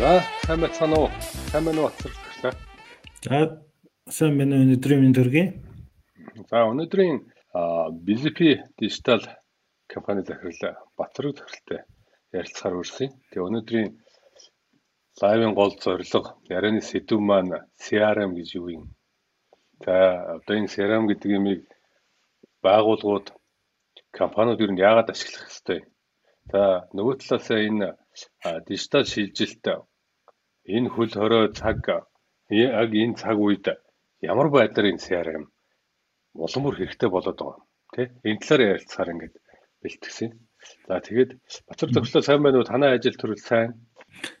За сайн байцгаана уу? Сайн байна уу. За сайн байна уу өнөөдрийн минь төргий. За өнөөдрийн BZP дижитал компани захирал Батраг захиралтай ярилцахаар хүрсэн. Тэгээ өнөөдрийн лайвын гол зорилго ярианы сэдв маань CRM гэж юу юм? За одоо энэ CRM гэдэг юмыг байгууллагууд компаниуд ер нь яагаад ашиглах ёстой? За нөгөө талаасаа энэ дижитал шилжилт энэ хөл хорой цаг яг энэ цаг үед ямар байдлаар энэ CRM улам бүр хэрэгтэй болоод байгаа тий энэ талаар ярилцахаар ингээд бэлтгэсэн. За тэгээд Бацар төгслөө сайн байна уу? Танай ажил төрөл сайн.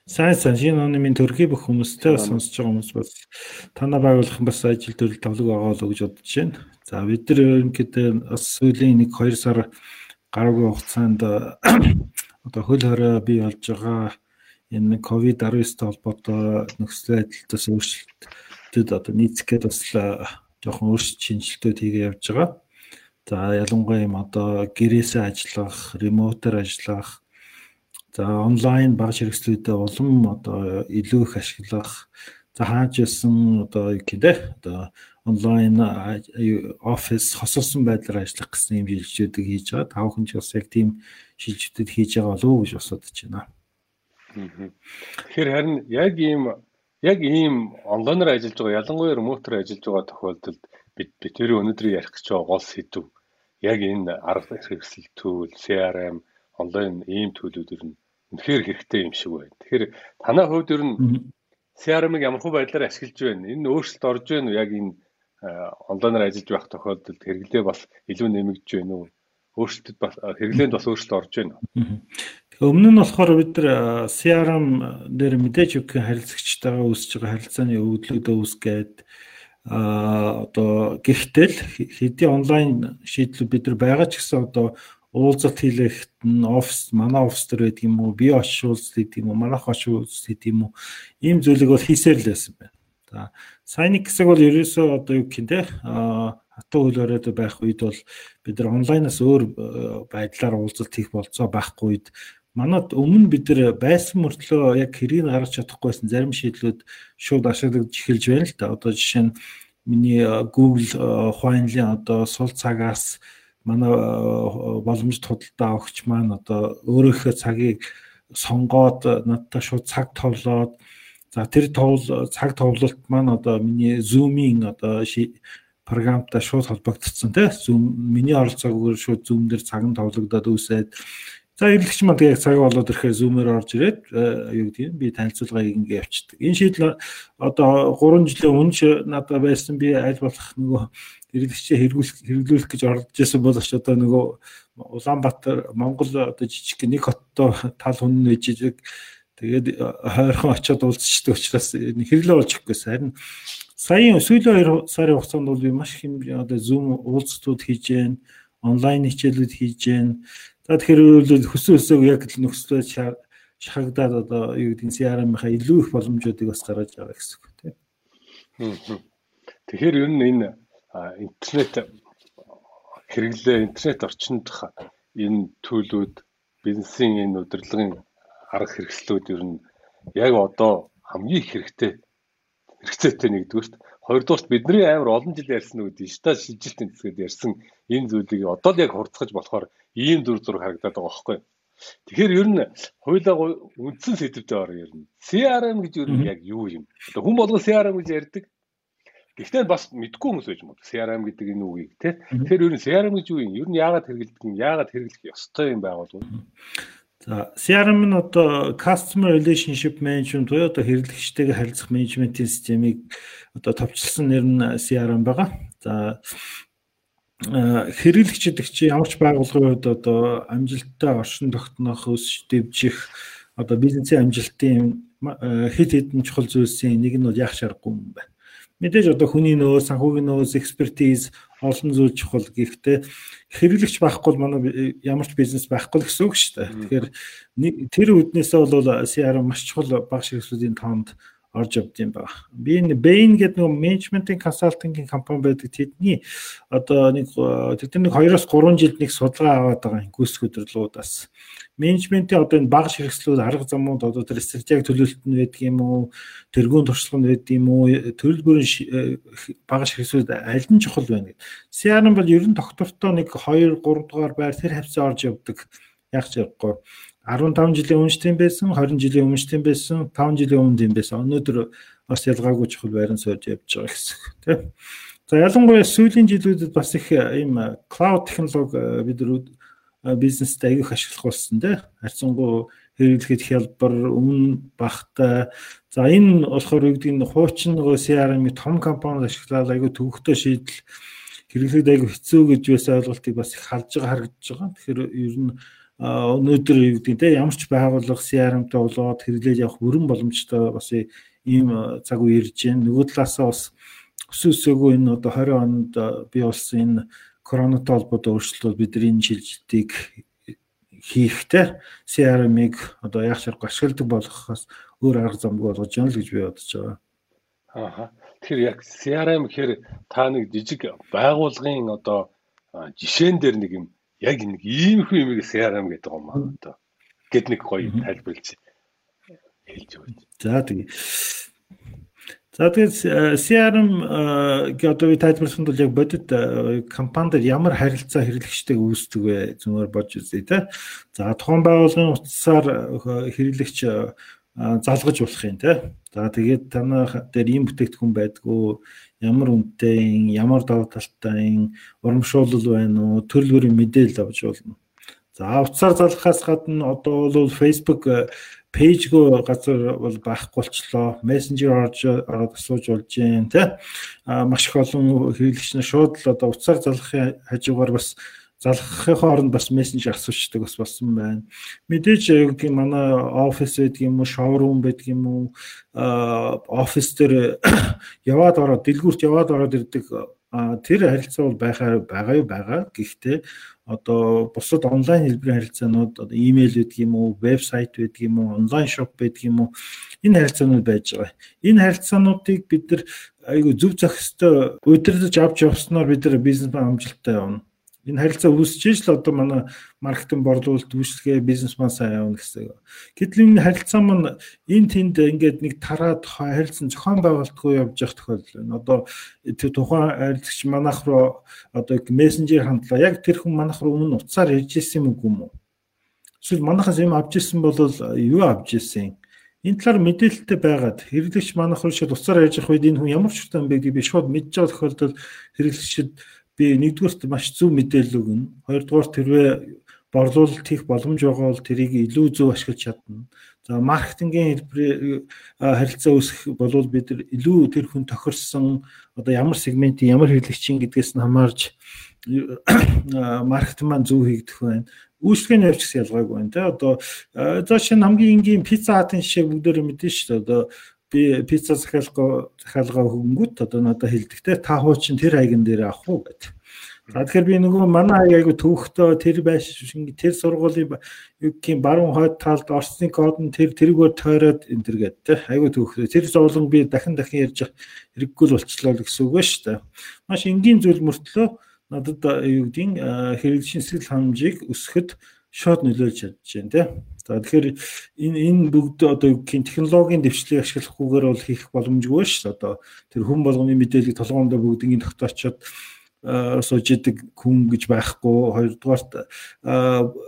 Сайн сайн шинэ оны минь төрхий бүх хүмүүстэй сонсож байгаа хүмүүс бас танай байгуулах бас ажил төрөл тавлаг байгаа л гэж бодож байна. За бид нар ерөнхийдөө бас сүүлийн 1 2 сар гараагүй хугацаанд одоо хөл хорой бий болж байгаа энэ ковид 19-тэй холбоотой нөхцөл байдлаас өөрчлөлтөд одоо нийцгээд бас жоохон өөрчлөлт шинжилтүүд хийгээ явж байгаа. За ялангуяа юм одоо гэрээсээ ажиллах, ремотоор ажиллах, за онлайн баг хэрэгслүүдэд улам одоо илүү их ашиглах, за хааж ясан одоо гэдэг одоо онлайн офис хосолсон байдлаар ажиллах гэсэн юм шилжүүлдэг хийж байгаа. Тавхан ч бас яг тийм шилжүүлэлт хийж байгаа болов уу гэж бодож байна. Тэгэхээр харин яг ийм яг ийм онлайнаар ажиллаж байгаа ялангуяа ремотоор ажиллаж байгаа тохиолдолд бид бидний өнөөдрийн ярих гэж байгаа гол сэдв яг энэ арга хэрэгсэл түүл CRM онлайн ийм төлөвлөөр нь үнэхээр хэрэгтэй юм шиг байна. Тэгэхээр танай хувьд ер нь CRM-ыг ямар хөө байдлаар ашиглаж байна? Энэ өөрчлөлт орж байна уу? Яг энэ онлайнаар ажиллаж байх тохиолдолд хэрэглээ бас илүү нэмэгдэж байна уу? Өөрчлөлтөд бас хэрэглээнд бас өөрчлөлт орж байна уу? Өмнө нь болохоор бид нар CRM дээр мэдээж өгөх харилцагчтайгаа үүсэж байгаа харилцааны өвдлөгдөө үүсгээд а одоо гэртэл хэдий онлайн шийдлүүд бид нар байгаа ч гэсэн одоо уулзалт хийлэхэд нь офис манай офис төр байдаг юм уу би очиж уулзалт хийдэг юм уу манайх уулзалт хийдэг юм уу ийм зүйлийг бол хийсээр л байсан байна. За сайн нэг хэсэг бол ерөөсөө одоо юу гэх юм те хатуу хөл өрөөд байх үед бол бид нар онлайнаас өөр байдлаар уулзалт хийх болцоо байхгүй үед манад өмнө бид нар байсан мөртлөө яг хэрийг гаргаж чадахгүйсэн зарим шийдлүүд шууд ашиглаж эхэлж байна л да. Одоо жишээ нь миний Google Хуанлын одоо сул цагаас манай боломжит худалдаа өгч маань одоо өөрийнхөө цагийг сонгоод надтай шууд цаг товлоод за тэр товл цаг товлолт маань одоо миний Zoom-ийн одоо програмтай шууд холбогдсон тийм Zoom миний оролцоогоор шууд Zoom дээр цаг нь товлогдоод үсээд За эвлэгч маань тэгээ цаг болоод ирэхээр зүүмээр орж ирээд э, юу гэдэг юм би танилцуулгыг ингээ явчихдаг. Энэ шийдэл одоо 3 жилийн өмнө надад байсан би аль болох нөгөө эвлэгчээ хэрэглүүлэх хэрэглүүлэх гэж орж ирсэн бол ч одоо нөгөө Улаанбаатар Монгол одоо жижиг нэг хоттой тал хүн нэжиж тэгээд хойрхон очиод уулзчдаг учраас хэрэглээ болж ихгүй харин саяын сүүлийн 2 сарын хугацаанд бол би маш их одоо зүүм уулзтууд хийж гэн онлайн хичээлүүд хийж гэн За тэгэхээр хөсөн өсөөг яг л нөхцөлөд шахагдаад одоо юу гэдэг нь CRM-ийнхаа илүү их боломжуудыг бас гаргаж байгаа гэсэн үг тийм. Тэгэхээр ер нь энэ интернет хэрэглээ интернет орчиндх энэ төлөвүүд бизнесийн энэ удирдлагын арга хэрэгслүүд ер нь яг одоо хамгийн их хэрэгтэй хэрэгцээтэй нэгдүгürt хоёрдугаарт бидний амар олон жил ярьсан нөгөө дижитал шилжилтийн хэсгээд ярьсан энэ зүйлийг одоо л яг хурцгаж болохоор ийм дүр зураг харагдаад байгаа байхгүй. Тэгэхээр ер нь хуулиа үндсэн сэдвтэй ороо ер нь CRM гэж ер нь яг юу юм? Одоо хүн болгон CRM гэж ярьдаг. Гэхдээ бас мэдгүй хүмүүс байж магадгүй CRM гэдэг энэ үгийг тий. Тэгэхээр ер нь CRM гэж юу юм? Ер нь яагаад хэрэглэдэг юм? Яагаад хэрэглэх ёстой юм байгуулгууд? За CRM нь одоо Customer Relationship Management буюу одоо хэрэглэгчтэйгээ харилцах менежментийн системийг одоо товчлсон нэр нь CRM байгаа. За хэрэглэгч гэдэг чинь ямар ч байгууллагын хувьд одоо амжилттай оршин тогтнох, өсөж дэвжих одоо бизнесийн амжилтын хэд хэдэн чухал зүйлсийн нэг нь бол яах шаргагүй юм байна. Мэдээж одоо хүний нөөц, санхүүгийн нөөц, экспертиз олон зүйл чухал. Гэхдээ хэрэглэгч байхгүй манай ямар ч бизнес байхгүй гэсэн үг шүү дээ. Тэгэхээр тэр үднээсээ бол CRM маш чухал баг ширхсүүдийн тоонд орж явд юм байна. Би энэ Bain гэдэг нэг менежментийн консалтингийн компани байдаг. Тэдний одоо нэг тэдний нэг 2-оос 3 жилд нэг судалгаа аваад байгаа гүйцэтгэх өдрөлүүдээс менежментийн одоо энэ багш хэрэгслүүд арга замууд одоо тэр стратеги төлөвлөлт нь байдаг юм уу? Тэргуун туршлага нь байдаг юм уу? Төрөл бүрийн багш хэрэгслүүд аль нь чухал байна гэдэг. CRM бол ер нь доктортой нэг 2 3 дугаар байр тэр хавцаа орж явдаг. Яг ч явахгүй. 15 жилийн өмнө тийм байсан 20 жилийн өмнө тийм байсан 5 жилийн өмнө тийм байсан. Өнөөдөр бас ялгаагүй чухал байран сууж явж байгаа гэсэн тийм. За ялангуяа сүүлийн жилүүдэд бас их ийм cloud технологи бид бизнест аягүйх ашиглах болсон тий. Харьцангуй хэрэглэхэд хялбар, өмнө багтай. За энэ болохоор юу гэдэг нь хуучин нөгөө CRM-ийг том компаниуд ашиглаад аяггүй төвөгтэй шийдэл хэрэглэхэд аяггүй хэцүү гэж байсан ойлголтыг бас их халж байгаа харагдаж байгаа. Тэгэхээр ер нь өнөөдөр юу гэдэг нь те ямар ч байгууллага CRM-тэй болоод хэрэглээд явах бүрэн боломжтой бас ийм цаг үе ирж байна. Нөгөө талаасаа бас өсөөсөөгөө энэ одоо 20 онд бий болсон энэ коронатой холбоотой өөрчлөлтүүд бидний энэ шилжилтийг хийхтэй CRM-ыг одоо яг шарга ашигладаг болгохоос өөр арга замгүй болгож яана л гэж би бодож байгаа. Аа. Тэгэхээр яг CRM гэхээр та нэг жижиг байгууллагын одоо жишээн дээр нэг юм яг нэг иймэрхүү юм CRM гэдэг юм аа одоо гэд нэг гоё тайлбарлаж хэлж өгөөч. За тэгээ За тэгээд CRM гээ одоо тайлбарлахын тулд яг бодит э, компанид ямар харилцаа хэрэглэгчтэйг үүсдэг вэ зүгээр бодж үзье те. За тухайн байгууллагын утсаар э, хэрэглэгч э, залгаж болох юм те. За тэгээд танах дээр ийм бүтээгдэхүүн байдгүй ямар үнэтэй, ямар давуу талтай, урамшуулал байна уу, төрөл бүрийн мэдээлэл авч болно. За утсаар залгахаас гадна одоо бол Facebook пэйжгүй газар бол байхгүй болчлоо. Мессенжер орж ороод асууж болж जैन тий. А маш их олон хэрэглэгч нар шууд л одоо утсаар залгахын хажуугаар бас залгахын хооронд бас мессенжер асуучдаг бас болсон байна. Мэдээж юу юм манай офис байдаг юм уу, шоурум байдаг юм уу, офис дээр яваад ороод дэлгүүрт яваад ороод ирдэг тэр харилцаа бол байхаар байгаа юу байгаа. Гэхдээ одоо бусад онлайн хэлбэрийн харилцаанууд одоо имэйл байдаг юм уу, вебсайт байдаг юм уу, онлайн шоп байдаг юм уу энэ харилцаанууд байж байгаа. Энэ харилцаануудыг бид нар айгүй зөв зохистой удирдах авч явснаар бид нар бизнес амжилттай явна энэ харилцаа үүсэж л одоо манай маркетинг борлуулалт үйлчлэгээ бизнес маань сайн явна гэсэн. Гэтэл энэ харилцаа маань энэ тэнд ингээд нэг тараад харилцан зохион байгуулалтгүй явж явах тохиолдол байна. Одоо тэр тухайн харилцагч манайх руу одоо мессенжер хандлаа. Яг тэр хүн манайх руу өмнө утсаар ирж ирсэн юм уу? Эсвэл манайхаас юм авч ирсэн бол юу авч ирсэн? Энэ талаар мэдээлэлтэй байгаад хэрэглэгч манайх руу шууд утсаар ярьж явах үед энэ хүн ямар ч утсан байдгийг би шууд мэдж байгаа тохиолдолд хэрэглэгчид би нэгдүгürt маш зөв мэдээлэл өгнө. Хоёрдугаар тэрвээ борлуулалт хийх боломж байгаа бол тэрийг илүү зөв ашиглаж чадна. За маркетингийн хэлбэрээр харилцаа үүсгэх болвол бид илүү тэр хүн тохирсон одоо ямар сегментийн ямар хэрэглэгчийн гэдгээс нь хамаарж маркетинг маань зөв хийгдэх байна. Үйлчлэгээний явц гэсэн ялгаагүй байна те. Одоо за шинэ хамгийн энгийн пицца хатын жишээ бүгдээр мэдэн шүү дээ. Одоо би пицца захиалга захиалга хөнгөт одоо надад хэлдэг те та хуучин тэр хайган дээр авах уу гэдэг. За тэгэхээр би нөгөө манай айгу төвхтөө тэр байш тэр сургуулийн гэх баруун хойд талд орсны код нь тэр тэргээр тойроод энэ төр гэдэг айгу төвхтөө тэр зовлон би дахин дахин ярьж хэрэггүй л болчлоо гэсэн үг ба шүү дээ. Маш энгийн зүйл мөртлөө надад юу гэдгийг хэрэглэшин сэтгэл ханамжийг өсгөхөд шууд нөлөөлж чадж байна те. За тэгэхээр энэ энэ бүгд одоо юу гэх технологийн дэвшлийг ашиглахгүйгээр бол хийх боломжгүй шүү дээ. Одоо тэр хүн болгоны мэдээллийг толгоондоо бүгдийг тогтоочоод сууж идэг хүн гэж байхгүй. Хоёрдугаарт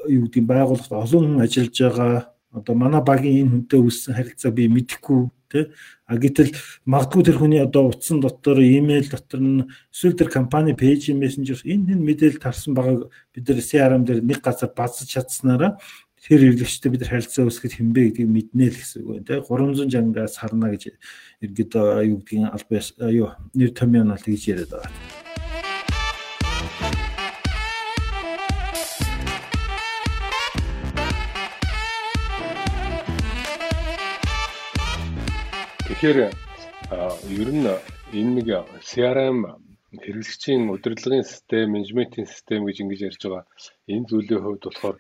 юу гэдэг байгууллагт олон хүн ажиллаж байгаа. Одоо манай багийн энэ хүнтэй үссэн харилцаа би мэдэхгүй тий. А гэтэл магадгүй тэр хүний одоо утсан дотор, имэйл дотор нь эсвэл тэр компани пэйж мессенжер энэ энэ мэдээлэл тарсан байгаа бид нар CRM дээр нэг газар базж чадсанараа тэр хэрэглэгчтэй бид нар харилцаа үүсгэж хэмбэ гэдгийг мэднэ л гэсэн үг байна 300 жангаас харна гэж иргэд юу гэдгийг албаа юу нэр томьёо нь тэгж яриад байгаа. Тэгэхээр ер нь энэ нэг CRM хэрэглэгчийн удирдлагын систем, менежментийн систем гэж ингэж ярьж байгаа. Энэ зүйлийн хувьд болохоор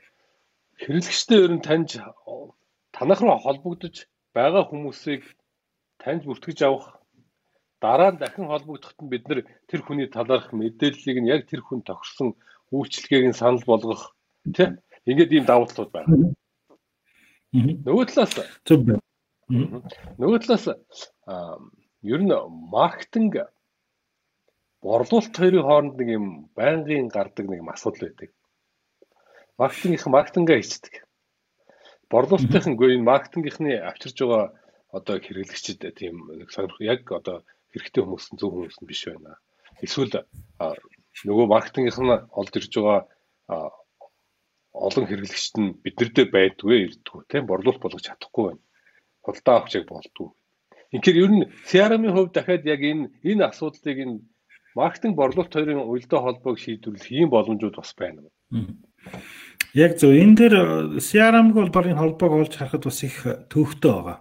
хэрэглэгчтэй ер нь таньж танах руу холбогдож байгаа хүмүүсийг таньж бүртгэж авах дараа нь дахин холбогдоход нь бид нар тэр хүний талаарх мэдээллийг нь яг тэр хүн тохирсон үйлчлэгээг нь санал болгох тийм ингээд ийм давуу талууд байна. Нөгөө талаас. Нөгөө талаас ер нь маркетинг борлуулалт хоёрын хооронд нэг юм байнгын гардаг нэг асуудал байдаг. Маркетингийнх маркетингаа хийцдэг. Борлуулалтынхангүй энэ маркетингийнхны авчирж байгаа одоо хэрэглэгчид тийм нэг сонирх яг одоо хэрэгтэй хүмүүс нь зөв хүмүүс нь биш байна. Эсвэл нөгөө маркетингийнх нь олж ирж байгаа олон хэрэглэгчд нь биднэрдээ байдгүй ирдгүү тийм борлуулалт болгож чадахгүй байна. Худалдаа авах яг болдгоо. Тэгэхээр ер нь CRM-ийн хувьд дахиад яг энэ энэ асуудлыг энэ маркетинг борлуулалт хоёрын уялдаа холбоог шийдвэрлэх ийм боломжууд бас байна. Яг зөв энэ дээр CRM-г бол барын холбоог олж харахад бас их төвхтэй байгаа.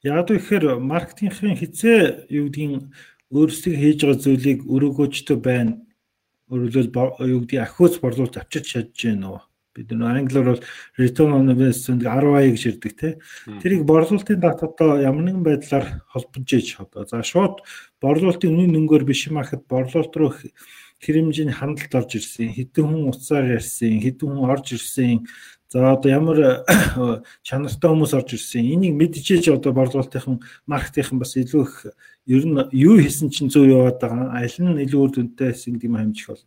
Яг гэхээр маркетингийн хизээ юу гэдгийг өөрсдөө хийж байгаа зүйлийг өрөөгөөжтэй байна. Өөрөлдөл юу гэдгийг ахиуц борлуулалт авчирч чадж гэнэ үү? бид нар англиар бол return on investment ROI гэж ярьдаг те. Тэрийг борлуулалтын дататай ямар нэгэн байдлаар холбож иж одоо за шууд борлуулалтын үнийн нөнгөөр биш юм ахад борлуулалт руу хэмжээний хандлт орж ирсэн, хэдэн хүн уцаар ярьсан, хэдэн хүн орж ирсэн, За одоо ямар чанартай хүмүүс орж ирсэн. Энийг мэдчихэж одоо борлуулалтынхан маркетинхан бас илүү их ер нь юу хийсэн чинь зөв яваад байгаа. Аль нь илүү үр дүнтэй гэдэг юм хэмжих бол.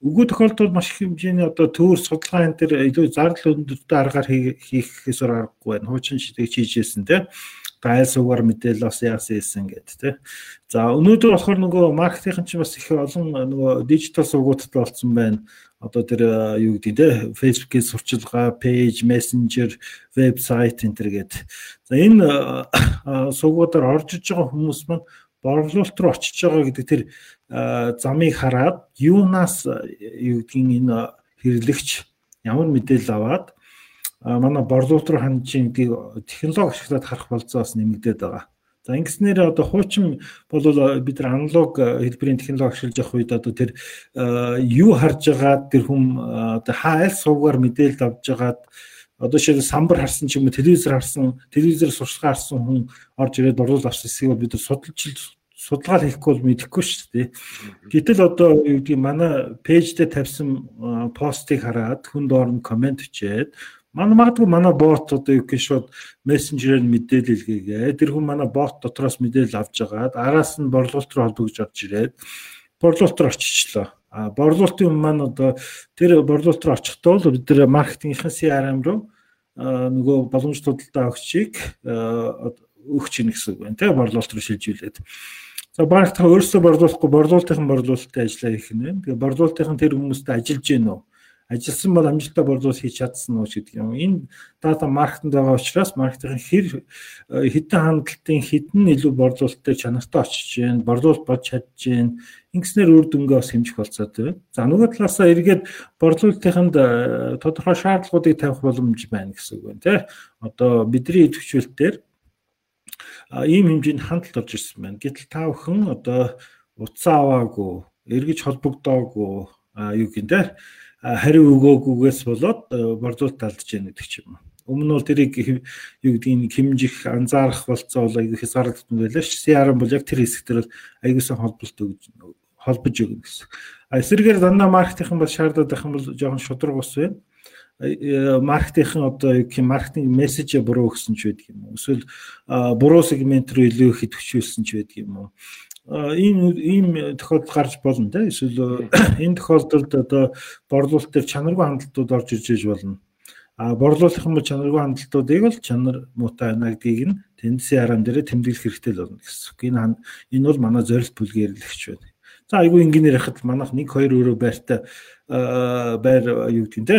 Үгүй тохиолдолд маш их хэмжээний одоо төвөр судалгаа энэ төр илүү зардал өндөртэй аргаар хийхээс аргагүй байна. Хуучин шидэг хийжсэн тийм гайл сугаар мэдээлэл бас яасан ийсэн гэдэг тийм. За өнөөдөр болохоор нөгөө маркетинг чинь бас их олон нөгөө дижитал сувгуудтай болсон байна одоо тэр юу гэдэг те Facebook-ийн сурчилгаа, page, messenger, вебсайт энэ төр гээд. За энэ сувгуудаар орж иж байгаа хүмүүс маань борлуулалт руу очиж байгаа гэдэг тэр замыг хараад юунаас юу гэдгийг энэ хэрэглэгч ямар мэдээлэл аваад манай борлуулалт руу хандж байгаа технологи ашиглаад харах болцоос нэмэгдээд байгаа. За ингэснээр одоо хуучин бол бид нар аналог хэлбэрийн технологи ашиглаж явах үед одоо тэр юу харж байгаа тэр хүм одоо хайл суугаар мэдээлэл авж байгаад одоо шил самбар харсан ч юм уу телевизээр харсан телевизээр сурчлагаа харсан хүн орж ирээд оруулал авсан хэсгийг бид нар судалж судалгаа хийхгүй бол мэдэхгүй шүү дээ. Гэтэл одоо юу гэдгийг манай пэйждээ тавьсан постыг хараад хүн доор нь комент өчээд Манай магадгүй манай бот одоо юу гэж шууд мессенжерээр мэдээлэл хийгээ. Тэр хүн манай бот дотроос мэдээлэл авч байгаад араас нь борлуулалт руу холбогдож орж ирээд борлуулалт руу очичлаа. А борлуулалтын маань одоо тэр борлуулалт руу очихдоо л бид нэр маркетингийн CRM руу нөгөө боломж судалдаа өгчийг өгч ийн гэсэн үг байна. Тэ борлуулалт руу шилжүүлээд. За банктаа өөрсдөө борлуулахгүй борлуулалтын борлуулалтын ажиллаа хийх нь байна. Тэгээ борлуулалтын тэр хүмүүстэй ажиллаж гин үү? Ажилласан бол амжилттай борлуул хийж чадсан уу гэдэг юм. Энэ дата маркетинд байгаа учраас маркетинг хэр э, хэдэн хандлтын хэдэн илүү борлуулалттай чанартай очиж гэн, борлуулалт болж чадж гэн. Ингэснээр үр дүнгээ бас хэмжих болцоод байна. За нөгөө талаасаа эргээд борлуулалтынд э, тодорхой шаардлагуудыг тавих боломж байна гэсэн үг байна тий. Одоо бидний идэвхжүүлэлтээр ийм хэмжээнд хандлт орж ирсэн байна. Гэтэл та бүхэн одоо утсаа аваагүй, эргэж холбогдоогүй юу гэнтэй хариу өгөөгүйгээс болоод э, борлуулалт алдж яах гэдэг ч юм. Өмнө нь бол тэрийг юу гэдгийг хэмжих, анзаарах болцоо бол айгүй хязгаарлагдсан байлаа ш. CRM бол яг тэр хэсэгтэр айгүйсан холболт өгж холбож өгнө гэсэн. А эсрэгээр дандаа маркетинг бол шаардаад байх юм бол жоохон шудраг ус байна э, маркетинг одоо юу гэх юм маркетинг мессеж буруу өгсөн ч байдаг юм уу эсвэл буруу сегмент рүү илүү их идэвхжүүлсэн ч байдаг юм уу ийм ийм тохиолдол гарч болно тийм эсвэл энэ тохиолдолд одоо борлуулалт төр чанаргүй хандлтууд орж ирж иж болно. А борлуулах юм бол чанаргүй хандлтуудыг бол чанар муутай байна гэдгийг нь тенденси арам дээр тэмдэглэх хэрэгтэй л болно гэсэн. Энэ энэ бол манай зорилт бүлгэрэлэгч байна. За айгүй инженеэр яхад манайх 1 2 өрөө байртай байр юу гэдэг те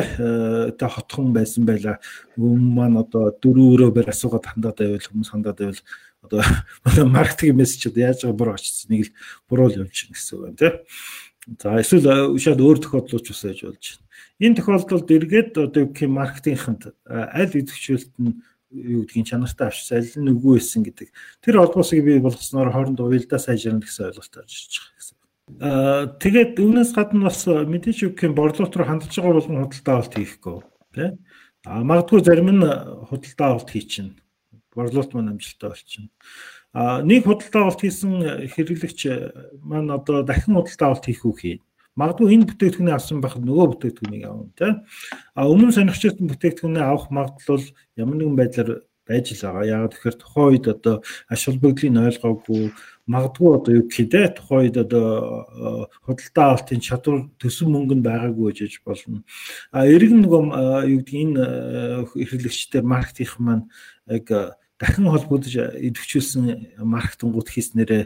тэ хотхон байсан байла. Өмнө маань одоо 4 өрөө байр асуугаад хандаад байвал хүмүүс хандаад байвал одоо манай маркетинг мессежүүд яаж байгаа буруу очсон нэг л буруу л явж байна гэсэн үг байна тийм. За эсвэл шууд өөр тохиолдлууд ч бас байж болж байна. Энэ тохиолдолд эргээд одоо юу гэх юм маркетингхэнд аль идэвхжүүлэлт нь юу гэдгийг чанартай авчсан аль нь үгүй байсан гэдэг. Тэр холбоосыг бий болгосноор хоорондоо уялдаа сайжирна гэсэн ойлголт орж иж байгаа гэсэн. Аа тэгээд үүнээс гадна бас мэдээж юу гэх юм борлуулалт руу хандж байгаа болгон худалдаа авалт хийхгүй тийм. А магадгүй зарим нь худалдаа авалт хийчихнэ борлуулалт маань амжилттай болчихно. А нэг худалдаа авалт хийсэн хэрэглэгч маань одоо дахин худалдаа авалт хийх үг хий. Магадгүй энэ бүтээгдэхүүнийг авсан байхад нөгөө бүтээгдэхүүнийг авна тийм. А өмнө сонирхчсан бүтээгдэхүүнээ авах магадлал ямар нэгэн байдлаар байж л байгаа. Яг тэгэхээр тухайн үед одоо аш холбогдлыг ойлгоогүй магадгүй одоо юу гэх дээ тухайн үед одоо худалдаа авалтын чадвар төсөн мөнгө нь байгаагүй гэж болно. А эрг нөгөө юу гэдэг энэ хэрэглэгчдэр маркетинг маань яг дахин холбогдож идэвхжүүлсэн маркетингууд хийснээрээ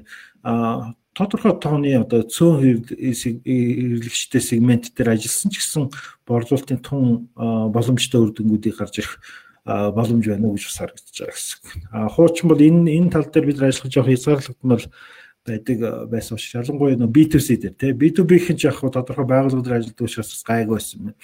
тодорхой тооны одоо цөөн хэрэглэгчтэй сегмент дээр ажилласан ч гэсэн борлуулалтын тун боломжтой үр дүнгуудыг гарч ирэх боломж байна уу гэж бас харагдаж байгаа гэсэн. А хуучин бол энэ энэ тал дээр бид ажиллах жоох хязгаарлагдмал байдаг байсан учраас ялангуяа нөө B2C дээр тий B2B-ийн ч яг тодорхой байгууллага дээр ажилладаг учраас гайг байсан байна.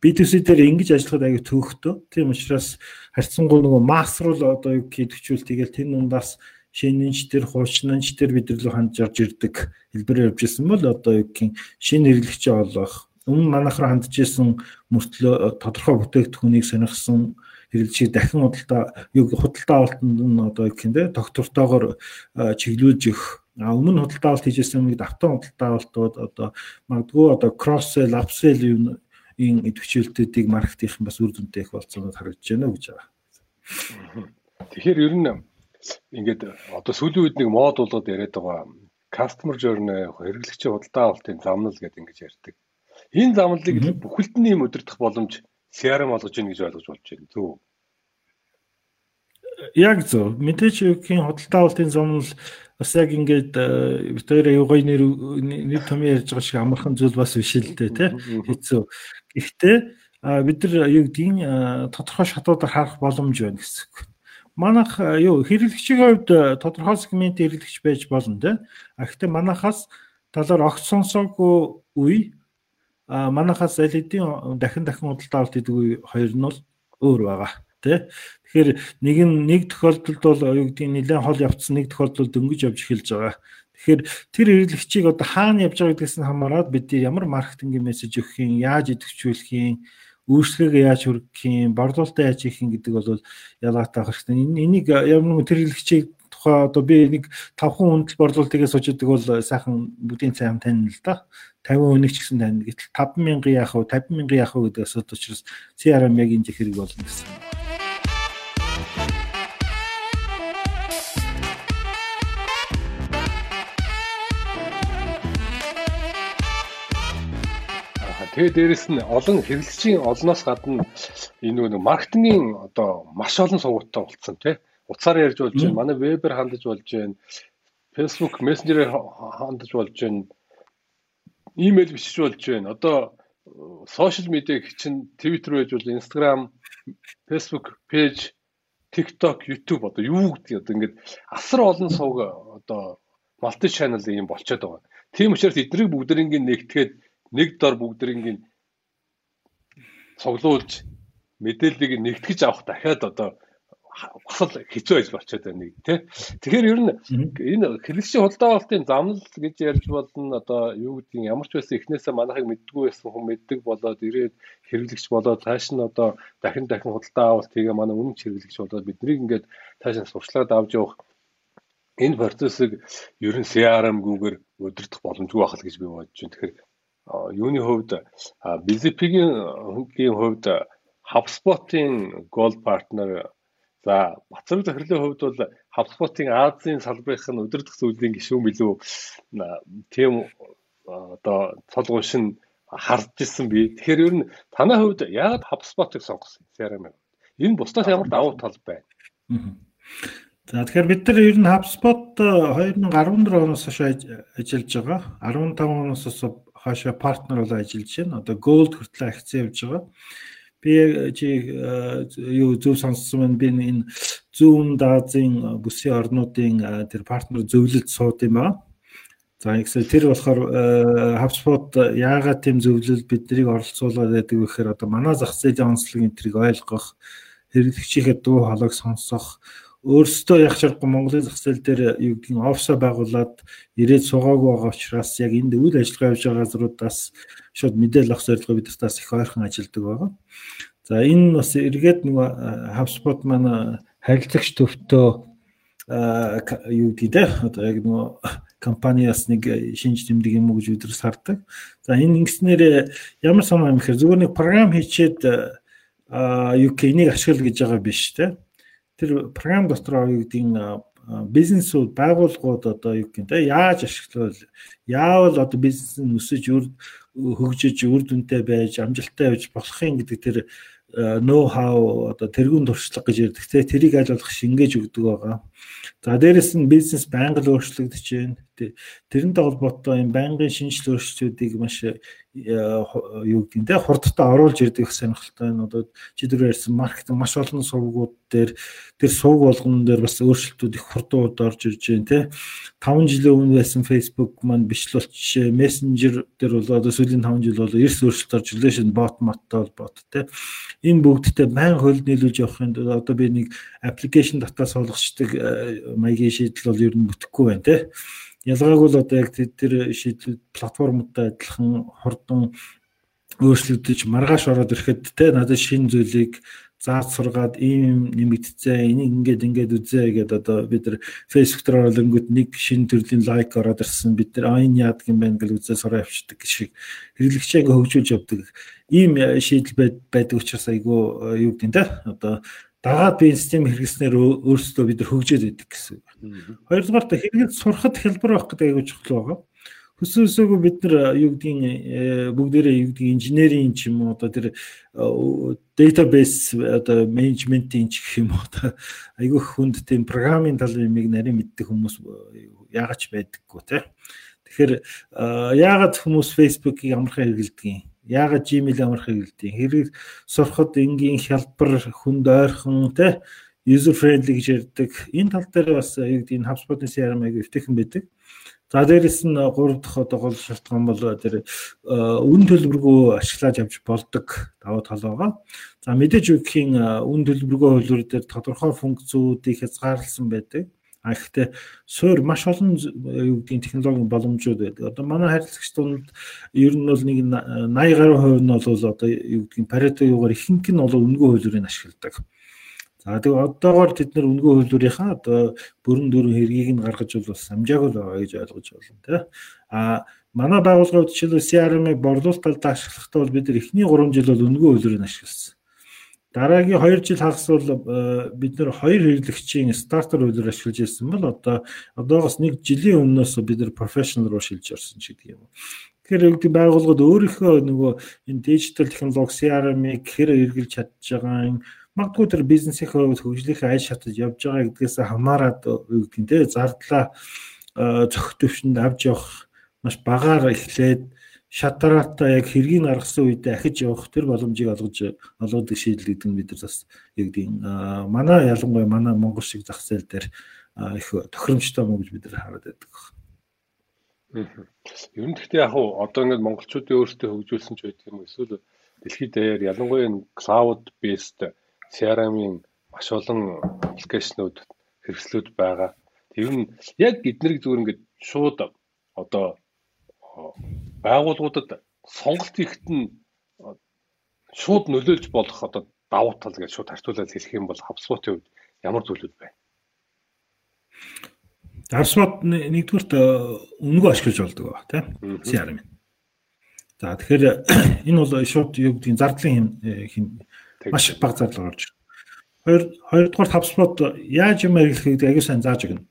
B2C дээр ингэж ажиллахад аягүй төвхтөө. Тийм учраас харьцангуй нөгөө масс руу одоо юу хийдэгчүүл тэгэл тэн дундаас шинэнч төр хуучнанч төр бидэрлүү хандж орж ирдэг хэлбэрээр явж исэн бол одоо юу гэх шинэ хэрэглэгчээ олох өмнө манайх руу хандж исэн мөртлөө тодорхой бүтээгдэхүүнийг сонирхсан хэрэглэгчийг дахин худалдаа юу худалдаа авалтанд нь одоо гэх юм те доктортойгоор чиглүүлж их А өмнө худалдаа авалт хийжсэн нэг давтан худалдаа авалтууд одоо магадгүй одоо кросс сел, апсел юм ин идэвхжүүлэлтүүдийг маркетинг бас үр дүнтэй их болцоонод харагдаж байна гэж байгаа. Тэгэхээр ер нь ингээд одоо сүүлийн үед нэг мод болоод яриад байгаа customer journey хэрэглэгчийн худалдаа авалтын замнал гэдэг ингэж ярьдаг. Энэ замналыг бүхэлд нь юм өдөртөх боломж CRM олгож ийн гэж ойлгож болж байна. Зөв. Яг зөв. Мэдээж юугийн худалдаа авалтын замнал бас яг ингээд э, битээрээ юу гоё нэр нэр томьёо ярьж байгаа шиг амархан зүйл бас биш л дээ тий хэцүү. Гэхдээ бид нар юу гэдгийг тодорхой шатуудаар харах боломж байна гэсэн. Манайх юу хэрэглэгчийн хувьд тодорхой сегмент хэрэглэгч байж болно тий. А гэхдээ манайхаас талаар огт сонсоогүй үе а манайхаас аль хэдийн дахин дахин худалдаа авалт хийдэг үе хоёр нь бол өөр байгаа тий. Тэгэхээр нэг нь нэг тохиолдолд бол юу гэдгийг нэлээд хол явцсан нэг тохиолдолд дөнгөж явж эхэлж байгаа. Тэгэхээр тэр хэрэглэгчийг одоо хаана явж байгаа гэдгээс нь хамаарат бид ямар маркетингийн мессеж өгөх юм, яаж идэвхжүүлэх юм, үйлчлэгээ яаж хүргэх юм, борлуулалтаа яаж хийх юм гэдэг бол ялгаатай хэрэгтэй. Энийг ямар нэгэн тэр хэрэглэгчийг тухай одоо би нэг 5 хүн хүндэл борлуулалтыг суучдаг бол сайхан бүдийн цайм тань л да. 50 хүнийг ч гэсэн тань. Гэтэл 5000 яах вэ, 50000 яах вэ гэдэг асуудал учраас CRM яг энэ хэрэг болно гэсэн. Тэгээ дээрэс нь олон хэрэглэгчийн олноос гадна энэ нэг маркетингийн одоо маш олон сувгуудтай болцсон тий. Утсаар ярьж болж байна. Манай вебээр хандаж болж байна. Facebook Messenger-ээр хандаж болж байна. Имэйл бичиж болж байна. Одоо сошиал медиаг чинь Twitter байж бол Instagram, Facebook пэйж, TikTok, YouTube одоо юу гэдэг одоо ингээд асар олон сувг одоо multi channel юм болчиход байгаа. Тийм учраас эднийг бүгднийг нэгтгэхэд нэг дор бүгдрийг цуглуулж мэдээллийг нэгтгэж авах дахиад одоо бас л хэцүү байж болчиход байна нэг тий. Тэгэхээр ер нь энэ хэрэглэгчийн худалдаа авалтын замнал гэж ярьж болно одоо юу гэдгийг ямар ч байсан эхнээсээ манайхыг мэддгүй байсан хүн мэддэг болоод ирээд хэрэглэгч болоод цааш нь одоо дахин дахин худалдаа авалт хийгээ манай үнэн хэрэглэгч болоод биднийг ингээд цааш нь сурчлаад авч явах энэ процессыг ер нь CRM-гүйгээр өдөртөх боломжгүй байх л гэж би бодож байна. Тэгэхээр юуны хувьд BZP-ийн хувьд HubSpot-ийн Gold Partner за Бацраг захирлын хувьд бол HubSpot-ийн Азийн салбарынх нь өдөрдөх зүйлийн гишүүн билүү тийм одоо цолгон шин харж ирсэн би. Тэгэхээр ер нь танай хувьд яагаад HubSpot-ыг сонгосон CRM-ыг? Энэ бусдаас ямар давуу тал байна? За тэгэхээр бид нар ер нь HubSpot 2014 оноос хойш ажиллаж байгаа. 15 оноос хаашаа партнер болоо ажиллаж байна. Одоо gold хүртэл акц явж байгаа. Би чи юу зөв сонссон байна. Би энэ зүүн Азийн бүсийн орнуудын тэр партнер зөвлөлд сууд юм аа. За ихсэ тэр болохоор HubSpot яагаад тийм зөвлөл биднийг оролцуулаад байдаг вэ гэхээр одоо манай зах зээлийн онцлог энэ трийг ойлгох, хэрэглэгчийнхээ дуу хоолойг сонсох, өөрсдөө яг чаргагүй Монголын зах зээл дээр юу гэдгийг офсо байгуулад ирээд суугаагүй байгаа учраас яг энд үйл ажиллагаа явж байгаа газруудаас шууд мэдээлэл авах зорилгоо бид тас их ойрхон ажилладаг байгаа. За энэ бас эргээд нөгөө HubSpot маань харилцагч төвтөө юу гэдэг те одоо яг нөгөө компани бас нэг шинж тэмдэг юм уу гэж өдрөөс хардаг. За энэ ингэснээр ямар санаа юм хэрэг зүгээр нэг програм хийчээд энийг ашигла гэж байгаа биш те. Тэр програм дотор юу гэдгийг бизнесүүд байгууллагууд одоо юу юм те яаж ашиглавал яавал одоо бизнес нь өсөж хөгжиж үр дүнтэй байж амжилттай байж болохын гэдэг тэр ноу хау одоо тэргуун туршлага гэж ярьдаг те тэрийг аль болох шингээж өгдөг байгаа. За дээрэс нь бизнес байнга л өөрчлөгдөж байна. Тэрнтэй холбоотой юм байнгын шинжил өөрчлөлтүүдийг маш юу гэдэг нь хурдтай оруулж ирдэг сонирхолтой байна. Одоо чи дөрөв ярьсан маркетинг маш олон сувгууд дээр тэр сувг болгон дээр бас өөрчлөлтүүд их хурдан орж ирж байна те 5 жилийн өмнө байсан Facebook маань бичлэл жишээ Messenger дээр бол одоо сүүлийн 5 жил бол эрс өөрчлөлт орж relation bot маттай холбоот те энэ бүгдтэй баян хөлд нийлүүлж явахын тулд одоо би нэг аппликейшн татаас олгочдаг маягийн шийдэл бол ер нь бүтэхгүй байна те. Ялгаагүй л одоо яг тэр шийдлүүд платформудтай адилхан хурдан өөрчлөгдөж маргааш ороод ирэхэд те надад шинэ зүйлийг зааж сургаад ийм нэмэгдцээ энийг ингээд ингээд үзээ гэдэг одоо бид нар Facebook дээр оруулангууд нэг шинэ төрлийн лайк ороод ирсэн бид нар а энэ яадаг юм байна гэж үзээ сураа явчихдаг шиг. Хэрэглэгчээг хөгжүүлж явдаг. Ийм шийдэл байдаг учраас айгүй юу гэдэг нь те одоо дагаад би систем хэрэглэснээр өөрсдөө бид нар хөгжөөд идэг гэсэн. Хоёрдугаар та хэрэгэл сурахад хэлбэр авах гэдэг аягүй чухал байгаа. Хүссэн үсээгүй бид нар юу гэдгийг бүгдээрээ юу гэдгийг инженерийн ч юм уу одоо тэр database одоо менежментийн ч гэх юм уу одоо айгүй хүнд тийм программын талын юмыг нарийн мэддэг хүмүүс яагач байдаггүй тий. Тэгэхээр яагаад хүмүүс Facebook-ыг амархан хэрэглэдэг юм? Яагаад Gmail амархыг хэлдэг. Хэрэг сурахад энгийн хялбар хүнд ойрхон те user friendly гэж ярьдаг. Энэ тал дээр бас яг энэ HubSpot-ын CRM аяг эвтэйхэн байдаг. За дээрэс нь 3 дахь одоо гол шалтгаан бол тэр үн төлбөргүй ашиглаж авч болдог даваа тал байгаа. За мэдээж үгхийн үн төлбөргүй хөлбөр дээр тодорхой функцүүдийг хязгаарласан байдаг. А гэхдээ суур маш олон юу гэдгийг технологийн боломжууд байдаг. Одоо манай харилцагч тунд ер нь бол нэг 80 гаруй хувь нь бол одоо юу гэдгийг Pareto юугаар ихэнх нь бол үнэгүй хөлбөрийг ашигладаг. За тэгээ одоогоор тэд нар үнэгүй хөлбөрийнхаа одоо бүрэн дөрвөн хэргийг нь гаргаж бол бас амжаагүй л байгаа гэж ойлгож байна тий. А манай байгууллагууд жишээлбэл CRM-ыг борлуулалт талд ашиглахдаа бол бид нар эхний 3 жил бол үнэгүй хөлбөрийг ашигласан. Дараагийн 2 жил хагас бол э, бид нэр хоёр хэрэглэгчийн стартер үйлээр ашиглаж ирсэн бол одоо одоогоос нэг жилийн өмнөөс бид нар профешнл руу шилж орсон ч гэдэг юм. Тэгэхээр үүдээ байгууллагууд өөрийнхөө нөгөө энэ дижитал технологи CRM-ыг хэр эргэлж чадж байгаа юм магадгүй тэр бизнесийнхээ хувьд хөгжлийнхээ айж шатаж явж байгаа гэдгээс хамаарат нь те зардлаа э, зохих төвшөнд авч явах маш багаар эхлээд шатараатай яг хэргийг гаргасан үедээ ахиж явах тэр боломжийг олгож олгодог шийдэл гэдэг нь бид нар бас яг тийм манай ялангуяа манай Монгол шиг зах зээл дээр их тохиромжтой мөн гэж бид нар хараад байдаг. Ер нь гэхдээ яг одоо ингээд монголчуудын өөрсдөө хөгжүүлсэн ч байдаг юм эсвэл дэлхийд даяар ялангуяа энэ cloud based CRM-ийн маш олон аппликейшнууд хэрэгслүүд байгаа. Тэр нь яг эднэрийг зүгээр ингээд шууд одоо байгууллагуудад сонголт хийхэд нь шууд нөлөөлж болох одоо давуу тал гэж шууд харьцуулаад хэлэх юм бол HubSpot-ийн хувьд ямар зүйлүүд байна? HubSpot нэгдүгürt өнгөө ашиглаж болдог ба тийм CRM. За тэгэхээр энэ бол шууд юу гэдгийг зардлын хин маш бага зардал гарч. Хоёр хоёрдугаар HubSpot яаж юм хэрэглэхийг аягүй сайн зааж өгнө.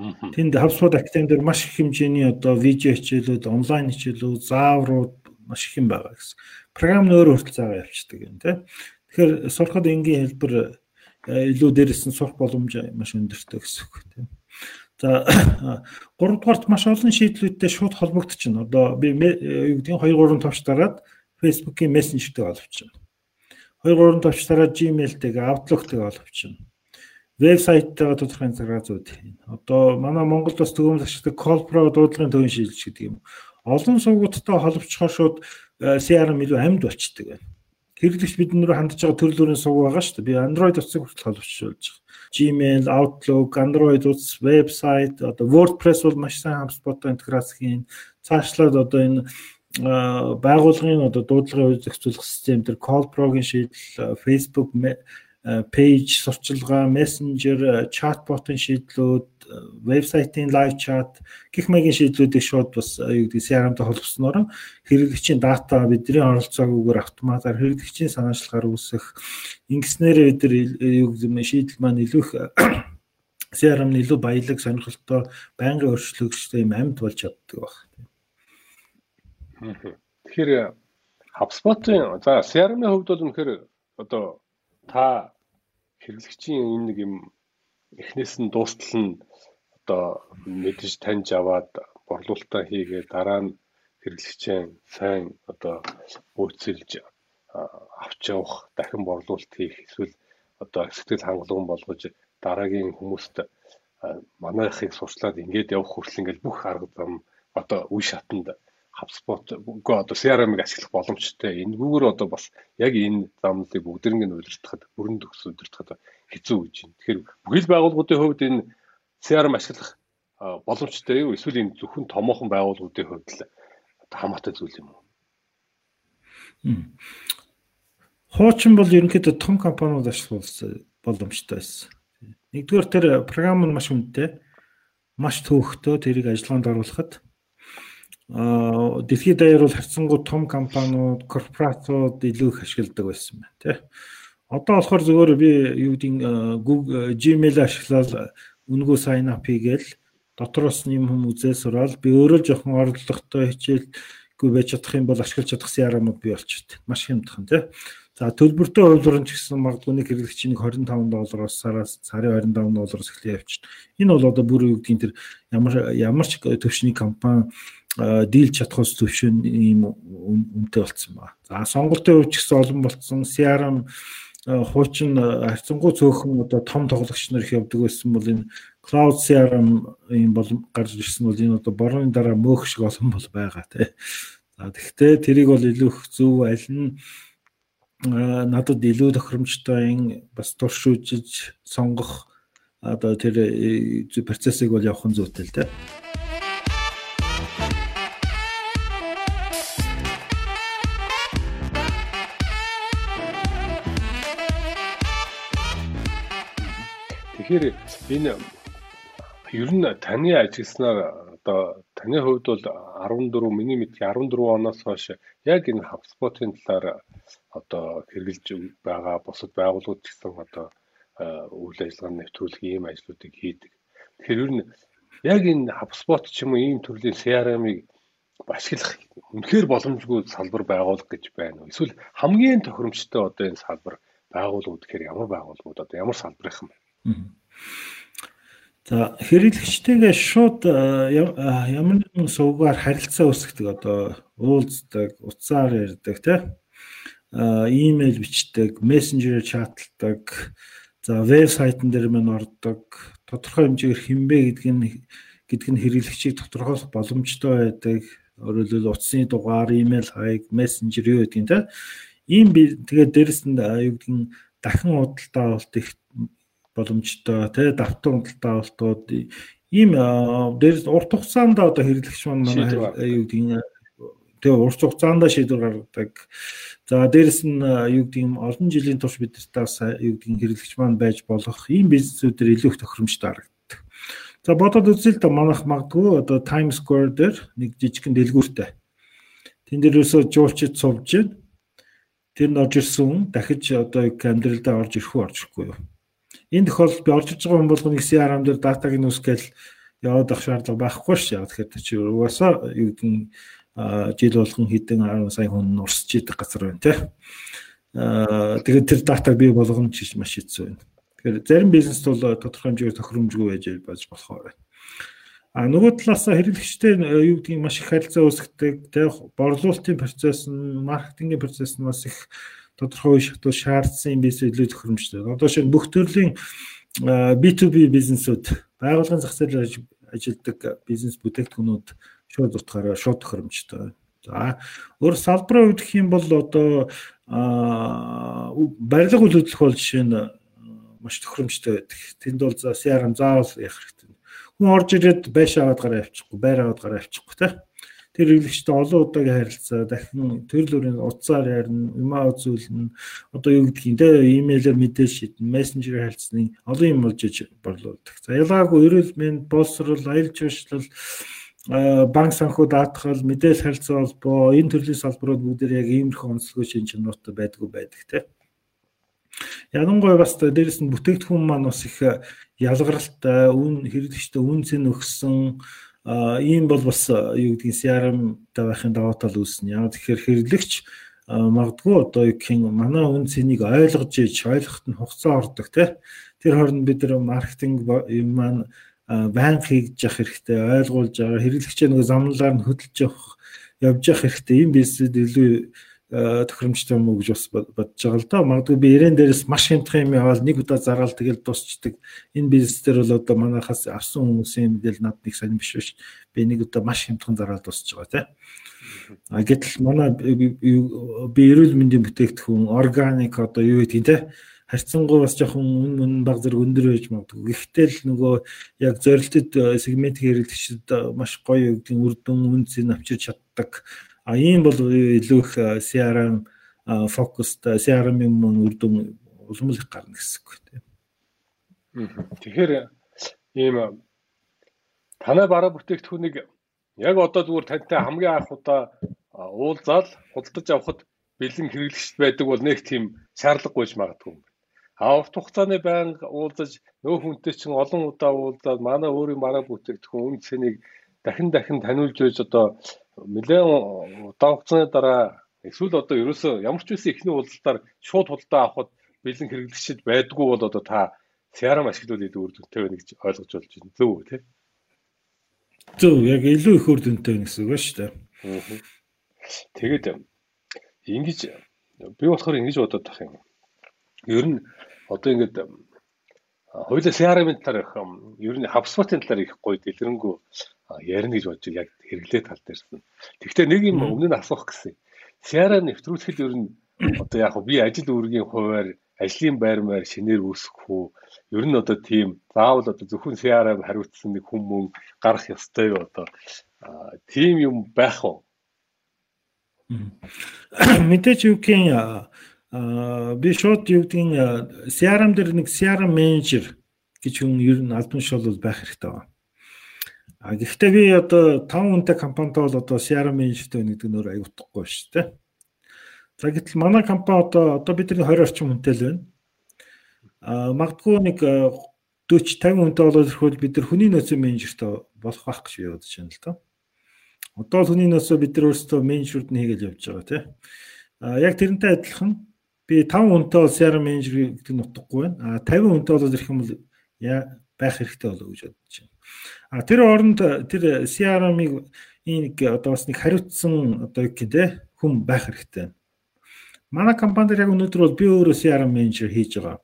Тэнд HubSpot Academy дээр маш их хэмжээний одоо видео хичээлүүд, онлайн хичээлүүд, зааврууд маш их юм байгаа гэсэн. Програм нь өөр хүртэл заагаа явчихдаг юм тий. Тэгэхээр сурахад энгийн хэлбэр э, илүү дээрээс нь сурах боломж маш өндөртэй гэсэн үг тий. За 3 дугаарт маш олон шийдлүүдтэй шууд холбогдчихно. Одоо би юу гэдгийг 2 3 тавч дараад Facebook-ийн Messenger-тэй оловчихно. 2 3 тавч дараад Gmail-тэйгээ Outlook-тэйгээ оловчихно вебсайттайгаа тодорхой цагаа зүйд. Одоо манай Монголд бас төгөөмөл ашигладаг Colpro дуудлагын төвийн шилжилт гэдэг юм. Олон сувгуудтай холбоцохоор шууд э, CRM илүү амьд болчдөг байна. Хэрэглэгч бидний рүү хандж байгаа төрөл бүрийн сувг байгаа шүү дээ. Би Android утсыг хүртэл холбоцож болж байгаа. Gmail, Outlook, Android утас, вебсайт, одоо WordPress бол маш сайн HubSpot-той интеграц хийн. Цаашлаад одоо энэ э, байгууллагын одоо дуудлагын үйл зохицуулах систем төр Colpro-гийн шийдэл, Facebook page сурчилгаа, messenger, chatbot-ын шийдлүүд, вебсайтын лайв чат. Гих мэгийн шийдлүүдийг шууд бас юу гэдэг CRM-тай холбосноор хэрэглэгчийн дата бидний оролцоогүйгээр автоматар хэрэглэгчийн санаачлахаар үүсэх. Ингэснээр бид юу гэдэг шийдэл маань илүү их CRM нь илүү баялаг сонирхолтой байнгын өөрчлөгчтэй юм амьд болж чаддаг баг. Тэгэхээр HubSpot-ын за CRM-ийн хувьд бол үнэхээр одоо та хэрэглэгчийн энэ нэг юм эхнээс нь дуустал нь одоо мэдж таньж аваад борлуулалтаа хийгээд дараа нь хэрэглэгчийн сайн одоо үүсэлж авч явах дахин борлуулалт хийх эсвэл одоо сэтгэл хангалуун болгож дараагийн хүмүүст манайхыг сурчлаад ингээд явах хүртэл ингээд бүх арга зам одоо үе шатанд HubSpot үгүй одоо CRM-ыг ашиглах боломжтой. Энэгээр одоо бас яг энэ замлыг бүгдэрийг нь удирдахад, бүрэн төгс удирдахад хэцүү гэж байна. Тэгэхээр бүхэл байгууллагуудын хувьд энэ CRM ашиглах боломжтой юу? Эсвэл энэ зөвхөн томоохон байгууллагуудын хувьд л хамаатай зүйл юм уу? Хуучин бол ерөнхийдөө том компаниуд ашиглах боломжтой байсан. Нэгдүгээр тэр програм нь маш үнэтэй. Маш төвөгтэй тэрийг ажиллагаанд оруулахад дэлхийд даяар бол харьцангуй том компаниуд, корпорациуд илүү их ашигладаг байсан байна, тий. Одоо болохоор зөвөр би юу гэдэг Google Gmail ашиглаад үнгөө sign up хийгээл дотроос нь юм хүм үзээ сураад би өөрөө жоохон орлоготой хичээлгүй байж чадах юм бол ашиглаж чадах CRM-ууд бий болчиход маш хямдхан тий. За төлбөртэй хувилбарн ч гэсэн магадгүй нэг хэрэглэгчийн 25 доллароос сараас сарын 25 доллароос эхлэе явчихна. Энэ бол одоо бүр юу гэдгийг тэр ямар ямар ч төвшний компани дийлж чадхаас төвшин ийм үнэтэй болцсон ба. За сонголтын хувьд ч гэсэн олон болцсон. CRM хуучин харьцангуй цөөхөн одоо том тоглогч нар их явдаг байсан бол энэ cloud CRM ийм бол гарч ирсэн бол энэ одоо борооны дараа мөөх шиг олон бол байгаа тий. За тэгвэл тэрийг бол илүү их зөв аль нь надад илүү тохиромжтой бас туршуулж сонгох одоо тэр э, процессыг бол явах нь зүйтэй л дээ. Тэгэхээр энэ ер нь таны ажилласнаар одоо таны хувьд бол 14 миний мэдхий 14 оноос хойш яг энэ HubSpot-ын талаар одоо хэрэгжилж байгаа бусад байгууллагууд гэсэн одоо үйл ажиллагааны нэвтрүүлэх ийм ажлуудыг хийдэг. Тэгэхээр ер нь яг энэ HubSpot ч юм уу ийм төрлийн CRM-ыг ашиглах үнэхээр боломжгүй салбар байгуулах гэж байна уу? Эсвэл хамгийн тохиромжтой одоо энэ салбар байгууллагууд гэхээр ямар байгууллагууд одоо ямар салбарынхан байна? За хэрэглэгчтэйгээ шууд ямар нэгэн сувгаар харилцаа үүсгдэг одоо уулздаг, утсаар ярьдаг тийм имэйл бичдэг, мессенжерээр чаталдаг, за вебсайтн дээр мань ордог, тодорхой хэмжээгээр хинбэ гэдг нь гэдг нь хэрэглэгчийг тодорхойлох боломжтой байдаг. Өөрөөр хэлбэл утасны дугаар, имэйл хаяг, мессенжер юу гэдгийг те. Ийм тэгээд дээрэс нь юу гэдгийг дахин худалдаа авалт их боломжтой те давтан худалдаа авалтууд ийм дээрс урт хугацаанд одоо хэрэглэгч манай юу гэдгийг тэгээ урт хугацаанд шийдвэр гаргадаг. За дээрэс нь юу гэдэг юм олон жилийн турш бид таас юу гэдэг хэрэглэгч маань байж болох ийм бизнесүүдээр илүү их тохиромжтой харагддаг. За бодоод үзэл та манайх магадгүй одоо Times Square дээр нэг жижигхэн дэлгүүртэй. Тэн дээр өсөө жуулчид сувж байна. Тэр нь орж ирсэн дахиж одоо амьдралдаа орж ирэх үү орж ирэхгүй юу? Энэ тохиолдолд би орж иж байгаа хүн болгоныг CRM дээр датаг нь үсгээл яваад ах шаардлага байхгүй ш. Яг тэгэхээр чи угаасаа юу гэдэг жил болгон хэдэн 10 сая хүн урсж идэг газар байна тий. Тэгээд тэр датаг бий болгоно ч маш хэцүү байна. Тэгэхээр зарим бизнест бол тодорхой хэмжээгээр тохиромжгүй байж байж болохоор байна. А нөгөө талаас хэрэглэгчтэй юу гэдгийг маш их харилцаа үүсгдэг, тий борлуулалтын процесс нь, маркетингийн процесс нь бас их тодорхой шатуу шаардсан бизнес илүү тохиромжтой. Одоо шинэ бүх төрлийн B2B бизнесүүд байгууллагын зах зээлээр ажилладаг бизнес бүтээгдэхүүнүүд шууд утгаараа шууд тохиромжтой. За өөр салбарын хувьд гэх юм бол одоо барилга үйл хөдлөх бол жишээ нь маш тохиромжтой байдаг. Тэнд бол за CRM заавал явах хэрэгтэй. Хүн орж ирээд байшаа аваад гараа авчихгүй, байр аваад гараа авчихгүй те. Тэр хэрэглэгчтэй олон удаагийн харилцаа дахин төрөл бүрийн утсаар ярина, имаа үзүүлнэ. Одоо юу гэдгийг те имэйлээр мэдээж шидэн, мессенжерээр харилцаны олон юм болж иж борлуулдаг. За ялгаагүй эрүүл мэнд, боловсрол, аялал жуулчлал банк санхүү даатгал, мэдээлэл харилцаа холбоо, энэ төрлийн салбарууд бүгдээр яг иймэрхүү онцлогоо шин чанартай байдгүй байдаг те. Ялангуяа бас дээрэс нь бүтээгдэхүүн маань бас их ялгаралтай, үн хэрэглэгчтэй үн цэн өгсөн ийм бол бас юу гэдгийг CRM та байхын даваа тал үүснэ. Яг тэгэхээр хэрэглэгч магадгүй одоо юу гэх юм манай үн цэнийг ойлгож иж ойлгоход нь хугацаа ордог тий. Тэр хооронд бид нар маркетинг юм маань байнга хийж явах хэрэгтэй, ойлгуулж байгаа хэрэглэгчээ нөгөө замналаар нь хөдөлж явах явж явах хэрэгтэй. Ийм бизнесд илүү тохиромжтой юм уу гэж бас бодож байгаа л да. Магадгүй би ирээн дээрээс маш хямдхан юм яваал нэг удаа зараал тэгэл дуусчдаг. Энэ бизнес дээр бол одоо манайхаас авсан хүмүүсийн мэдээлэл над нэг сайн биш биш. Би нэг удаа маш хямдхан зараал дуусч байгаа тийм. А гэтэл манай би эрүүл мэндийн бүтээгдэхүүн органик одоо юу гэдгийг тийм харьцангуй бас жоохон үн мөн баг зэрэг өндөр байж магадгүй. Гэхдээ л нөгөө яг зорилтод сегмент хэрэглэгчид маш гоё үгдийн үр дүн үнцийг авчирч чаддаг А ийм бол илүү их CRM фокуст CRM-ийн мөн үр дүн улам их гарна гэсэн үг тийм. Тэгэхээр ийм танай бараа бүтээгдэхүүнийг яг одоо зүгээр тантай хамгийн анх удаа уулзаал худалдаж авахд бэлэн хэрэглэгчд байдаг бол нэг тийм шаардлагагүй ч магадгүй юм. А урт хугацааны байнга уулзаж нөө хүнтэй чинь олон удаа уулзаад манай өөрийн бараа бүтээгдэхүүн үн цэнийг дахин дахин таниулж байж одоо нэлээд удаан хугацааны дараа эсвэл одоо ерөөсөө ямар ч үсэн ихний худалдаар шууд худалдаа авахд бэлэн хэрэглэгчд байдгүй бол одоо та CRM ашиглуул илүү үр дүнтэй байна гэж ойлгож болж байна. Зөв үү те? Зөв яг илүү их үр дүнтэй байна гэсэн үг ба шүү дээ. Тэгээд ингэж би болохоор ингэж бодоод тах юм. Ер нь одоо ингэж хоёулаа CRM-ийн талаар ер нь HubSpot-ын талаар их гоё дэлгэрэнгүй ярина гэж бодож яг хэрэглээ тал дээрсэн. Гэхдээ нэг юм өмнө нь асуух гэсэн. CRM нэвтрүүлэхэд ер нь одоо яг би ажил үүргийн хуваар ажлын байр маяг шинээр үүсгэх үү? Ер нь одоо тийм заавал одоо зөвхөн CRM хариуцсан нэг хүмүүс гарах ёстой юу одоо тийм юм байх уу? Мэдээж юу юм би шууд юу гэдгийг CRM дээр нэг CRM менежер гэж хүн ер нь албан шол бол байх хэрэгтэй байна. А гэхдээ би одоо 5 хүнтэй компанитай бол одоо CRM менежертэй байна гэдэг нь өөр аюутгахгүй шүү дээ. За гэтэл манай компани одоо одоо бидний 20 орчим хүнтэй л байна. А магадгүй нэг 40 50 хүнтэй болоод ирэхвэл бид нар хүний нөөцийн менежертэй болох байх гэж бодож байна л доо. Одоо л хүний нөөцөө бид нар өөрсдөө менежерүүд нь хийгээл явж байгаа тийм. А яг тэрнтэй адилхан би 5 хүнтэй бол CRM менежер гэдэг нь утгагүй байна. А 50 хүнтэй болоод ирэх юм бол байх хэрэгтэй болов уу гэж бодож байна. А тэр оронд тэр CRM-ыг нэг одоо бас нэг хариуцсан одоо юу те хүн байх хэрэгтэй. Манай компанид яг өнөөдөр бол би өөрөө CRM менежер хийж байгаа.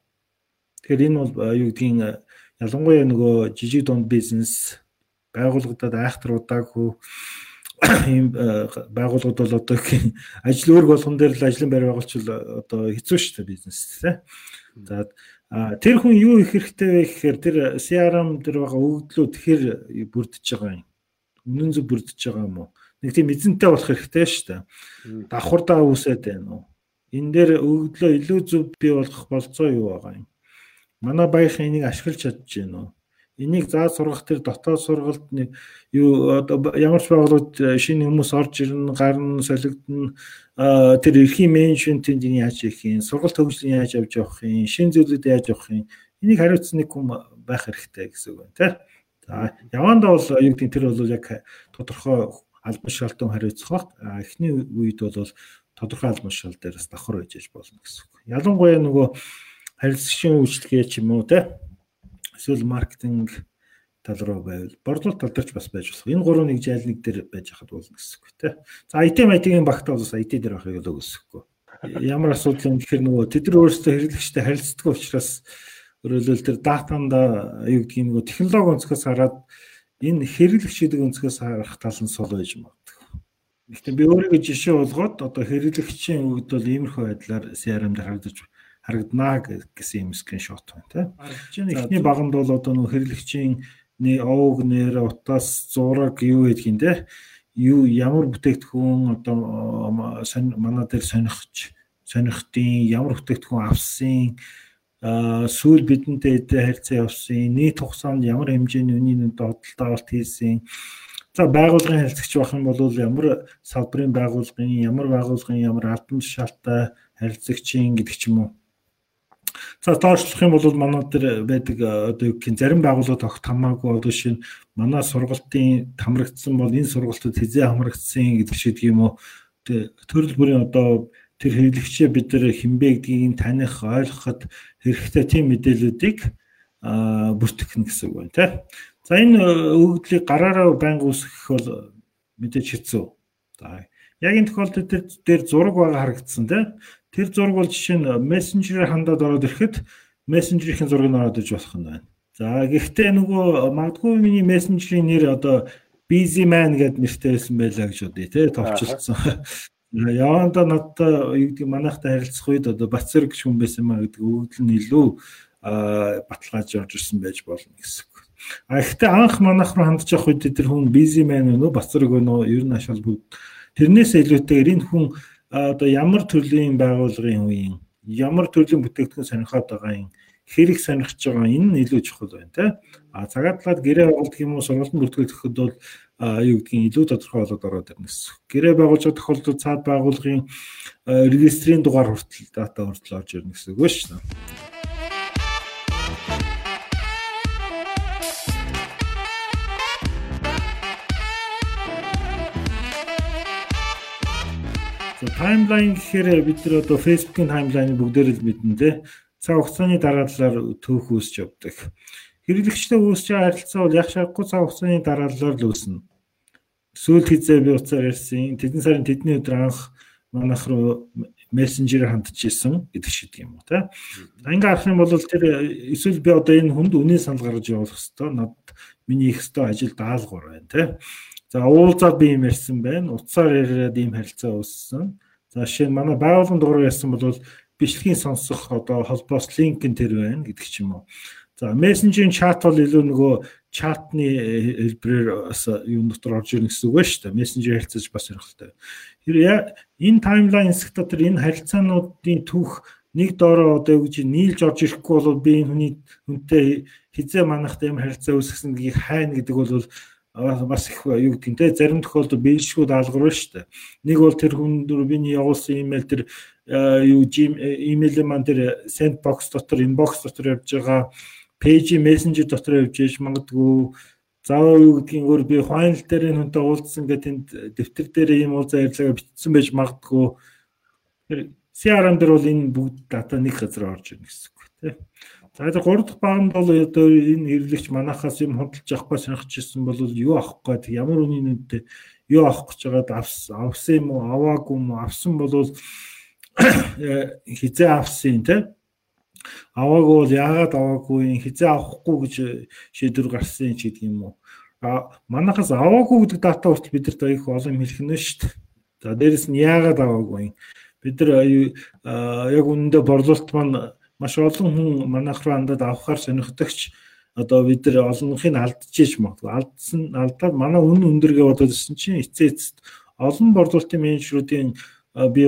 Тэгэхээр энэ бол юу гэдгийг ялангуяа нөгөө жижиг дунд бизнес байгууллагуудад айхтруудаагүй ийм байгууллагууд бол одоо ажил үүрэг болгон дээр л ажлын байр байгуулчвал одоо хэцүү шүү дээ бизнес тий. За тэр хүн юу их хэрэгтэй вэ гэхээр тэр CRM дээр байгаа өгөгдлүүд тэр бүрдэж байгаа юм. Үнэн зөв бүрдэж байгаа юм уу? Нэг тийм эзэнтэй болох хэрэгтэй шүү дээ. Давхардаа үүсээд байна уу? Энэ дээр өгөгдлөө илүү зөв бий болгох болцоо юу байгаа юм? Манай баярын энийг ашиглаж чадж байна уу? Энийг заа сургах тэр дотоод сургалт юу ямар ч байгууллагууд э, шинэ хүмүүс орж ирнэ, гарна, солигдно. Тэр эрхийн менежментийн яаж хийх юм, сургалт хөгжлийн яаж явж явах юм, шинэ зүйлүүд яаж явах юм. Энийг хариуцсан нэг хүн байх хэрэгтэй гэсэн үг байна, тийм. За явандаа бол юу гэдэг тэр бол яг тодорхой албан шалтгаан хариуцах бах. Эхний үед бол тодорхой албан шал дээрээс давхар байж болно гэсэн үг. Ялангуяа нөгөө харилцагчийн үйлчлэгээ ч юм уу тийм эсвэл маркетинг тал руу байвал борлуулалт тал дээр ч бас байж болох. Энэ гурван нэг жайл нэг дээр байж хад болно гэсэн үг тий. За IT IT-ийн багтаа бас IT дээр байхыг л өсөхгүй. Ямар асуудал юм гэхээр нөгөө тэд нар өөрсдөө хэрэглэгчтэй харилцдаг учраас өөрөлдөл тэр датанда юу гэдгийг нөгөө технологи өнцгөөс хараад энэ хэрэглэгчдийн өнцгөөс харах тал нь сул байж магадгүй. Гэхдээ би өөрийгөө жишээ болгоод одоо хэрэглэгчийн үгд бол иймэрхүү байдлаар CRM дээр харагдаж харагданаа гэсэн юм скриншот байна тийм. Арчны эхний баганд бол одоо нөх хэрэглэгчийн нэг овг нэр утас зураг юу гэдгийг те юу ямар бүтээгдэхүүн одоо манай дээр сонирхч сонирхтын ямар бүтээгдэхүүн авсан сүүл бидэнтэй харьцаа явсан нийт хугацаанд ямар хэмжээний үнийн додолт авалт хийсэн. За байгууллагын харилцагч байх юм бол ямар салбарын байгууллагын ямар байгууллагын ямар албан тушаалтай харилцагчийн гэдэг ч юм уу За доошлох юм бол манай дээр байдаг одоо юу гэх зарим байгууллагууд огт хамаагүй одоо шинэ манай сургалтын хамрагдсан бол энэ сургалтад хизээ хамрагдсан гэдэг шиг юм уу төрөл бүрийн одоо тэр хэрэглэгчээ бид нар хинбэ гэдгийг таних ойлгоход хэрэгтэй тийм мэдээллүүдийг бүртгэх нь гэсэн үг байна тийм. За энэ өгөгдлийг гараараа байнга үүсгэх бол мэдээж хэцүү. За яг энэ тохиолдолд дээр зураг байгаа харагдсан тийм. Тэр зураг бол жишээ нь мессенжерээр хандаад ороод ирэхэд мессенжерийн зургийг ороод иж болох нь байна. За гэхдээ нөгөө магадгүй миний мессенжерийн нэр одоо busy man гэдэг нэртэй байсан байлаа гэж бодъё тий товчлсон. Яванда надтай юу гэдэг манайхтай харилцах үед одоо Бацэр гэж хүн байсан маа гэдэг өгдөл нь илүү баталгааж орж ирсэн байж болно гэсэн. А ихтэй анх манайх руу хандж явах үед тэр хүн busy man өнөө Бацэр өгнө ер нь ашаал бүгд тэрнээс илүүтэйгээр энэ хүн одоо ямар төрлийн байгууллагын үеийн ямар төрлийн бүтээгдэхүүн сонирхоод байгаа юм хэрэг сонирхож байгаа энэ нь илүү чухал байна те а цагаат талаад гэрээ байгуулдаг юм уу сургалтын бүртгүүлэхэд бол юу гэдгийг илүү тодорхой болоод ороод ирнэ гэсэн. Гэрээ байгуулж байгаа тохиолдолд цаад байгууллагын регистрийн дугаар хүртэл дата хүртэл орж ирнэ гэсэн үг шүү дээ. Таймлайн гэхээр бид нар одоо Facebook-ийн таймлайныг бүгдээр л мэднэ те. Цаг хугацааны дараалалаар төөх үүсч явдаг. Хэрэглэгчтэй үүсч байгаа харилцаа бол яг шаргагүй цаг хугацааны дараалалаар л үүснэ. Сүүл хизээ би уцаар ярьсан. Тэдэн сарын тэдний өдөр анх манайх руу мессенжерээр хандж ирсэн гэдэг шиг юм уу те. Ингээ харах юм бол тэр эсвэл би одоо энэ хүнд үнийн санал гаргаж явуулах хэвээр над миний их хэвээр ажил даалгавар байна те. За уулзаад би юм ярьсан байна. Утсаар яриад ийм харилцаа үүссэн. За жишээ нь манай байгууллагын дугаар ярьсан бол бичлэгийн сонсох одоо холбоос линк нь тэр байна гэдэг ч юм уу. За мессенжийн чат бол илүү нөгөө чатны хэлбэрээр бас юм дотор орж ирнэ гэсэн үг байна шүү дээ. Мессенжер харилцаж бас сонирхолтой. Тэр энэ таймлайн хэсэг дотор энэ харилцаануудын түүх нэг доороо одоо гэж нийлж орж ирэхгүй бол би энэ хүний хүнтэй хизээ манахтай юм харилцаа үүсгэсэн гэдгийг хайна гэдэг бол бас их юу гэдэг те зарим тохиолдолд биелшгүй даалгавар шүү дээ. Нэг бол тэр хүн биний явуулсан имэйл тэр юу имэйл маань тэр sendbox дотор inbox дотор явж байгаа пэйж мессенжер дотор явж ээж магадгүй заавал юу гэдгийг өөр би final дээр энэ хүнтэй уулзсан гэдэг тэнд дэвтэр дээр ийм уулзаа ярьлага бичсэн байж магадгүй CRM дээр бол энэ бүгд дата нэг газар орж ирнэ гэсэн үг тийм. За тэр 3 дахь баганд бол одоо энэ хэрэглэгч манахаас юм худалдаж авахгүй сонирхож ирсэн бол юу авах гээд ямар үнийн үнэтэй юу авах гэж байгаад авсан юм уу аваагүй юм уу? Авсан бол э, хизээ авсан те. Аваагүй бол яагаад аваагүй хизээ авахгүй гэж шийдвэр гарсан ч гэдэг юм уу? А манахаас аваагүй гэдэг дата хүртэл бидэрт аяих олон хэлэх нь шүү дээ. За дээрэс нь яагаад аваагүй? Бид нар яг үнэндээ борлуулалт маань маш олон хүн манайх руу андаад авахар сонирхдогч одоо бид нар олонхыг алдчихж магадгүй алдсан алдаад манай үн өндөргээ бодоод ирсэн чинь эцээ эцэст олон борлуулалтын менежерүүдийн би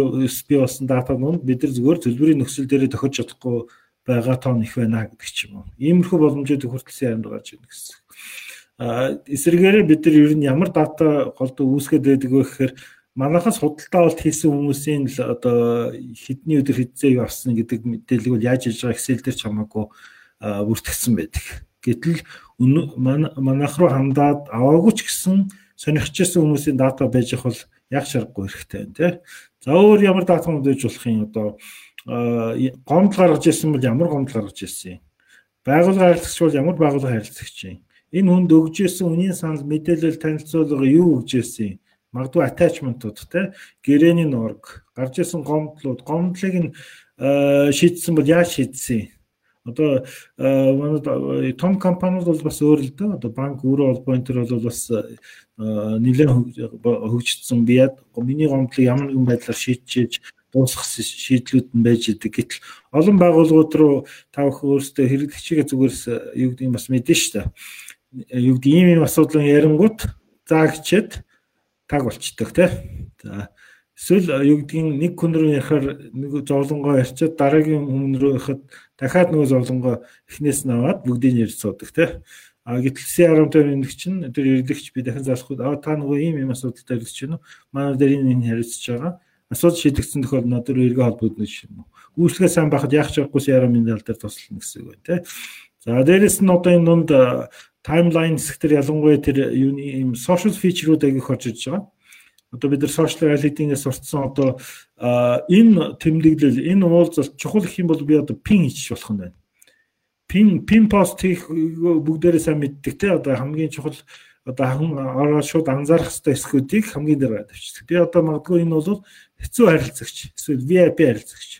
би болсон дата нь бид нар зөвхөн төлбөрийн нөхцөл дээр тохиж чадахгүй байгаа тоон их байна гэдэг ч юм уу. Иймэрхүү боломжуудыг хүртэлсэн ярианд гарч ирнэ гэсэн. А эсвэргээрээ бид нар ер нь ямар дата голд үүсгээд байдаг вэ гэхээр манайхаас худалдаа авалт хийсэн хүмүүсийн л одоо хэдний өдөр хэдзээ явсан гэдэг мэдээлэл бол яаж хийж байгаа Excel дээр ч хамаагүй бүртгэсэн байдаг. Гэтэл манайх руу хандаад аваагүй ч гэсэн сонирхчихсан хүмүүсийн дата байж их бол яг шаргагүй хэрэгтэй байна тий. За өөр ямар датамд байж болох юм одоо гомдол гаргаж ирсэн бол ямар гомдол гаргаж ирсэн юм. Байгууллага харилцагч бол ямар байгууллага харилцагч юм. Энэ хүнд өгж ирсэн үнийн санал мэдээлэл танилцуулга юу өгж ирсэн юм магадгүй attachment-ууд те. Гэрээний нураг гарч исэн гомдлууд гомдлыг нь э, шийдсэн бол яаж шийдсэн? Одоо э, манай том компаниуд бол бас өөр л дээ одоо банк өөрөө холбоо энэ төр бол бас э, нэлээд хөгжсөн би яд миний гомдлыг ямар нэгэн байдлаар шийдчихэж дуусгах шийдлүүд нь байж идэг гэтэл олон байгууллагууд руу та бүхэн өөрсдөө хэрэглэгчийгээ зүгээрс юу гэдэг юм бас мэдэн штэ. Юу гэдэг ийм ийм асуудлын ярингууд заагчид таг болчдөг тий. За эсвэл юу гэдгийг нэг хүн рүү ярихаар нэг зовлонгоо ярьчаад дараагийн хүн рүү яхад дахиад нөгөө зовлонгоо эхнээс нь аваад бүгдийг ярьж суудаг тий. А гэтэл CRM-тэй нэг чинь тэр ирлэгч би дахин залахгүй а та нөгөө ийм юм асуудалтай ирлэгч чинь манай дээр энэ харилцаж байгаа. Асуудал шийдэгдсэн тохиолдолд тэр эргэн холбогдно гэж юм уу. Үйлчлэгээ сайн байхад яах чарахгүй CRM-ийн тал дээр туслана гэсэн үг байна тий. За дээрэс нь одоо энэ дунд таймлайн хэсгээр ялангуяа тэр юуны ийм social feature-ууд агих орж иж байгаа. Одоо бид нар social reality-ээс сурцсан одоо энэ тэмдэглэл энэ уулзалт чухал их юм бол би одоо пин хийчих болох нь байна. Пин пин пост хийх бүгдээрээ сайн мэддэг те одоо хамгийн чухал одоо ороо шууд анзаарах хэрэгтэй эсгүүдийг хамгийн дээр тавьчих. Би одоо магадгүй энэ бол хэцүү харилцагч эсвэл VIP харилцагч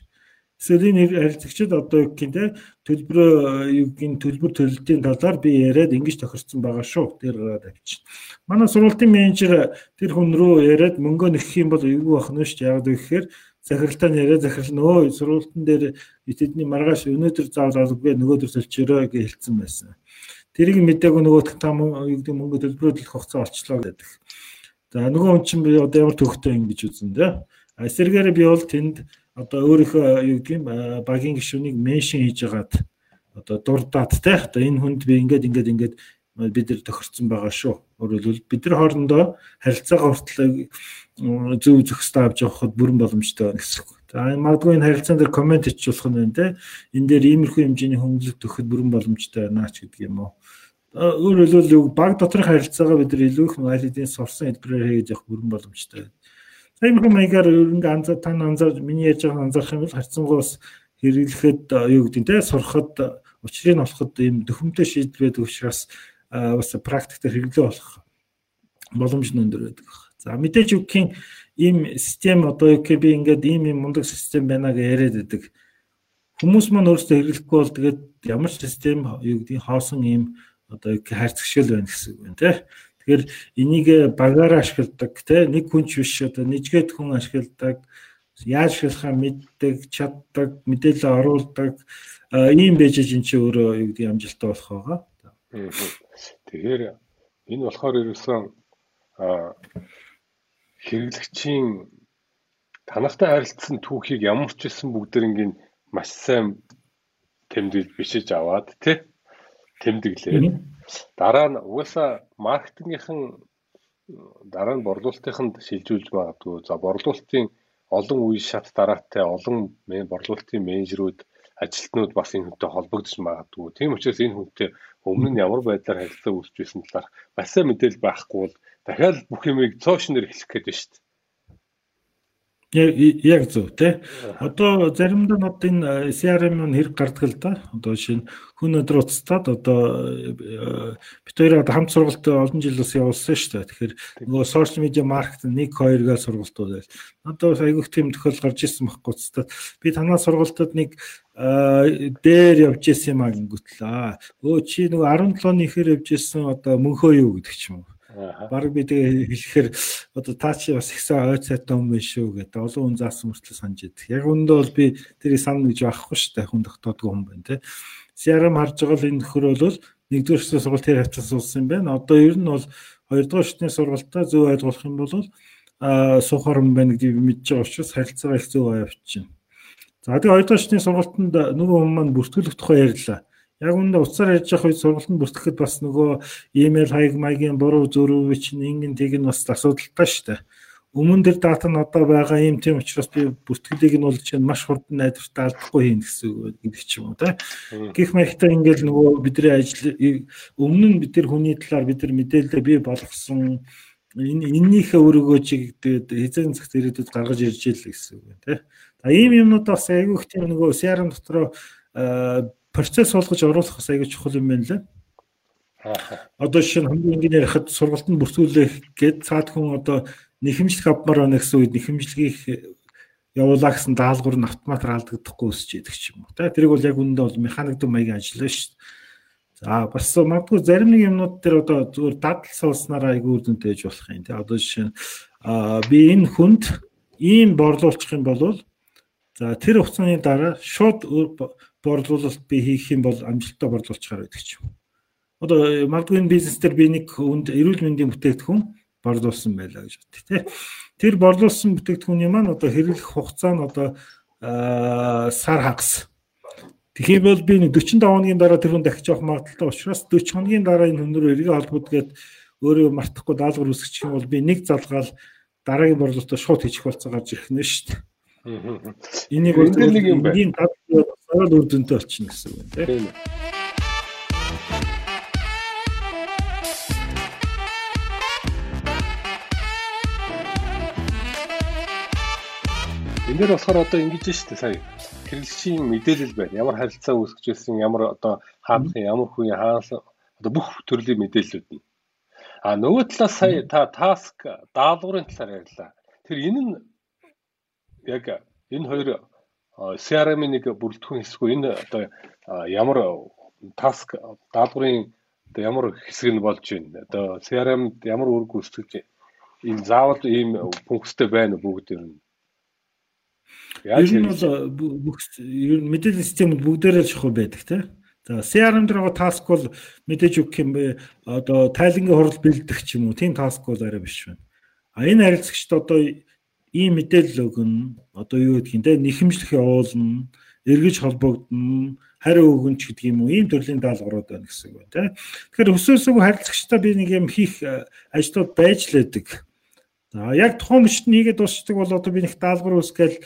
Эсвэл энэ харилцагчид одоо юу гэх юм төлбөрөө юу гин төлбөр төлөлтийн талаар би яриад ингэж тохирсон байгаа шүү. Тэр гараад авчих. Манай сургуулийн менежер тэр хүн рүү яриад мөнгө нөхөх юм бол эвгүй байх нь шүү. Яг гэхээр захиралтай нь яриа захирал нөө сургуулийн дээр эдний маргааш өнөөдөр заавал албагүй нөгөөдөр төлчөөрөө гэж хэлсэн байсан. Тэрийг мэдээгүй нөгөө там юу гэдэг мөнгө төлбөрөө төлөх хугацаа олчлоо гэдэг. За нөгөө хүн чинь би одоо ямар төвхтэй юм гэж үзэн дээ. А эсэргээр би бол тэнд одоо өөрийнхөө юу гэх юм багийн гишүүнийг меншн хийж агаад одоо дурдаад те одоо энэ хүнд би ингээд ингээд ингээд бид нар тохирцсон байгаа шүү. Өөрөлдвөл бид нар хоорондоо харилцаагаа хүртэл зөв зөвхөстэй авч явахад бүрэн боломжтой байна гэсэн үг. За магадгүй энэ харилцаан дээр комент хийчих болох нь байна те. Энэ дээр иймэрхүү хэмжээний хөнгөлөлт өгөхөд бүрэн боломжтой байна ч гэдэг юм уу. Өөрөлдвөл баг доторх харилцаагаа бид нар илүү их найлдын сурсан хэлбэрээр хийж явах бүрэн боломжтой байна. Тиймэрхүү маягаар ингээ анзаа тань анзаар миний ярьж байгааг анзаарах юм бол харьцангуйс хэрэглэхэд юу гэдэг нь те сурахад учрыг нь олоход ийм дөхөмтэй шийдэл байдаг учраас бас практикт хэрэглээ болох боломж нь өндөр байдаг. За мэдээж үгхийн ийм систем одоо юу гэх би ингээд ийм юм мундаг систем байна гэж яриад байдаг. Хүмүүс маань өөрсдөө хэрэглэхгүй бол тэгээд ямар ч систем юу гэдэг хоосон ийм одоо хайрцагшил байна гэсэн үг байна те. Тэгэхээр энийг багаар ашигладаг те нэг хүн ч биш одоо нэггээд хүн ашигладаг яаж ашиглахаа мэддэг, чаддаг, мэдээлэл оруулдаг ийм байж ин чи өөрөө юу гэдэг амжилттай болох байгаа. Тэгэхээр энэ болохоор ерөөсөн хэрэглэгчийн танахтай харилцсан түүхийг ямар ч байсан бүгдэрингийн маш сайн тэмдэглэж бичиж аваад тий тэмдэглээ. Дараа нь угаасаа маркетингийнхэн дараа нь борлуулалтынд шилжүүлж магадгүй. За борлуулалтын олон үе шат дараатай олон борлуулалтын менежерүүд ажилтнууд бас энэ хүнтэй холбогдож магадгүй. Тийм учраас энэ хүнтэй өмнө нь ямар байдлаар харилцаа үүсч байсан талаар бас мэдээлэл байхгүй бол дахиад бүх юмыг цоошнэр эхлэх гээд байна шүү дээ. Яг зөв тий. Одоо заримдаа нод энэ CRM нь хэрэг гардаг л да. Одоо шинэ хүн өдөр уцтаад одоо э, бид хоёр одоо хамт сургалт олон жил бас явуулсан шүү дээ. Тэгэхээр нөгөө сошиал медиа маркетинг 1 2 гээ сургалтууд байл. Одоо айгүйх тийм тохиол гарч ирсэн байхгүй уцтаад би танаа сургалтад нэг э, дээр явж ирсэн юм аа гингүүтлээ. Өө чи нөгөө 17 оны ихэр явж ирсэн одоо мөнхөө юу гэдэг ч юм уу Бараг би тэгээ хэлэхээр одоо та чи бас их сайн ой цайтай хүн биш шүү гэдэг олон хүн заасан мөртлөө санаж идэг. Яг үүндээ бол би тэрийг санана гэж байхгүй шүү дээ. Хүн тогтоодгүй хүн байна те. CRM харж байгаа л энэ нөхөр бол нэгдүгээр шатны сургалт тэр хавцаас суулсан юм байна. Одоо ер нь бол хоёрдугаар шатны сургалтаа зөв ойлгох юм бол а сухар юм байна гэдгийг мэдж байгаа учраас харилцаагаа их зөв явуулчихна. За тэгээ хоёрдугаар шатны сургалтанд нөгөө хүмүүс маань бүртгүүлэх тухай ярьлаа яг үүндээ уцаар ярьж явах үед сургалтанд бүртгэхэд бас нөгөө имэйл хаяг маягийн буруу зөрүү чинь ингэн тэг нь бас асуудалтай шүү дээ. Өмнө дээр дата нь одоо байгаа юм тийм учраас би бүртгэлийг нь бол чинь маш хурдан найдвартай алдахгүй хийн гэсэн гэдэг ч юм уу те. Гэх мэтлээ ингээл нөгөө бидний ажил өмнө нь бид тэр хүний талаар бид нар мэдээлэл бий болгосон энэ эннийхээ өрөөгөө чигдээд хязгаарын цагт ирээдүйд гаргаж ирж ийл гэсэн үг те. За ийм юмнууд бас айгүйх тийм нөгөө CRM дотроо процесс болгож оруулах бас аягүй чухал юм байна лээ. Одоо нь хамгийн энгийн ярихад сургалтанд бүртгүүлэх гээд цаад хүн одоо нэхэмжлэх авмаар байна гэсэн үед нэхэмжлэгийг явуулаа гэсэн даалгавар нь автоматар алдагдахгүй өсч идэг ч юм уу. Тэ тэрийг бол яг үүндээ бол механикдын маягийн ажиллана шүү дээ. За бас магадгүй зарим нэг юмнууд дээр одоо зүгээр дадал суулснараа айгүй үрдэнтэй ээж болох юм. Тэ одоо жишээ нь би энэ хүнд ийм борлуулчих юм бол за тэр хугацааны дараа шууд борлуулалт би хийх юм бол амжилттай борлуулчихаар байдаг ч юм. Одоо магадгүй энэ бизнес дээр би нэг хүнд эрүүл мэндийн бүтээгдэхүүн борлуулсан байлаа гэж бодъё тий. Тэр борлуулсан бүтээгдэхүүний маань одоо хэрэглэх хугацаа нь одоо сар хагас. Тэгэхээр бол би 45 хоногийн дараа тэр хүн дахиж авах магадaltaй учраас 40 хоногийн дараа энэ хүн рүү эргээ холбогдгээд өөрөө мартахгүй даалгавар үүсгэх юм бол би нэг залгаал дараагийн борлуулалтаа шууд хийчих болцоо гарч ирэх нь шүү дээ. Энийг бол нэг юм байна. Сараад үр дүнтэй болчихно гэсэн үг тийм. Энд дээр болохоор одоо ингэж шүү дээ сая хэрэглэгчийн мэдээлэл байна. Ямар харилцаа үүсгэж байсан, ямар одоо хаалгын, ямар хүн хаалт одоо бүх төрлийн мэдээллүүд нь. А нөгөө талаас сая та таск даалгаврын талаар ярьлаа. Тэр энэ нь яг энэ хоёр CRM-ийн нэг бүрэлдэхүүн хэсгүй энэ одоо ямар таск даалгаврын одоо ямар хэсэг нь болж байна. Одоо CRM-д ямар үр гүйцэтгэж энэ заавал ийм функцтэй байна бүгд ер нь Яаж юм бол бүх ер нь мэдээллийн системд бүгдээрээ шахуу байдаг тийм. За CRM дээр байгаа таск бол мэдээж үг юм бэ одоо тайлангийн хурал бэлдэх ч юм уу тийм таск бол арай биш байна. А энэ харилцагчд одоо ийм мэдээлэл өгнө одоо юу гэдгийг те нэхэмжлэх явуулна эргэж холбогдно хариу өгөн ч гэдэг юм уу ийм төрлийн даалгаврууд байна гэсэн үг байна те. Тэгэхээр өсөөсөө харилцагчтай би нэг юм хийх ажлууд байж лээдэг. За яг тухайн мөчт нэгээд дуусчдаг бол одоо би нэг даалгавар үүсгээл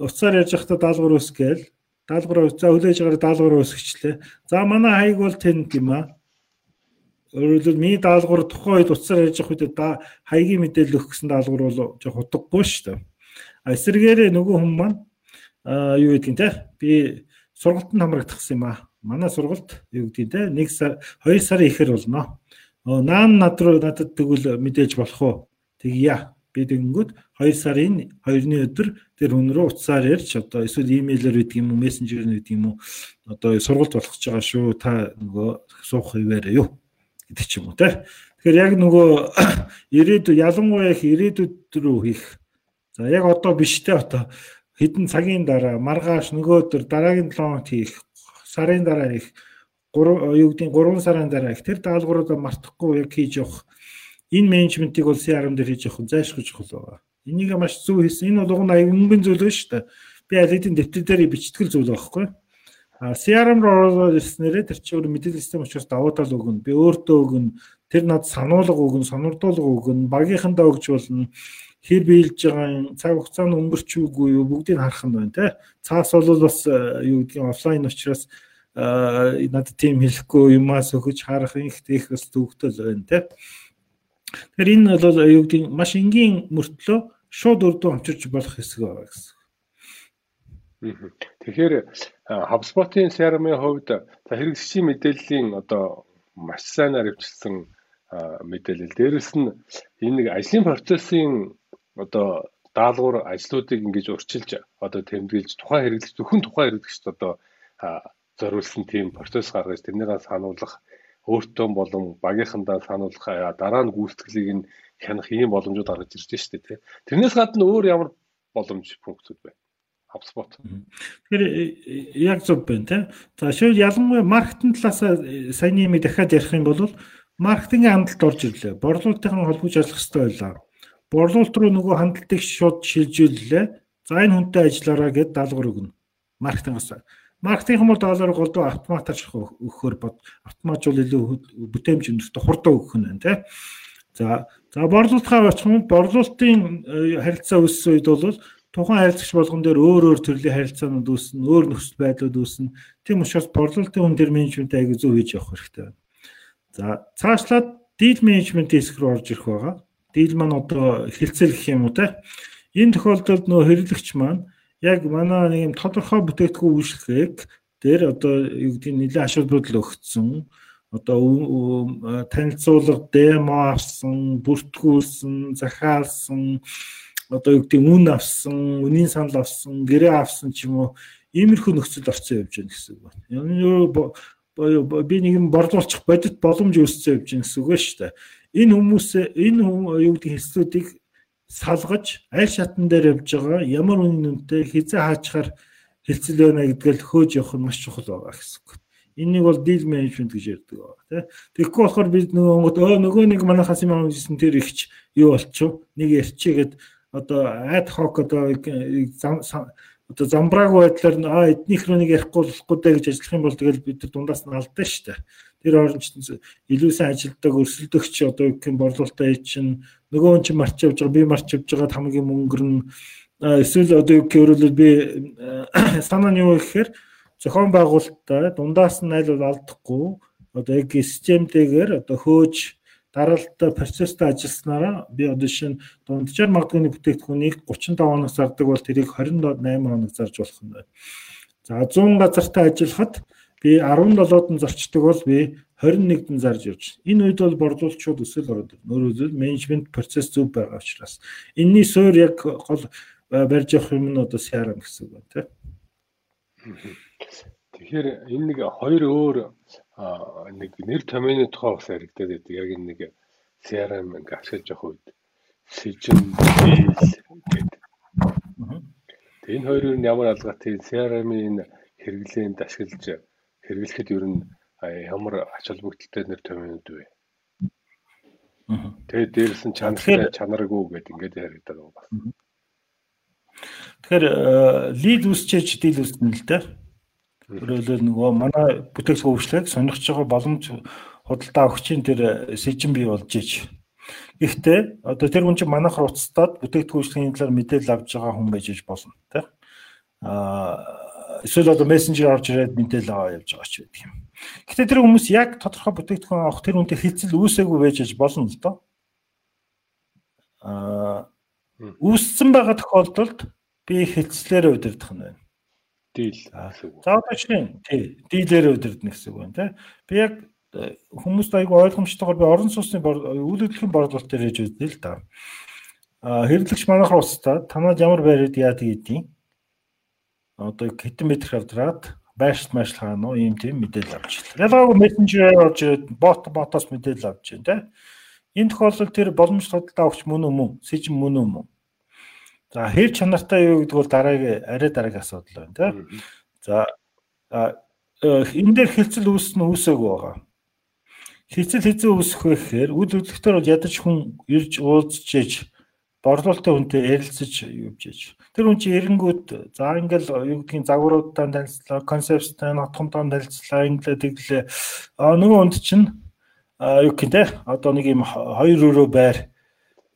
уцаар ярьж байхдаа даалгавар үүсгээл даалгавар за хүлээж агаар даалгавар үүсгэчлээ. За манай хаяг бол тэнд юм аа. Өөрөлдөл миний даалгавар тухайн үед уцаар ярьж явах үед хаягийн мэдээлэл өгөх гэсэн даалгавар бол жоох утгагүй шүү дээ. А эсвэргээр нөгөө хүн маань а юу гэдгийг те би сургалтанд хамрагдсан юм аа. Манай сургалт юу гэдгийг те 1 сар 2 сарын ихэр болно. Наан над руу надад тэгвэл мэдээж болох уу? Тэгье би тэгэнгүүт 2 сарын 2-ны өдөр тэр хүн рүү утсаар ярьж одоо эсвэл имэйлээр гэдэг юм уу мессенжер гэдэг юм уу одоо сургалт болох гэж байгаа шүү та нөгөө суух хിവэрэ юу гэдэг ч юм уу те тэгэхээр яг нөгөө ирээдүй ялангуяа их ирээдүйд рүү хийх за яг одоо биш те одоо хэдэн цагийн дараа маргааш нөгөө өдөр дараагийн 7 хоногт хийх сарын дараа хийх 3 юу гэдэг 3 сарын дараа их тэр даалгавруудаа мартахгүй яг хийж явах энэ менежментийг бол CRM дээр хийж явах зайлшгүй чухал байгаа. Энийг маш зөв хийсэн. Энэ бол уг нь аюулгүй зүйл шүү дээ. Би аль хэдийн дэвтэр дээр бичтгэл зүйл байхгүй. CRM руу ороод ирснээрээ тэр чинь өөр мэдээлэл систем учраас давуу тал өгнө. Би өөртөө өгнө. Тэр над сануулга өгнө, сонирдуулга өгнө. Багийнхандаа өгч болно. Хэр биелж байгаа цаг хугацааны өнгөрч үгүй юу бүгдийг харах нь байна те. Цаас бол бас юу гэдгийг офлайн учраас надад тийм хэлэхгүй юмас өгч харах их тех бас төвөгтэй байна те. Тэгэхээр энэ бол юу гэдэг маш энгийн мөртлөө шууд өрдөө амчирч болох хэсэг байгаа гэсэн. Тэгэхээр HubSpot-ийн CRM-ийн хувьд за хэрэглэгчийн мэдээллийн одоо маш сайнаар өвчлсөн мэдээлэл. Дээрэс нь энэ нэг ажлын процессын одоо даалгавар ажлуудыг ингэж урчилж одоо тэмдэглэж тухайн хэрэглэгч зөвхөн тухайн хэрэглэгчд одоо зориулсан тийм процесс гаргаж тэрнийгээ сануулгах өөртөө болон багийнхандаа сануулах дараа нь гүйцэтгэлийг нь хянах ийм боломжууд гаргаж ирж байна шүү дээ. Тэрнээс гадна өөр ямар боломж функцүүд байна? HubSpot. Тэгэхээр э, яг зөв байна тий. За шууд ялангуяа маркетинг талаас э, саяны юм дахиад ярих юм бол маркетингийн хандлт орж ирлээ. Борлуулалтын холбож ажиллах хэрэгтэй байлаа. Борлуулалт руу нөгөө хандлтыг шууд шилжүүллээ. За энэ хүнтэй ажиллаараа гэд даалгавар өгнө. Маркетингаас маркетинг бол доллар голдуу автоматар өгөхөөр бод автоматжуул илүү бүтээмж өндөртө хурдан өгөх нь байна тий. За за борлуулалтаа очих юм борлуулалтын э, харилцаа үүссэн үед бол тухайн харилцагч болгон дээр өөр өөр төрлийн харилцаанууд үүснэ, өөр нөхцөл байдлууд үүснэ. Тийм учраас борлуулалтын хүн дээр менежмент аягүй зөв хийж явах хэрэгтэй байна. За цаашлаад deal management хэсэг рүү орж ирэх байгаа. Deal маань одоо хэлцэл гэх юм уу те. Энэ тохиолдолд нөө хэрэглэгч маань яг манай нэг юм тодорхой бүтээгдэхүүн үйлчлэгийг дээр одоо юу гэдэг нь нэлээд ашиглал өгсөн одоо танилцуулга демо авсан, бүртгүүлсэн, захиалсан одоо юу гэдэг үн авсан, үнийн санал авсан, гэрээ авсан ч юм уу иймэрхүү нөхцөл орцсон явж байна гэсэн үг байна. Би нэг юм борлуулчих бодит боломж үүссэн явж байна гэсэн үг шүү дээ. Энэ хүмүүс энэ юу гэдэг хэсгүүдийг салгаж аль шатн дээр явж байгаа ямар үнэн үнэтэй хизээ хаачаар хэлцэл байна гэдгээл хөөж явах нь маш чухал байгаа гэсэн үг. Энийг бол deal management гэж ярьдаг байна тий. Тэгэхгүй болохоор бид нөгөө өө нөгөө нэг манайхаас юм авчихсан тэр ихч юу болчихв. Нэг ярьчихгээд одоо ad hoc одоо одоо замбраагүй байдлаар а эднийх рүү нэг ярихгүй болохгүй дэ гэж ажиллах юм бол тэгэл бид дундаас нь алдаа шүү дээ. Тэр оронд илүү сайн ажилдаг өрсөлдөгч одоо юу гэх юм борлуулалтаа чинь нөгөө хүн чинь марч явж байгаа би марч явж байгаа хамгийн мөнгөрн эсвэл одоо юу гэх өөрөлд би санаа нь юу гэхээр зохион байгуулалтаа дундаас нь аль бол алдахгүй одоо яг системтэйгээр одоо хөөж дараалалтай процесстэй ажилласнараа би одоо шинэ дунджаар магадгүй бүтээгдэхүүнийг 35 хоног зардаг бол тэрийг 28 хоног зарж болох юм байна. За 100 газартай ажиллахад би 17-д нь зарчдаг бол би 21-д нь зарж явж. Энэ үед бол борлуулалтчууд өсөл ороод ирнэ. Өөрөөр хэлбэл менежмент процесс зөв байгаа учраас энэний суурь яг гол барьж явах юм нь одоо CRM гэсэн үг байна тийм. Тэгэхээр энэ нэг хоёр өөр нэг нэр томьёоны тухай бас яригдаад байдаг. Яг нэг CRM ингээ ашиглаж явах үед Deal гэдэг. Энэ хоёр нь ямар алгаатай CRM-ийн хэрэглээнд ашиглаж хэрэглэхэд ер нь ямар ач холбогдолтой нэр томьёонууд вэ? Тэгээ дээрс нь чанартай чанаргүй гэдэг ингээд яригдаад байгаа бас. Тэгэхээр лид үсчээж дийл үснэ л дээ. Өөрөөр нөгөө манай бүтээгдэхүүн хөгжлийг сонирхож байгаа боломж худалдаа өгчийн тэр сэжин бий болж иж. Гэхдээ одоо тэр хүн чинь манайх уцтаад бүтээгдэхүүн хөгжлийн талаар мэдээлэл авч байгаа хүн байж иж болно тий. Аа эсвэл одоо мессенжер орж ирээд мэдээлэл аваа явж байгаа ч гэдэг юм. Гэхдээ тэр хүмүүс яг тодорхой бүтээгдэхүүн авах тэр хүнтэй хилцэл үүсээгүй байж иж болно л доо. Аа үүссэн байгаа тохиолдолд би хэлцлээрээ удирдах нь байна. Дийл гэсэн үг. За одоо чинь тий, дийлээрээ удирдах гэсэн үг байна тий. Би яг э, хүмүүст айгүй ойлгомжтойгоор би орон сууцны үйл хөдлөлийн борлуулалт дээр хийж үзлээ л да. А хэрэглэгч манайхаар устдаа танад ямар байрад яадаг гэдгийг одоо хэдэн метр хавдраад байршил маш хаана уу ийм тийм мэдээлэл авч ирлээ. Ялгаагүй мессенжерээр орж ирээд бот ботоос мэдээлэл авч байна тий. Энэ тохиолдолд тэр боломж судалдаа өгч мөн үү мөн, сэжин мөн үү мөн За хэр чанартай юу гэдэг бол дараагийн арай дараагийн асуудал байна тийм. За э, энэ дээр хилцэл үүснэ үүсээгүй байгаа. Хилцэл хэзээ үүсэх вэ гэхээр үйл хөдлөлтөөр ядаж хүн ирж уулзчиж борлуулалтын хүнтэй ярилцаж юуж ийж. Тэр хүн чи эренгүүд за ингээл юу гэдгийг загваруудаа танилцлаа, концепттай, нотхонтой танилцлаа, ингээл тэглээ. А нөгөө хүнд чинь юу гэх юм те одоо нэг юм хоёр өрөө байр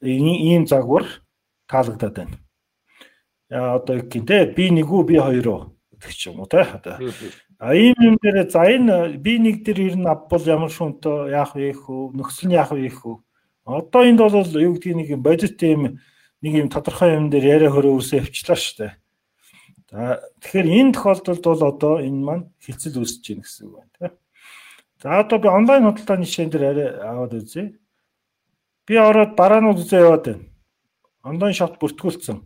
ийм загвар таалагдаад байна. Яа одоо юу гин те би нэг үү би хоёр уу гэх ч юм уу те одоо. А ийм юм дээр за энэ би нэг дээр ер нь авбал ямар шүнтөө яах вэ хөө нөхцөл нь яах вэ хөө. Одоо энд бол юу гэдгийг нэг бодит юм нэг юм тодорхой юм дээр яриа хөрөө үрсээ авчлаа шүү дээ. За тэгэхээр энэ тохиолдолд бол одоо энэ маань хилцэл үүсэж байна гэсэн үг байна тийм. За одоо би онлайн худалдааны жишээн дээр арай аваад үзье. Би ороод бараанууд үзээ яваад байна онлайн шот бүртгүүлсэн.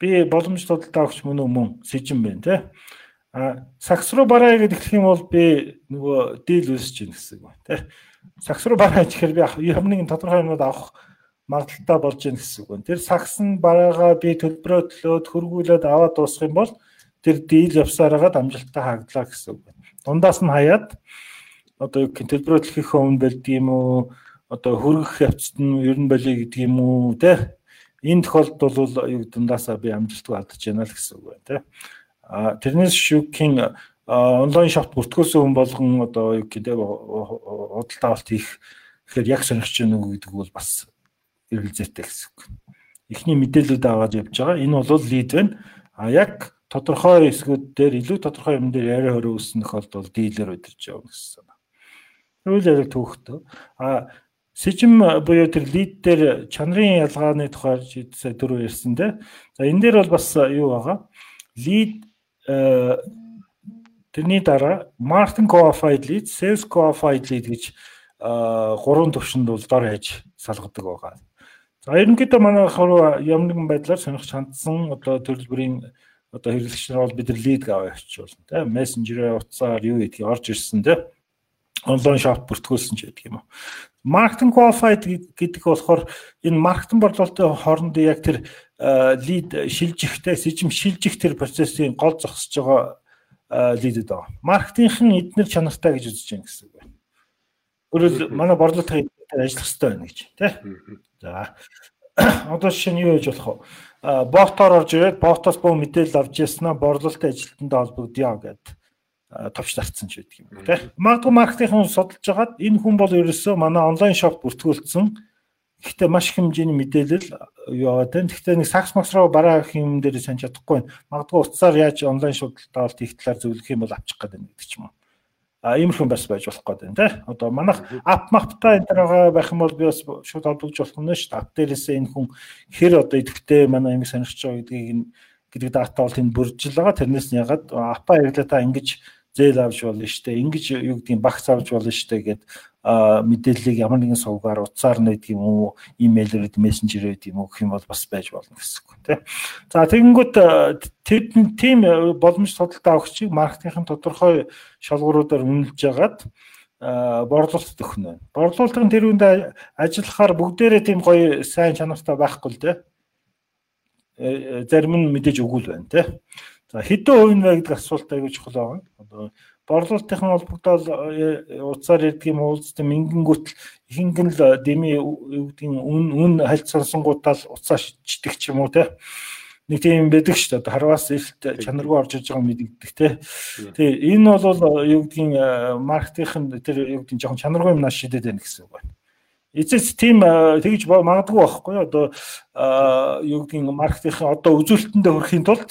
Би боломж судалдаа өгч мөн мөн сэжин байна те. А сакс руу бараа гэдэг хэлэх юм бол би нөгөө дийл үүсэж гин гэсэн байна те. Сакс руу бараа гэхээр би ямар нэгэн тодорхой юмуд авах магадaltaа болж гин гэсэн үг. Тэр сакс нь бараагаа би төлбөрөө төлөөд хөргүүлээд аваад дуусах юм бол тэр дийл явсараагаад амжилттай хаагдлаа гэсэн үг. Дундаас нь хаяад одоо юу гэх төлбөрөө төлөхийнхөө өмнө бэлдэг юм уу? Одоо хөргөх явцад нь ер нь болиё гэдэг юм уу те энэ тохиолдолд бол юу дундаасаа би амжилтгүй алдаж байна л гэсэн үг байна тийм. А тэрнээс шүүхийн онлайн шопт бүртгүүлсэн хүн болгон одоо гэдэг худалдаа авалт хийх гэхээр яг сонирхож байна уу гэдэг бол бас эргэлзээтэй гэсэн үг. Эхний мэдээлэлүүд аваад явж байгаа. Энэ бол лид байна. А яг тодорхой хэсгүүд дээр илүү тодорхой юм дээр яриа хөрөө үүснэх бол дийлэр удирж явна гэсэн санаа. Тэгвэл яг түүхтөө. А Сэжим буюу тэр лид дээр чанарын ялгааны тухай сая дөрөв ярьсан те. За энэ дээр бол бас юу байгаа? Лид тэрний дараа marketing qualified lead, sales qualified lead гэж гурван төвшөнд бол дор хаяж салгадаг байгаа. За ерөнхийдөө манай ямар нэгэн байдлаар сонирхож хандсан одоо төлбөрийн одоо хэрэглэгч нар бол бид нар лид аваа болно тийм мессенжерээр утсаар юу гэдгийг орж ирсэн тийм онлайн шоп бүртгүүлсэн ч гэдэг юм уу. Marketing qualified гэдэг болохоор энэ маркетинг борлуулалтын хоорондын яг тэр лид шилжихтэй сэжим шилжих тэр процессын гол зогсож байгаа лидүүд байгаа. Маркетингийн эднэр чанартай гэж үзэж байна гэсэн үг байна. Өөрөөр манай борлуулалтын эднэр ажиллах хэрэгтэй байна гэж тий. За одоо нь юу гэж болох вэ? Ботоор орж ирээд ботоос бүх мэдээлэл авч яснаа борлуулалтын ажилтнтай холбогдъё гэдэг товч зарцсан ч байдаг юм тий. Магадгүй маркетинг судалж хагаад энэ хүн бол ерөөсөө манай онлайн шоп бүртгүүлсэн. Гэхдээ маш их хэмжээний мэдээлэл юу яваад байна. Гэхдээ нэг сакс макс руу бараа гэх юм дээр сайн чадахгүй байна. Магадгүй утсаар яаж онлайн шуудалтаа хийх талаар зөвлөх юм бол авчих гэдэг юм гэдэг ч юм уу. А иймэрхүү бас байж болох гэдэг тий. Одоо манайх ап мапта энэ төр байх юм бол би бас шууд холбогдож болох нь шүү дээ. Ап дээрээсээ энэ хүн хэр одоо идэвхтэй манай амиг сонирхож байгаа гэдгийг гэдэг дата бол тэнд бүржил байгаа. Тэрнээс нь ягаад апа хэрэглээ та ингэж зээл авч болно штэ ингэж юу гэдгийг багц авч болно штэ гэд мэдээллийг ямар нэгэн сувгаар утсаар нь гэдэг юм уу имэйлээр мессенжер гэдэг юм уу гэх юм бол бас байж болно гэсэн үг тий. За тэгэнгүүт тэд тийм боломж судалтай өгчийг маркетингийн тодорхой шалгууруудаар үнэлж ягаад борлуулалт өгнө. Борлуулалтын тэр үнд ажиллахаар бүгдээрээ тийм гоё сайн чанартай байхгүй л дээ. Э, зарим нь мэдээж өгүүл байна тий. За хэдэн хувь нь вэ гэдэг асуулт аягүй чухал байгаа. Одоо борлуулалтын холбогдол э, утсаар ирдэг юм уулзсан мингэнгүүт ихэнх нь л дэмий юу гэдгийг үн үн л уцаа шиддэг ч юм уу те. Нэг тийм байдаг шүү дээ. Харваас илт чанаргүй орж иж байгаа мэддэг те. Тий. Энэ бол юу гэдгийг э, маркетинг тэр юу гэдгийг жоохон чанаргүй юм наш шидэд байна гэсэн үг байна. Эцэс тийм э, тэгж магадгүй байхгүй. Одоо юу гэдгийг маркетинг одоо үзүүлэлтэндээ хүрэхийн тулд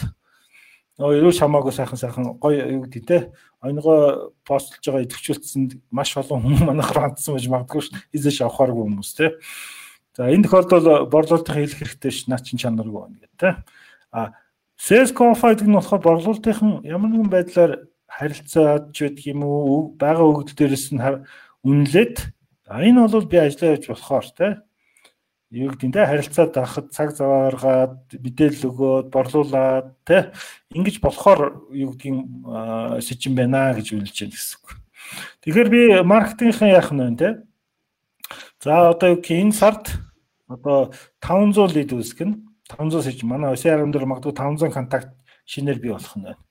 Нөгөө юу шамаагүй сайхан сайхан гоё юу гэдэг те. Онгоо постлж байгаа идэвхжүүлсэн маш олон хүмүүс манайх руу хандсан байж магадгүй ш. Эзэш авахааргүй хүмүүс те. За энэ тохиолдолд борлуулалтын хэлэх хэрэгтэй ш. Наа чин чанаргүй байна гэдэг те. А sales qualified нь болохоор борлуулалтын ямар нэгэн байдлаар харилцаад ч байдаг юм уу байгаа өгдөл дээрээс нь үнэлээд энэ бол би ажиллаа явж болохоор те юу гэдэг нь те харилцаад авахд цаг зав гаргаад мэдээлэл өгөөд борлуулад те ингэж болохоор юу гэдгийг сэжин байна гэж үнэлж байна гэсэн үг. Тэгэхээр би маркетингийн яах нь вэ те. За одоо юу гэх энэ сард одоо 500 лид үүсгэн 500 сэжин манай CRM дээр магадгүй 500 контакт шинээр бий болох нь байна.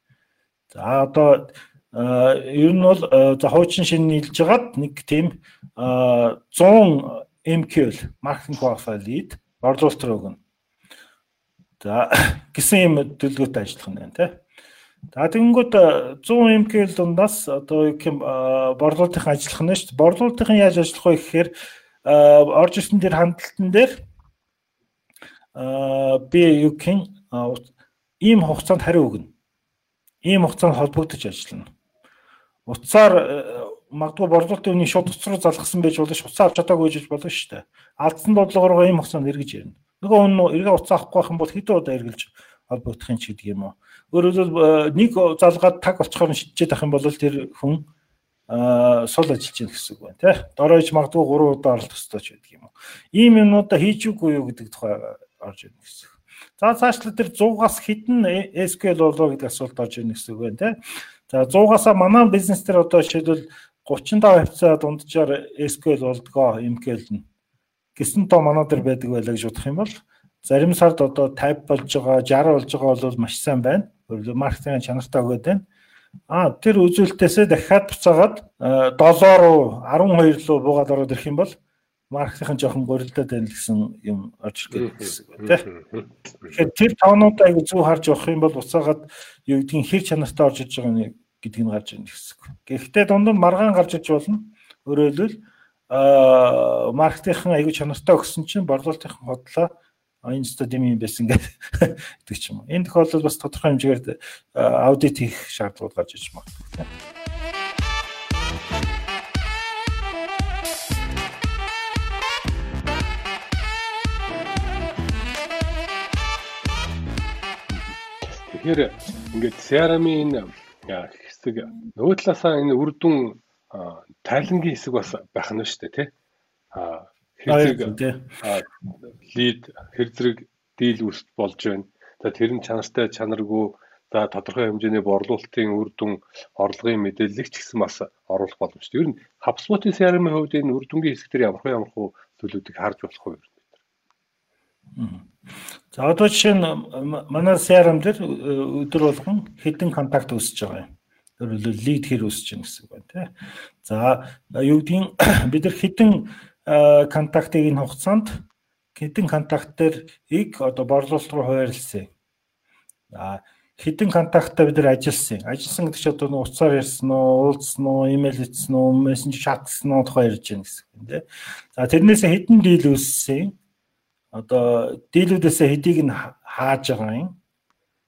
За одоо ер нь бол за хуучин шин нийлж хагаад нэг тийм 100 MQL marketing qualified lead борлуулалт руу өгнө. За гэсэн юм төлөвлөгөөтэй ажиллах нь байна тий. За тэгэнгүүт 100 MQL дундаас одоо юу гэм борлуулалтын ажиллах нь шүү. Борлуулалтын яаж ажиллах вэ гэхээр орж ирсэн тэр хандлтан дээр би юу гэм ийм хугацаанд хариу өгнө. Ийм хугацаанд холбогдож ажиллана. Утсаар магадгүй борлуулалтын үнийг шууд утас руу залгасан байж болно ш. Утас авч чадаагүй гэж болно шүү дээ. Алдсан бодлогоор ийм хугацаанд эргэж ирнэ. Нөгөө хүн эргээ утас авахгүй байх юм бол хэдэн удаа эргэлж холбогдох юм ч гэдэг юм уу. Өөрөөр хэлбэл нэг залгаад таг болцохоор шидчихэд ах юм бол тэр хүн сул ажиллаж байна гэсэн үг байна тий. Доройч магадгүй 3 удаа оролцох ёстой ч гэдэг юм уу. Ийм юмнуудаа хийж үгүй юу гэдэг тухай орж ирнэ гэсэн. За цаашлаа тэр 100-аас хэдэн SQL болоо гэдэг асуулт орж ирнэ гэсэн үг байна тий. За 100-аас манай бизнес дээр одоо жишээлбэл 35% дунджаар SQL болдгоо MQL нь. Гэсэн тоо манай дээр байдаг байлаа гэж бодох юм бол зарим сард одоо 50 болж байгаа 60 болж байгаа бол маш сайн байна. Маркетинг чанартай өгöd байна. А тэр үзүүлэлтээсээ дахиад буцаагаад 7 руу 12 руу буугаад ороод ирэх юм бол маркетинг жоохон гурилдаад байна гэсэн юм орж ирэх гэсэн үг тийм. Тэгэхээр тэр тоонуудаа аягүй зөв харж явах юм бол буцаагаад юу гэдгийг хэр чанартай орж иж байгаа нэг гэдгийг нь гарч ирнэ гэсэн. Гэхдээ дундад маргаан гарч иж болно. Өөрөөр хэлбэл аа маркетингийн аягүй чанартай өгсөн чинь борлуулалтын хотлоо энэ ч дэм юм байсан гэдэг ч юм уу. Энэ тохиолдолд бас тодорхой хэмжээгээр аудит хийх шаардлагууд гарч иж магадгүй. Тэгэхээр ингээд CRM-ийн хэсэг нөгөө талаасаа энэ үр дүн тайлангийн хэсэг бас байх нь шүү дээ тий. А хэрэг лид хэр зэрэг дийл үүсч болж байна. За тэр нь чанартай чанаргүй за тодорхой хэмжээний борлуулалтын үр дүн орлогын мэдээллийг ч гэсэн бас оруулах боломжтой. Ер нь HubSpot-ийн CRM-ийн хувьд энэ үр дүнгийн хэсэг дээр ямар ямар төлөвлөлтийг харж болох вэ? За одоо жишээ нь манай CRM дээр өдөр болгон хэдэн контакт үүсэж байгаа юм. Өөрөлдөө лид хэр өсөж гин гэсэн байна тий. За юу гэдгийг бид нар хідэн контактыг энэ хугацаанд хідэн контакт дээр иг одоо борлуулалт руу хуваарлсан. За хідэн контакттай бид нар ажилласан. Ажилласан гэдэг чинь одоо уцаар ярьсан уу, уулзсан уу, имэйл хийсэн уу, мессенжер чатсан уу тухай ярьж байна гэсэн үг тийм. За тэрнээс хідэн дийл үүссэн. Одоо дийлүүдээс хэдийг нь хааж байгаа юм.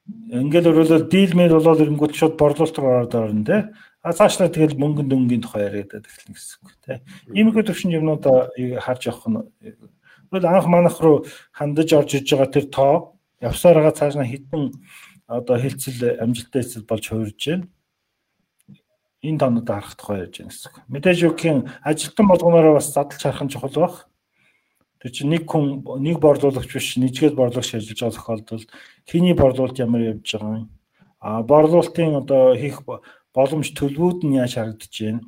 Ингээл өөрөлдөө дийл мэл болоод ирэнгүүт шууд борлуулалт руу ороод орно тийм. А цаашлаа тэгэл мөнгөнд дөнгөний тухай яриад эхэлнэ гэсэн үг тийм. Иймэрхүү төвшин юмнууд харж явах нь Тэгвэл анх манах руу хандаж орж иж байгаа тэр тоо явсаар байгаа цааш нь хитэн одоо хилцэл амжилттай хилцэл болж хувирж байна. Энэ тонод харах тухай ярьж байна гэсэн. Мэдээж үгийн ажилтан болгоноор бас задлж харах нь чухал баг. Тэр чинь нэг хүн нэг борлуулагч биш нэгжгээд борлуулагч ажиллаж байгаа тохиолдолд хийний борлуулалт ямар явж байгаа юм. А борлуулалтын одоо хийх боломж төлбөрүүд нь яаж харагдаж байна.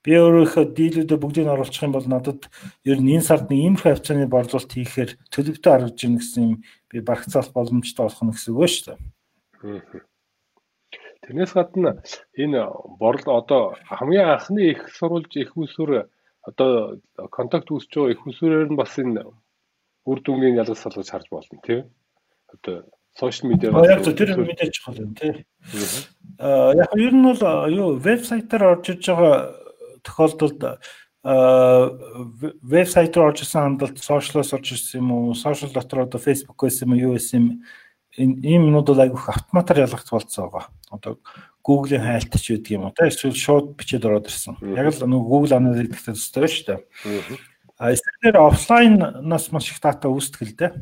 Би өөрийнхөө дийлүүдэд бүгдийг нь оруулах юм бол надад ер нь энэ сард нэг иймэрхүү хавцааны борлуулалт хийхээр төлөвтэй харагдаж байна гэсэн юм би багцаалт боломжтой болох нь гэсэн үг шүү дээ. Тэрнээс гадна энэ борл одоо хамгийн анхны их сурвалж их усүр одоо контакт үүсэж байгаа их усүрээр нь бас энэ үр дүнгийн ялгаж салгаж харж болно тийм. Одоо сошиал медиа яг тэр мэдээж чухал юм тий. Аа яг ер нь бол юу вебсайтаар орж иж байгаа тохиолдолд вебсайт руу орж исэн хандлт сошиалос орж исэн юм уу, сошиал дотор одоо Facebook байсан юм уу, юу байсан юм энэ ийм юмнууд бол айгүйх автоматар ялгах болцсон байгаа. Одоо Google-ийн хайлт ч үүдг юм уу та эсвэл шууд бичээд ороод ирсэн. Яг л нөгөө Google Analytics-тэй төстэй шүү дээ. А эсвэл офлайннаас маш их дата үүсдэг л дээ.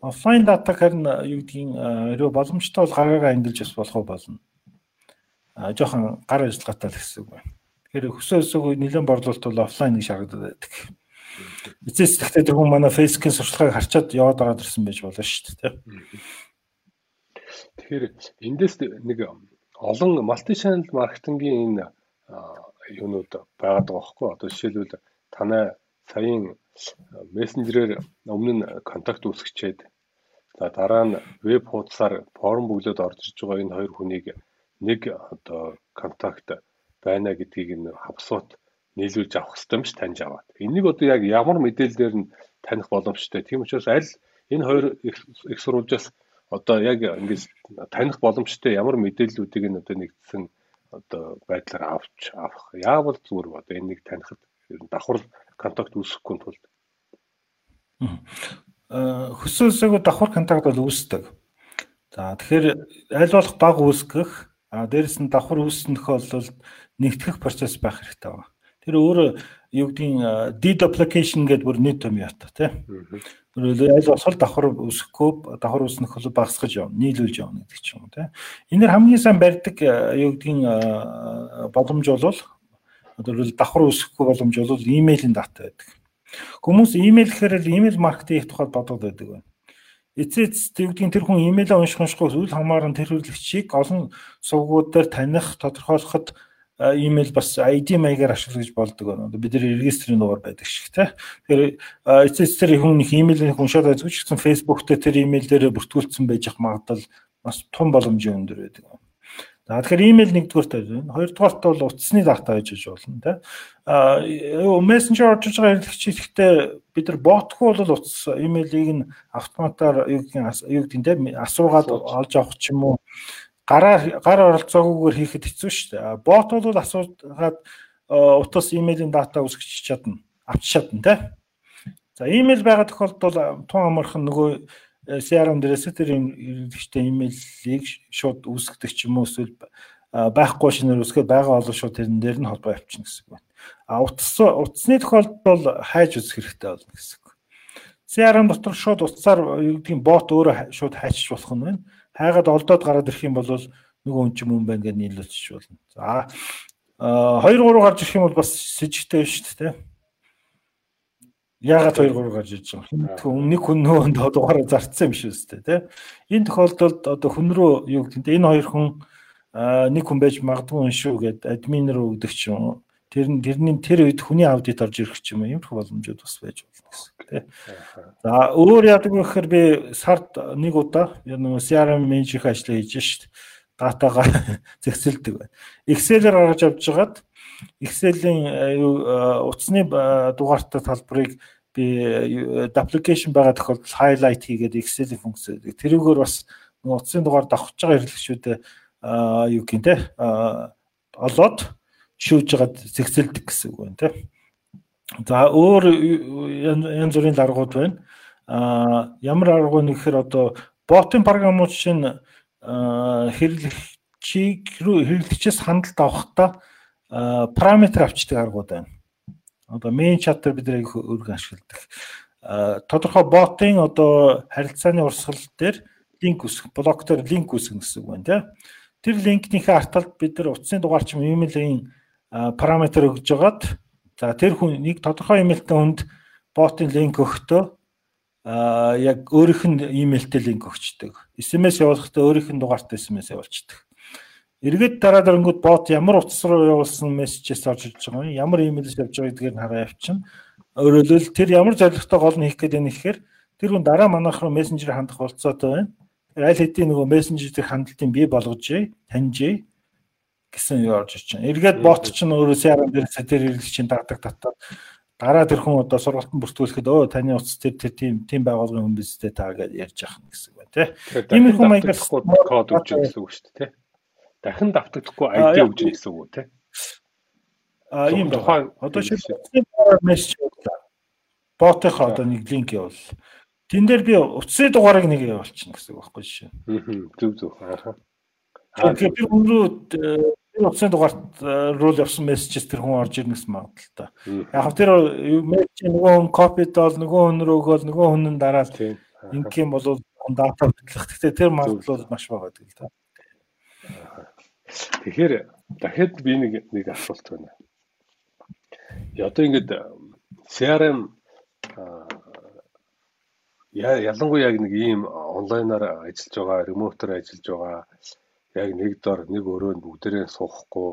Офлайн дата харин юу гэдгийг ерөө боломжтой бол гараагаа ангилж бас болох болно. А жоохон гар ажиллагаатай л гэсэн үг байна. Тэгэхээр хөсөө өсөөгөө нэлээд борлуулалт бол офлайн гэж харагдаад байдаг. Эцэс тэгтээ тэр хүн манай фейсбુકийн сурталчилгааг харчаад яваад ороод ирсэн байж болно шүү дээ. Тэгэхээр эндээс нэг олон channel маркетингийн энэ юунууд байгаад байгаа хөөхгүй. Одоо жишээлбэл танай саяын мессенжерээр өмнө нь контакт үүсгэчээд за дараа нь веб хуудасаар форм бүглөөд орж ирж байгаа энэ хоёр хүнийг нэг одоо контакт байна гэдгийг нь хавсуут нийлүүлж авах хэрэгтэй юм ш таньж аваад. Энийг одоо яг ямар мэдээлэлээр нь таних боломжтой. Тийм учраас аль энэ хоёр их сурвалжаас одоо яг ингэж таних боломжтой ямар мэдээллүүдийг нь одоо нэгдсэн одоо байдлаар авч авах. Яавал зүгээр одоо энийг танихад ер нь давхар контакт үүсэхгүй тулд. Аа хөсөөсөө давхар контакт бол үүсдэг. За тэгэхээр аль болох баг үүсгэх а дээрэс нь давхар үүснэх бол нэгтгэх процесс байх хэрэгтэй байна. Тэр өөрөө юу гэдгийг deduplication гэдэг бүр нийт юм ята тий. Өөрөөр аль болох давхар үсэхгүй давхар үснэх хөл багасгаж явна, нийлүүлж явна гэдэг ч юм уу тий. Энээр хамгийн сайн барьдаг юу гэдгийг боломж болвол өөрөөр давхар үсэхгүй боломж бол имэйлийн дата байдаг. Хүмүүс имэйл гэхээр имэйл маркетинг тухайд бодоод байдаг байна. Эцэц тэгвдгийн тэр хүн имэйлээ унших уншихгүй үйл хамааран тэр хөдөлгчийг олон сувгууд дээр таних, тодорхойлоход имэйл бас ID маягаар ашиглаж болдог байна. Бид нар регистрийн дугаар байдаг шиг тий. Тэгэхээр эцэс тэр хүн их имэйлийг уншаад үзэж гэсэн Facebook дээр тэр имэйл дээр бүртгүүлсэн байж ах магадлал бас том боломжийн өндөр байдаг. За тэгэхээр имэйл нэгдүгээрт байна. Хоёрдугаарт бол утасны дата гэж болно тий. А мессенжер орж байгаа хэрэглэгч ихтэй бид нар ботгүй бол утас имэйлийг нь автоматар юу гэдэг юу гэдэг тий асуугаад олж авах ч юм уу гараа гар оролцоогүйгээр хийхэд хэцүү шүү дээ. Бот бол асуугаад утас имэйлийн дата үсгэж чадна. Авч чадна тий. За имэйл байгаа тохиолдолд тун амархан нөгөө э, CRM дээрээс тэр иргэдчтэй имэйлийг шууд үүсгдэг ч юм уу эсвэл байхгүй шинээр үсгээд байгаа бол шууд тэрэн дээр нь холбоо явуулчихна гэсэн үг байна. А утас утасны тохиолдолд бол хайж үзэх хэрэгтэй болно гэсэн үг. CRM дотор шууд утсаар юу гэдгийг бот өөрөө шууд хайчиж болох нь байна хайгаад олдоод гараад ирэх юм бол нөгөө хүн ч юм байна гэж нийлүүлчих болно. За 2 3 гарч ирэх юм бол бас сэжигтэй байна шүү дээ. Яагаад 2 3 гарч ирж байгаа юм? Нэг хүн нөөнд дугаараа зарцсан юм шүү дээ, тий. Энэ тохиолдолд одоо хүн рүү юу гэдэг энэ хоёр хүн нэг хүн байж магадгүй шүү гэд админ руу өгдөг ч юм Тэр нь тэрний тэр үед хүний аудит орж ирэх ч юм уу иймэрхүү боломжууд бас байж болно гэсэн тий. За өөр яадаг вэ гэхээр би сард нэг удаа яг нэг CRM менежерийн ажлаа хийж шít. датагаа зэгцэлдэг байна. Excel-ээр гаргаж авч жагаад Excel-ийн юу утасны дугаартай талбарыг би application байгаа тохиолдолд highlight хийгээд Excel-ийн функц тэрүүгээр бас утасны дугаар давхж байгаа хэрэглэгчүүдэд юу гин те олоод шүүж жагаад зэгцэлдэг гэсэн үг байна те. За өөр янз бүрийн даргууд байна. А ямар арга вэ гэхээр одоо ботын програмууд чинь хэрэглэгчийг рүү хэрэглэгчээс хандлт авахдаа параметр авчдаг аргууд байна. Одоо main chat-аар бид нэг өргөн ашигладаг. Тодорхой ботын одоо харилцааны урсгал дээр линк үсгэх, блок дээр линк үсгэх гэсэн үг байна тийм. Тэр линкнийхээ арталд бид нар утасны дугаарч имэйлийн параметр өгж жагаад за тэр хүн нэг тодорхой имэйлтэй хүнд ботын линк өгөхдөө яг өөрийнх нь имэйлтэй линк өгчдөг. SMS явуулахдаа өөрийнх нь дугаартай SMS явуулчихдаг. Эргээд дараа дарангууд бот ямар утас руу явуулсан мессежээс орж иж байгаа юм, ямар имэйлээс явж байгаа гэдгийг хараа явчихна. Өөрөөр тэр ямар зорилготой гол нь хийх гээд байна гэхээр тэр хүн дараа манайх руу мессенжер хандах болцоотой байна. Аль хэдийн нөгөө мессенжерийг хандлтын бий болгож, таньж гэсэн иж чинь. Эргээд бот чинь өөрөө CRM дээрээс тэр хэрэглэгчийн даадаг татаад дараа тэр хүн одоо сургалтанд бүртгүүлэхэд өө таны утас тэр тэр тийм тийм байгууллагын хүн бистэй та гэж ярьж ах гэсэн байна тий. Ийм их маягаар код өгч гэсэн үг шүү дээ тий. Дахин давтагдахгүй ID өгч гэсэн үг тий. А ийм тухайн одоо шилжүүлсэн мессеж өглөө. Ботынхаа одоо нэг линк явуул. Тэн дээр би утасны дугаарыг нэг явуулчихна гэсэн үг байхгүй жишээ. Аа зөв зөв. Аа. Тэгэхээр би өөрөө энэ утасны дугаарт руу явсан мессежс тэр хүн орж ирнэ гэсэн магадaltaй. Яг тэр мессеж нөгөө хүн копидол нөгөө хүн рүү өгөөл нөгөө хүн нь дараад ингэх юм бол дата хөтлөх. Гэхдээ тэр магадлал маш бага гэдэг л та. Тэгэхээр дахиад би нэг нэг асуулт байна. Одоо ингэдэг CRM ялангуяа яг нэг ийм онлайнаар ажиллаж байгаа, ремотоор ажиллаж байгаа яг нэг дор нэг өрөөнд бүгдээрээ суухгүй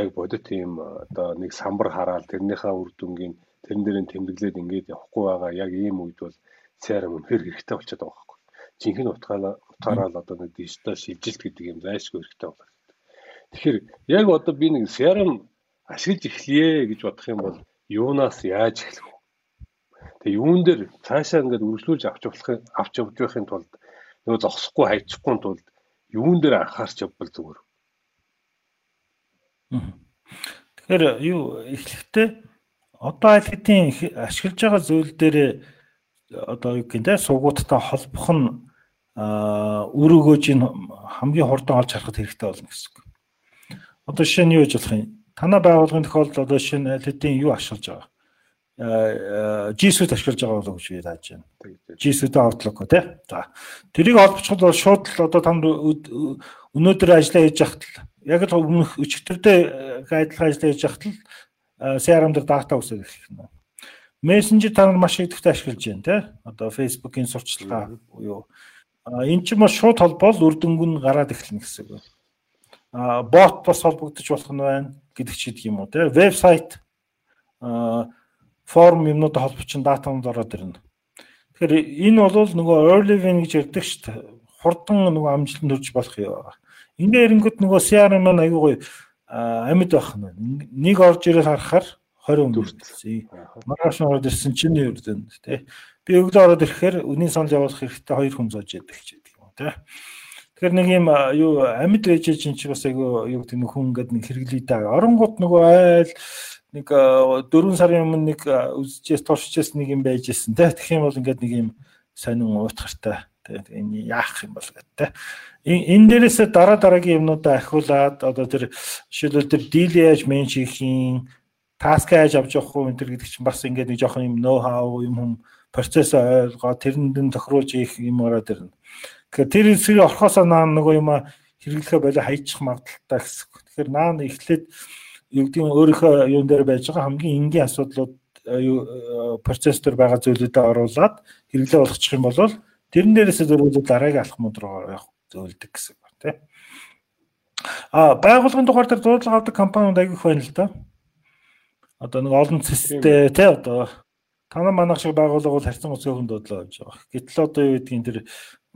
яг бодит тийм одоо нэг самбар хараал тэрнийхээ үр дүнгийн тэрэн дээрээ тэмдэглээд ингээд явахгүй байгаа яг ийм үед бол CRM үнэхээр хэрэгтэй болчиход байгаа байхгүй. Жинхэнэ утгаараа утгаараа одоо нэг дижитал шилжилт гэдэг юм зайлшгүй хэрэгтэй болоод. Тэгэхээр яг одоо би нэг CRM ашиглаж эхлэе гэж бодох юм бол юунаас яаж эхлэх вэ? Тэгээ юун дээр цаашаа ингээд үргэлжлүүлж авч явах авч явж байхын тулд нөгөө зогсохгүй хайчихгүй тулд юун дээр анхаарч явбал зүгээр. Тэгэхээр юу эхлэхдээ одоо хэдийн ашиглаж байгаа зүйл дээр одоо юу гэнэ суугуудтай холбох нь үр өгөөжийн хамгийн хурдан олж харахад хэрэгтэй болно гэсэн үг. Одоо жишээ нь юу гэж болох юм? Танай байгууллагын тохиолдолд одоо жишээ нь хэдийн юу ашиглаж байгаа? G Suite ашиглаж байгаа болов гэж би тааж байна. Suite Outlook тий. За. Тэрийг олбоцоход бол шууд л одоо танд өнөөдөр ажиллаа хийж яхад л яг л өмнөх өчигдөрдөө адилхан ажиллаа хийж яхад л CRM дээр дата үсэх гэх юм. Messenger та нар маш идэвхтэй ашиглаж байна тий. Одоо Facebook-ийн сурчлагаа буюу эн чинь маш шууд холбоол үр дүнг нь гараад эхэлнэ гэсэн үг. А бот бас холбогдож болох нь байна гэдэг ч гэдэг юм уу тий. Вебсайт а форм юмнууд холбочин датанд ороод ирнэ. Тэгэхээр энэ бол нөгөө early win гэж ярьдаг шүү дээ. Хурдан нөгөө амжилтанд хүрч болох юм. Ингээ эрэнгүүд нөгөө CRM маань аягүй гоё амьд байх нь. Нэг орж ирэл харахаар 20 өндөрсөн. Маргааш ороод ирсэн чинь ердөн тий. Би өглөө ороод ирэхээр үнийн санал явуулах хэрэгтэй хоёр хүн зоож яддаг ч гэдэг юм тий. Тэгэхээр нэг юм юу амьд байж чинь ч бас айгүй юу гэдэг нэг хүн ингээд нэг хэрэглээ даа. Оронгууд нөгөө айл нэг 4 сарын өмнө нэг үзчихээс туршижээс нэг юм байж исэн те. Тэгэх юм бол ингээд нэг юм сонин уутгартай. Тэгээд энэ яах юм бол гэдэг те. Энэ дээрээс дараа дараагийн юмнуудаа ахиулаад одоо тэр жишээлбэл тэр дийл яаж менж хийх юм, таск яаж авч явах төр гэдэг чинь бас ингээд нэг жоохон юм ноу хау юм хүм процесс ойлгоо тэрэнд нь тохируулж ийх юм ороод ирнэ. Тэгэхээр тэр хэсгийг орхосоо наа нөгөө юм хэрэглэхэ болоо хайчих магадaltaй гэсэн. Тэгэхээр наа эхлээд юу гэдэг нь өөрийнхөө юун дээр байж байгаа хамгийн энгийн асуудлууд э, э, процесс төр байгаа зүйлүүдэд оруулаад хэрэглээ болгочих юм бол тэрэн дээрээс зөрүүлээд дараагийн алхмууд руу явах зөвлөдөг гэсэн байна тийм. А байгууллагын дугаар дээр дуудлага авдаг компаниуд аягүйх байна л да. Одоо нэг олон цэстэй тий одоо танаа манах шиг байгууллага бол харьцан гоцгойхон дуудлага авч байгаа. Гэтэл одоо юу гэдгийг тэр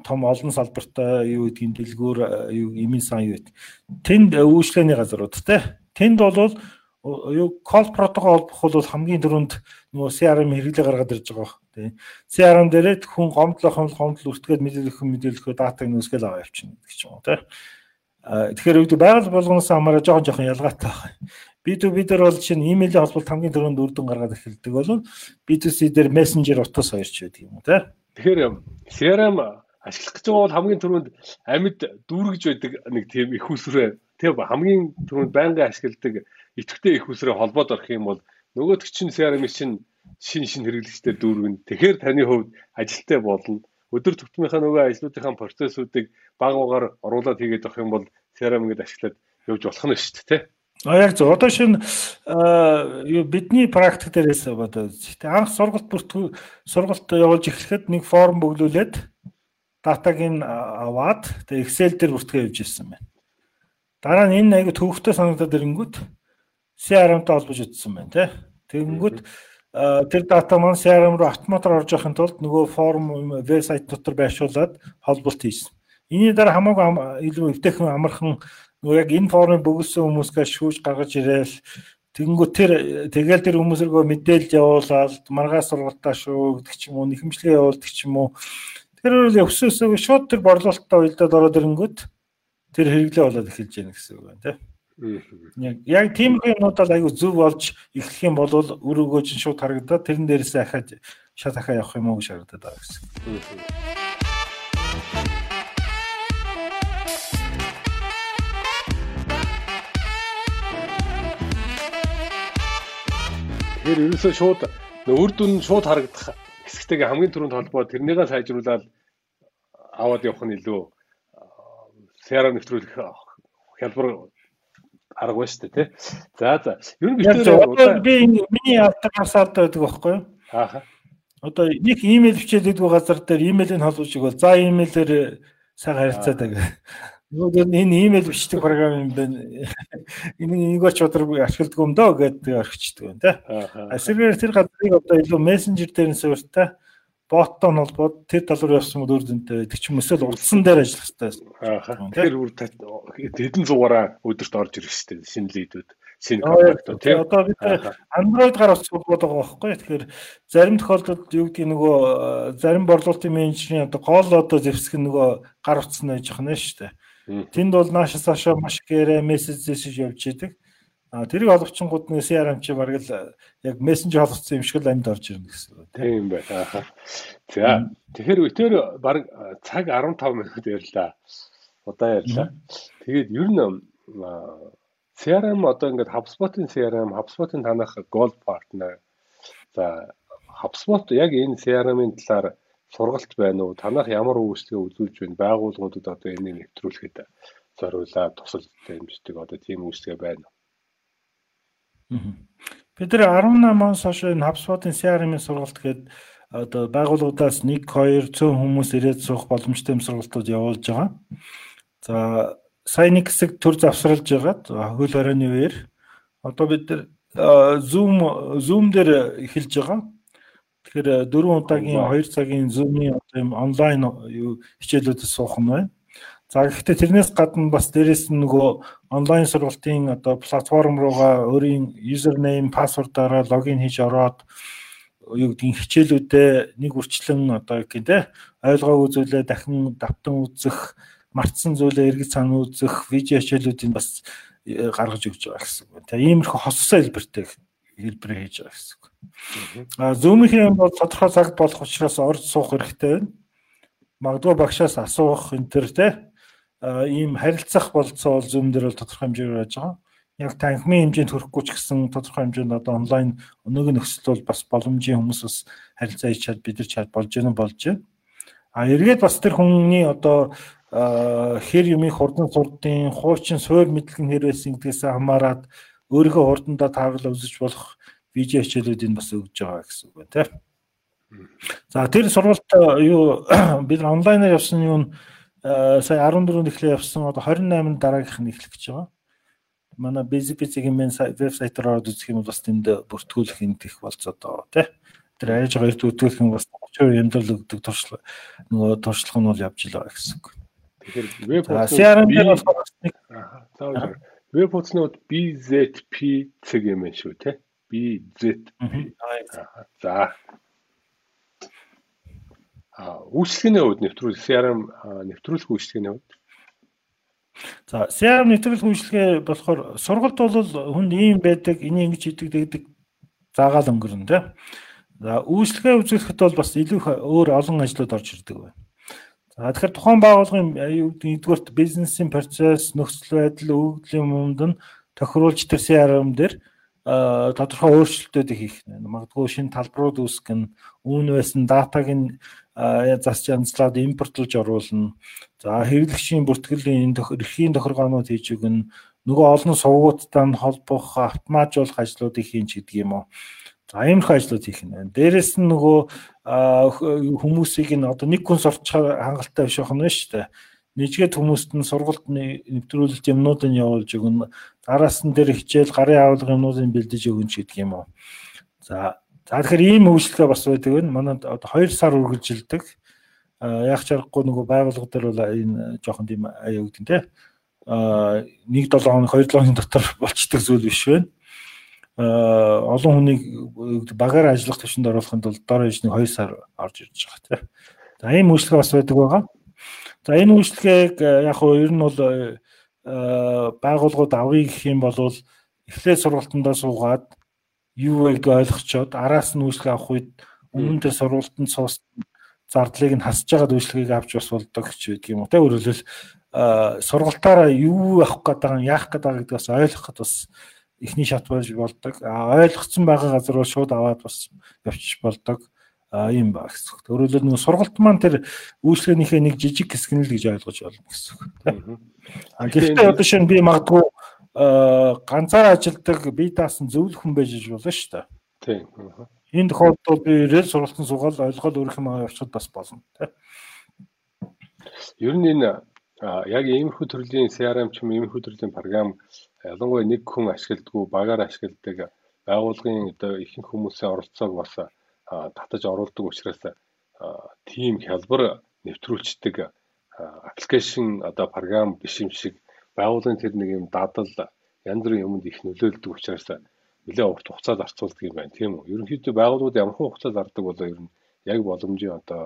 том олон салбартай юу гэдгийг дэлгүүр юу имийн сан юу гэдэг. Тэнд үйлчлэгээний газрууд те. Тэнд бол юу call protocol бол хамгийн түрүүнд нөгөө CRM хэрэглээ гаргаад ирж байгаа баг. Тий. CRM дээрээ хүн гомдлох гомдол үртгээд мэдээлэх мэдээлэхөө датаг нөөсгөл аваа явчихна гэдэг ч юм уу тий. Тэгэхээр үүд байгаль болгоноос хамаараа жоохон жоохон ялгаатай байна. B2B дээр бол чинь имэйлийн холболт хамгийн түрүүнд үр дүн гаргаад эхэлдэг бол B2C дээр Messenger утас хоёрч байдаг юм уу тий. Тэгэхээр CRM ашиглах гэж байгаа бол хамгийн түрүүнд амьд дүүргэж байдаг нэг тийм их усрээ тийм хамгийн түрүүнд байнгын ашигладаг идэвхтэй их усрээ холбоод орох юм бол нөгөөдөг чинь CRM чинь шин шин хэрэглэгчтэй дүүргэн. Тэгэхээр таны хувьд ажилттай болно. Өдөр тутмынхаа нөгөө ажлуудынхаа процессуудыг баг багаар оруулаад хийгээд авах юм бол CRM ингээд ашиглаад явж болох нь шүү дээ, тий? А яг зөв. Одоо шинэ бидний практик дээрээс одоо анх сургалт бүртгүү сургалт явуулж эхлэхэд нэг форм бөглүүлээд датаг нь аваад тэгээ Excel дээр бүртгээ явж ирсэн байна. Дараа нь энэ айгу төвхтэй санагдаад ирэнгүүт CRM-тай холбож утсан байна тий. Тэгэнгүүт тэр дата маань CRM руу автоматар орж явахын тулд нөгөө форм вебсайт дотор байршуулад холболт хийсэн. Ийний дараа хамаагүй илүү эвтэйхэн амархан нөгөө яг энэ формыг бөглөсөн хүмүүсээс шүүж гаргаж ирээл тэгэнгүүт тэр тэгэл тэр хүмүүсэргөө мэдээлэл явуулаад маргааш сургалтаа шүү гэдэг ч юм уу нэхэмжлэгээ явуулдаг ч юм уу Тэр үл өсөөсөө шууд тэр борлуулалтаа уйлдаад ороод ирэнгүүт тэр хэрэглээ болоод эхэлж яана гэсэн үг байна тийм. Яг яг тийм юмнуудад аягүй зөв болж эхлэх юм бол өр өгөөж шууд харагдаад тэрэн дээрээс ахаад шат ахаа явах юм уу гэж харагдаад байгаа гэсэн. Тэр ерөөсөө шууд үр дүн шууд харагдах хэсэгтэйгээ хамгийн түрүүнд холбоо тэрнийгээ сайжруулаад аваад явах нь илүү CRM нэвтрүүлэх хялбар арга байна шүү дээ тий. За за. Ер нь битээр би миний авдаг хасаад байдаг байхгүй юу? Ааха. Одоо нэг имэйл бичээд идэх газар дээр имэйлийн холбож игэл за имэйлээр сайн харилцаад байгаа. Нөгөө энэ имэйл бичдэг програм юм байна. Энэ нэгөө ч өдөр ашигладаг юм доо гэдэг орхичдаг байна тий. Асэргээр тэр газрыг одоо илүү мессенжер дээр нь суурьтай боттой нь холбоод тэр тал руу явсан үр дүнтэй байдаг ч юм эсвэл урдсан дээр ажиллах хэрэгтэй. Тэр үр хэдэн зугаараа өдөрт орж ирэх хэрэгтэй шинэ лидүүд шинэ контактууд тийм одоо бид Android гар ус суулгаад байгаа байхгүй тэгэхээр зарим тохиолдолд юу гэдгийг нөгөө зарим борлуулалтын менежерийн одоо гол одоо зэвсэг нөгөө гар утсан байж нэ шүү дээ. Тэнд бол наашаас хашаа маш гэрэ мессеж зэсэж явж идэг. А тэрийг олгочингууд нь CRM чи бараг л яг мессенжер холбогдсон юм шиг л амьд орж ирнэ гэсэн үг тийм байна. За тэгэхээр өтөр бараг цаг 15 минут ярьлаа. Удаа ярьлаа. Тэгээд ер нь CRM одоо ингээд HubSpot-ын CRM, HubSpot-ын танах Gold Partner. За HubSpot яг энэ CRM-ийн талаар сургалт байна уу? Танах ямар үйлчлэгээ үзүүлж байна? Байгууллагуудад одоо энийг нэвтрүүлэхэд зориулаад тусалж дэмждэг одоо тийм үйлчлэгээ байна уу? Бид нар 18-аас хойш энэ HubSpot-ын CRM-ийн сургалт гээд одоо байгууллагуудаас 1 2 100 хүмүүс ирээд суух боломжтой юм сургалтууд явуулж байгаа. За сая нэг хэсэг төр завсарлаж байгаа. Хөл хорионы үеэр одоо бид нар Zoom Zoom дээр эхэлж байгаа. Тэгэхээр 4 удаагийн 2 цагийн Zoom-ийн одоо юм онлайн хичээлүүдэд суух нь байна. За гэхдээ тэрнээс гадна бас дээрэс нь нөгөө онлайн сургалтын одоо платформ руугаа өөрийн username, password-аараа логин хийж ороод юу гэдгийг хичээлүүдээ нэг үрчлэн одоо гэх юм те ойлгоо үзүүлээ дахин давтан үзэх, мартсан зүйлээ эргэж сан үзэх, видео хичээлүүдийг бас э, гаргаж өгч байгаа гэсэн үг. Тэгээ иймэрхүү хоссоо хэлбэртэй хэлбэрээ хийж байгаа гэсэн үг. А Zoom-ийн бол тодорхой цагт болох учраас орж суух хэрэгтэй байна. Магадгүй багшаас асуух энэ төр те ийм харилцах болцоо бол Zoom дээр бол тодорхой хэмжээгээр байж байгаа. Яг танхимын хэмжээнд хүрэхгүй ч гэсэн тодорхой хэмжээнд одоо онлайн өнөөгийн нөхцөл бол бас боломжийн хүмүүс бас харилцаа хийж чад бид нар чад болж гэнэ болж байна. А эргээд бас тэр хүний одоо хэр юмыг хурдан сурдын хуучин суур мэдлэг нэр байсан гэдгээс хамаарат өөрийнхөө хурдандаа тааруулаа үзэж болох видео хичээлүүдийг бас өгж байгаа гэсэн үг байна тийм. За тэр сургалт юу бид онлайнаар явсан юм сая 14-нд эхлээ явсан одоо 28-нд дараагийнх нь эхлэх гэж байгаа. Манай Basic Basic-ийн вебсайтаар ороод үзэх юм бол бас тэнд бүртгүүлэх энэ их болцоо доо тий. Тэр арайж байгаа эрт үтгүүлэх юм бас төв юмдал өгдөг туршлага нөгөө туршлага нь бол явж л байгаа гэсэн үг. Тэгэхээр веб CRM дээр болохоор нэг веб хуудаснууд BZP цэг юм шүү те. BZP. За. Үйлчлэгээний хувьд нэвтрүүлэх CRM нэвтрүүлэх үйлчлэгээний хувьд За CRM нэвтрүүлэх үйлчлэгээ болохоор сургалт бол хүнд ийм байдаг, энийг ингэж хийдэг гэдэг заагаал өнгөрнө тийм. За үйлчлэгээ үзүүлэхэд бол бас илүү өөр олон ажлууд орж ирдэг байна. За тэгэхээр тухайн байгууллагын юу гэдэг нэгдүгээрт бизнесийн процесс, нөхцөл байдал, өгөгдлийн юмд нь тохируулж тэр CRM дээр тодорхой өөрчлөлтүүдийг хийх. Магадгүй шинэ талбарууд үүсгэх нь, үүн байсан датаг нь засч янзлаад импортлж оруулна. За хэрэглэгчийн бүртгэлийн эрхийн тохиргоонууд хийж өгнө. Нөгөө олон сувгуудтай нь холбох, автоматжуулах ажлуудыг хийн ч гэдэг юм уу. За иймэрхүү ажлууд хийх нь байна. Дээрэс нь нөгөө хүмүүсийг нь одоо нэг хүн сурчхаар хангалттай биш байх нь шүү дээ. Нийцгээд хүмүүст нь сургалт нэвтрүүлэлт юмнуудыг явуулж өгнө. Араас нь дээр хичээл гарын авалга юмнуудыг бэлдэж өгнө ч гэдэг юм уу. За За тэгэхээр ийм үйлчлэгээ бас байдаг вэ? Манайд одоо 2 сар үргэлжилдэг. Яг чаргагүй нөгөө байгууллага дээр бол энэ жоохон тийм аяа өгдөн те. А 1 7 хоног 2 7 хоногийн дотор болчдөг зүйл биш байна. Олон хүнийг багаар ажиллах төвшөнд оруулахын тулд дор ээж нэг 2 сар орж ирж байгаа те. За ийм үйлчлэгээ бас байдаг байгаа. За энэ үйлчлэгээг яг хөө ер нь бол байгууллагууд авъя гэх юм бол эхлээд сургалтандаа суугаад юу гэдгийг ойлгочоод араас нь үйлчлэг авах үед өмнө дээр сургалтанд суус зардлыг нь хасж байгаа үйлчлэгийг авч бас болдог ч гэдэг юм уу. Тэ өөрөлдөл сургалтаараа юу авах гэдэг нь яах гэдэг гэдгээс ойлгоход бас эхний шат байж болдог. А ойлгоцсон байгаа газар бол шууд аваад бас явчих болдог. Юм ба гэсэн. Өөрөлдөл нэг сургалт маань тэр үйлчлэгийнхээ нэг жижиг хэсэг нь л гэж ойлгож байна гэсэн. А гэхдээ одоо шинэ би магадгүй Э, ганцаар ажилдаг бие даасан зөвлөх хүн байж болно шүү дээ. Тийм. Энэ тохиолдолд би ирэл сургалтын сугаал ойлгоод өөрөх юм явуулчихад бас болно. Ер нь энэ яг иймэрхүү төрлийн CRM ч юм иймэрхүү төрлийн програм ялангуяа нэг хүн ашигладаг, багаар ашигладаг байгууллагын одоо ихэнх хүмүүсийн оролцоог бас татаж оруулдаг учраас тийм хялбар нэвтрүүлцдэг аппликейшн одоо програм биш юм шиг байгууллагын тэр нэг юм дадал янз бүрийн юмд их нөлөөлдөг учраас нэлээд урт хугацаа зарцуулдаг юм байна тийм үү. Ерөнхийдөө байгууллагууд ямар хугацаа зардаг болоо ер нь яг боломжийн одоо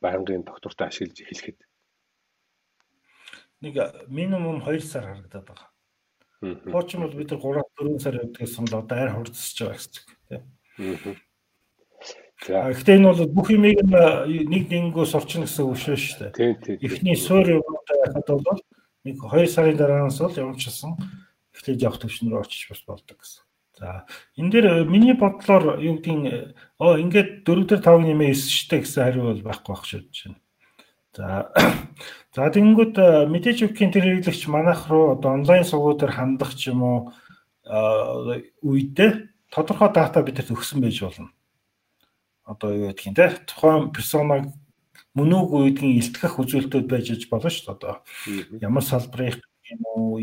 байнгын доктортой ашиглаж эхлэхэд нэг минимум 2 сар харагдаад байгаа. Хуучин бол бид нар 3 4 сар явдгаас нь одоо арай хурцсаж байгаа гэсэн үг тийм. Гэхдээ энэ бол бүх юмыг нэг нэнгөө сурчин гэсэн үг шүү дээ. Тийм тийм. Эхний суур юмтай хахад бол нэг 2 сарын дараанаас бол явуулчихсан эхлээд явах төвшнөр очиж бас болдог гэсэн. За энэ дээр э, миний бодлоор юу гэдгийг оо ингээд 4 дээр 5 нэмээ 9 штэ гэсэн хариу бол байхгүй байх шүү дээ. За за тэгэнгүүт э, мэдээж өгхийн тэр хэрэглэгч манайх руу одоо онлайн сувгуудаар хандах ч юм уу үедээ тодорхой дата бидэд өгсөн байж болно. Одоо юу гэдгийг те тухайн персонаг мөн үг үедгийн илтгэх үзүүлэлтүүд байж болно шүү дээ. Одоо ямар салбарын юм уу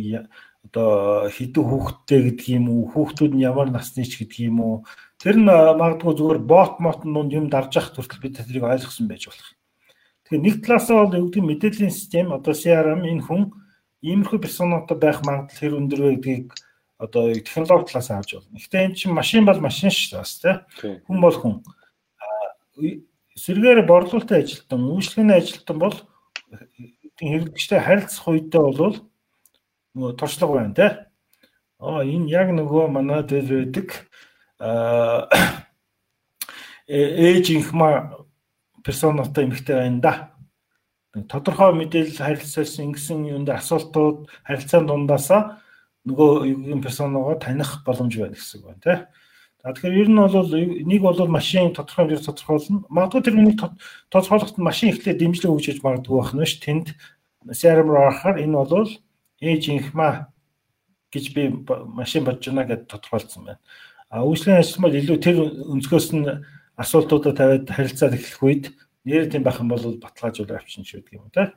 одоо хідэн хүүхдтэй гэдэг юм уу хүүхдүүд нь ямар насны ч гэдэг юм уу тэр нь магадгүй зүгээр бот мот нүнд юм дарж явах хүртэл бид тэрийг ойлгосон байж болох. Тэгэхээр нэг талаасаа бол өгдөг мэдээллийн систем одоо CRM энэ хүн иймэрхүү персонотой байх магадлал хэр өндөр вэ гэдгийг одоо технологи талаас харж байна. Гэхдээ энэ чинь машин бол машин шүү дээ бас тийм. Хүн бол хүн сэргээр борлуулалтын ажилтан, үйлчлэгээний ажилтан бол хэрэглэгчтэй харилцах үедээ бол нөгөө туршлага байна те. Аа энэ яг нөгөө манай дээр байдаг аа ээж инхма персонотой эмэгтэй байна да. Тодорхой мэдээлэл харилцаасан ингэсэн юунд асуултууд харилцааны дундаасаа нөгөө юугийн персоногоо таних боломж байна гэсэн үг байна те. За тэгэхээр ер нь бол нэг бол машин тодорхой хэмжээр тодорхойлно. Магадгүй тэр нэг тодорхойлоход машин ихлээр дэмжлэг өгч гэж магадгүй байх нь ш. Тэнд CRM руу орохоор энэ бол ээж инхма гэж би машин бодж байна гэдээ тодорхойлсон байна. А үйлчлэгийн ажил бол илүү тэр өнцгөөс нь асуултуудаа тавиад харилцаад эхлэх үед нэр тийм байх юм бол баталгаажуулж авчин шүү гэдэг юм те.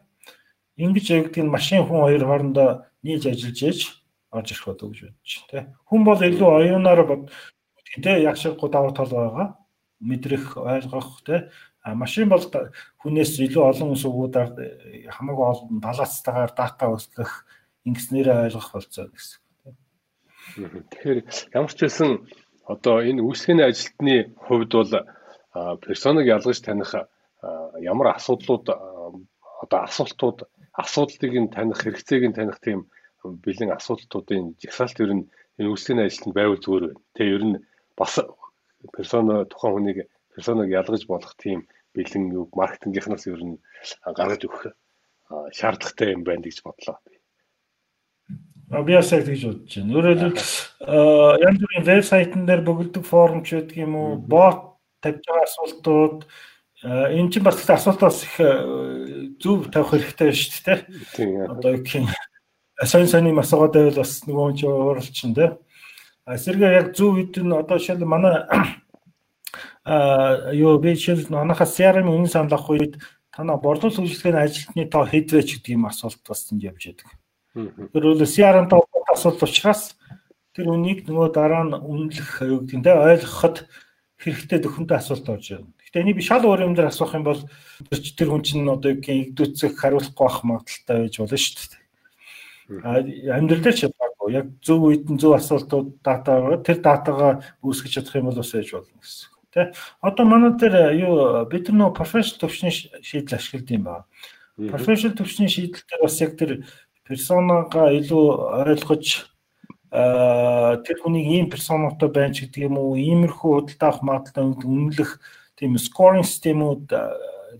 Ингиж явагддаг нь машин хүн хоёр хоорондоо нийлж ажиллаж ээж орж ирэх болов гэж бодож байна. Хүн бол илүү оюунаар бод Тэ яг шиг давар тал байгаа мэдрэх ойлгох А машин бол хүнээс илүү олон сувгуудаар хамаагүй олон баланцтайгаар дата өсгөх ингэснээрээ ойлгох болцоо гэсэн. Тэгэхээр ямар ч байсан одоо энэ үүсгэний ажилтны хувьд бол персоныг ялгаж таних ямар асуудлууд одоо асуултууд асуудлыг нь таних хэрэгцээг нь таних тийм бэлэн асуудлуудын жагсаалт ер нь энэ үүсгэний ажилтанд байвал зүгээр байна. Тэ ер нь бас персона тухайн хүнийг персоныг ялгаж болох тийм бэлэн юу маркетингийнхнаас ер нь гаргаж өгөх шаардлагатай юм байна гэж бодлоо. Би бас яг тэгж бодож байна. Өөрөөр хэлбэл янз бүрийн вебсайтн дээр бөгөлдөг форум ч гэдэг юм уу, бот тавьж байгаа асуултууд энэ чинь бас асуултаас их зөв тавих хэрэгтэй шүү дээ. Одоо их сайн сайн масуугаад байвал бас нөгөө ч ууралчин дээ. А сэргээ яг зөв үед нь одоо шил манай а юу би шил манайха CRM үнэн санал авах үед танаа борлуулалт үйлчлэгээний ажилтны тоо хэд вэ ч гэдэг юм асуулт бас энд явж байдаг. Тэр бол CRM-тай холбоотой асуулт учраас тэр үнийг нөгөө дараа нь үнэлэх юу гэдэг нь ойлгоход хэрэгтэй төхөнтэй асуулт орж байна. Гэхдээ энийг би шал өөр юм дээр асуух юм бол тэр хүн чинь одоо игдүүцэх хариулахгүй байх магадaltaй байж болно шүү дээ. А амьдрал дээр ч яг зөв үед нь зөв асуултууд дата тэр датагаа үүсгэж чадах юм бол бас байж болно гэсэн. Тэ. Одоо манай дээр юу бид нар профессионал төвчний шийдэл ашигладаг юм байна. Профессионал төвчний шийдэл дээр бас яг тэр персонагаа илүү ойлгож тэр хүнийг ийм персонотой байна ч гэдэг юм уу иймэрхүү худалдаа авах магадлалтай үнэлэх тийм скоринг системүүд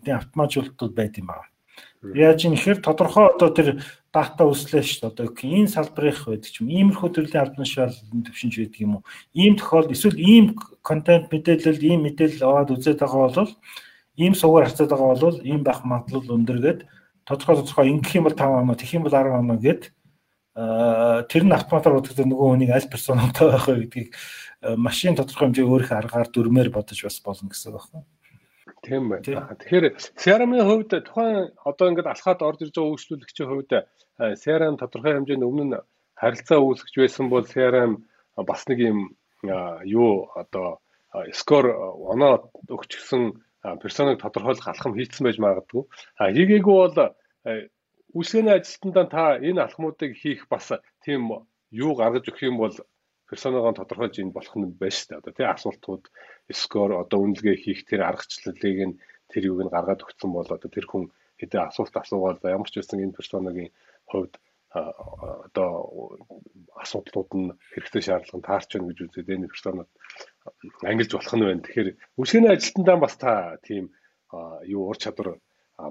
тийм автоматжуулалтууд байд юм байна. Яаж юм ихэр тодорхой одоо тэр дата үслээ шүү дээ. Одоо энэ салбарынх байдаг ч юм. Иймэрхүү төрлийн албан тушаалын төвшинч байдаг юм уу? Ийм тохиолдолд эсвэл ийм контент мэдээлэл, ийм мэдээлэл аваад үзээд байгаа бол ийм суугаар харцаад байгаа бол ийм байх магадлал өндөр гэдэг тодорхой тодорхой ингэх юм бол 5 оноо тэгэх юм бол 10 оноо гэд тэр нь автоматар бодогдсон нөгөө хүнийг аль персонтой байх вэ гэдгийг машин тодорхой хэмжээ өөрийнхөө аргаар дүрмээр бодож бас болно гэсэн байна. Тийм байна. Тэгэхээр CRM-ийн хувьд тухайн одоо ингээд алхаад орж ирж байгаа үйлчлүүлэгчийн хувьд CRM тодорхой хэмжээнд өмнө нь харилцаа үүсгэж байсан бол CRM бас нэг юм юу одоо скор оноо өгчихсэн персоныг тодорхойлох алхам хийцэн байж магадгүй. А хийгээгүй бол үйлсгэний ажилтнаа та энэ алхмуудыг хийх бас тийм юу гаргаж өгөх юм бол персоноогоо тодорхойлж ийн болох нь байна шүү дээ. Одоо тий асуултууд скор одоо үнэлгээ хийх тэр аргачлалыг нь тэр юуг нь гаргаад өгсөн бол одоо тэр хүн хэдэн асуулт асуугаад ямар ч байсан энэ персоногийн хувьд одоо асуудлууд нь хэрэгтэй шаардлага нь таарч байна гэж үзээд энэ персонод ангилж болох нь байна. Тэгэхээр үсгэний ажилтнаа бас та тийм юу ур чадвар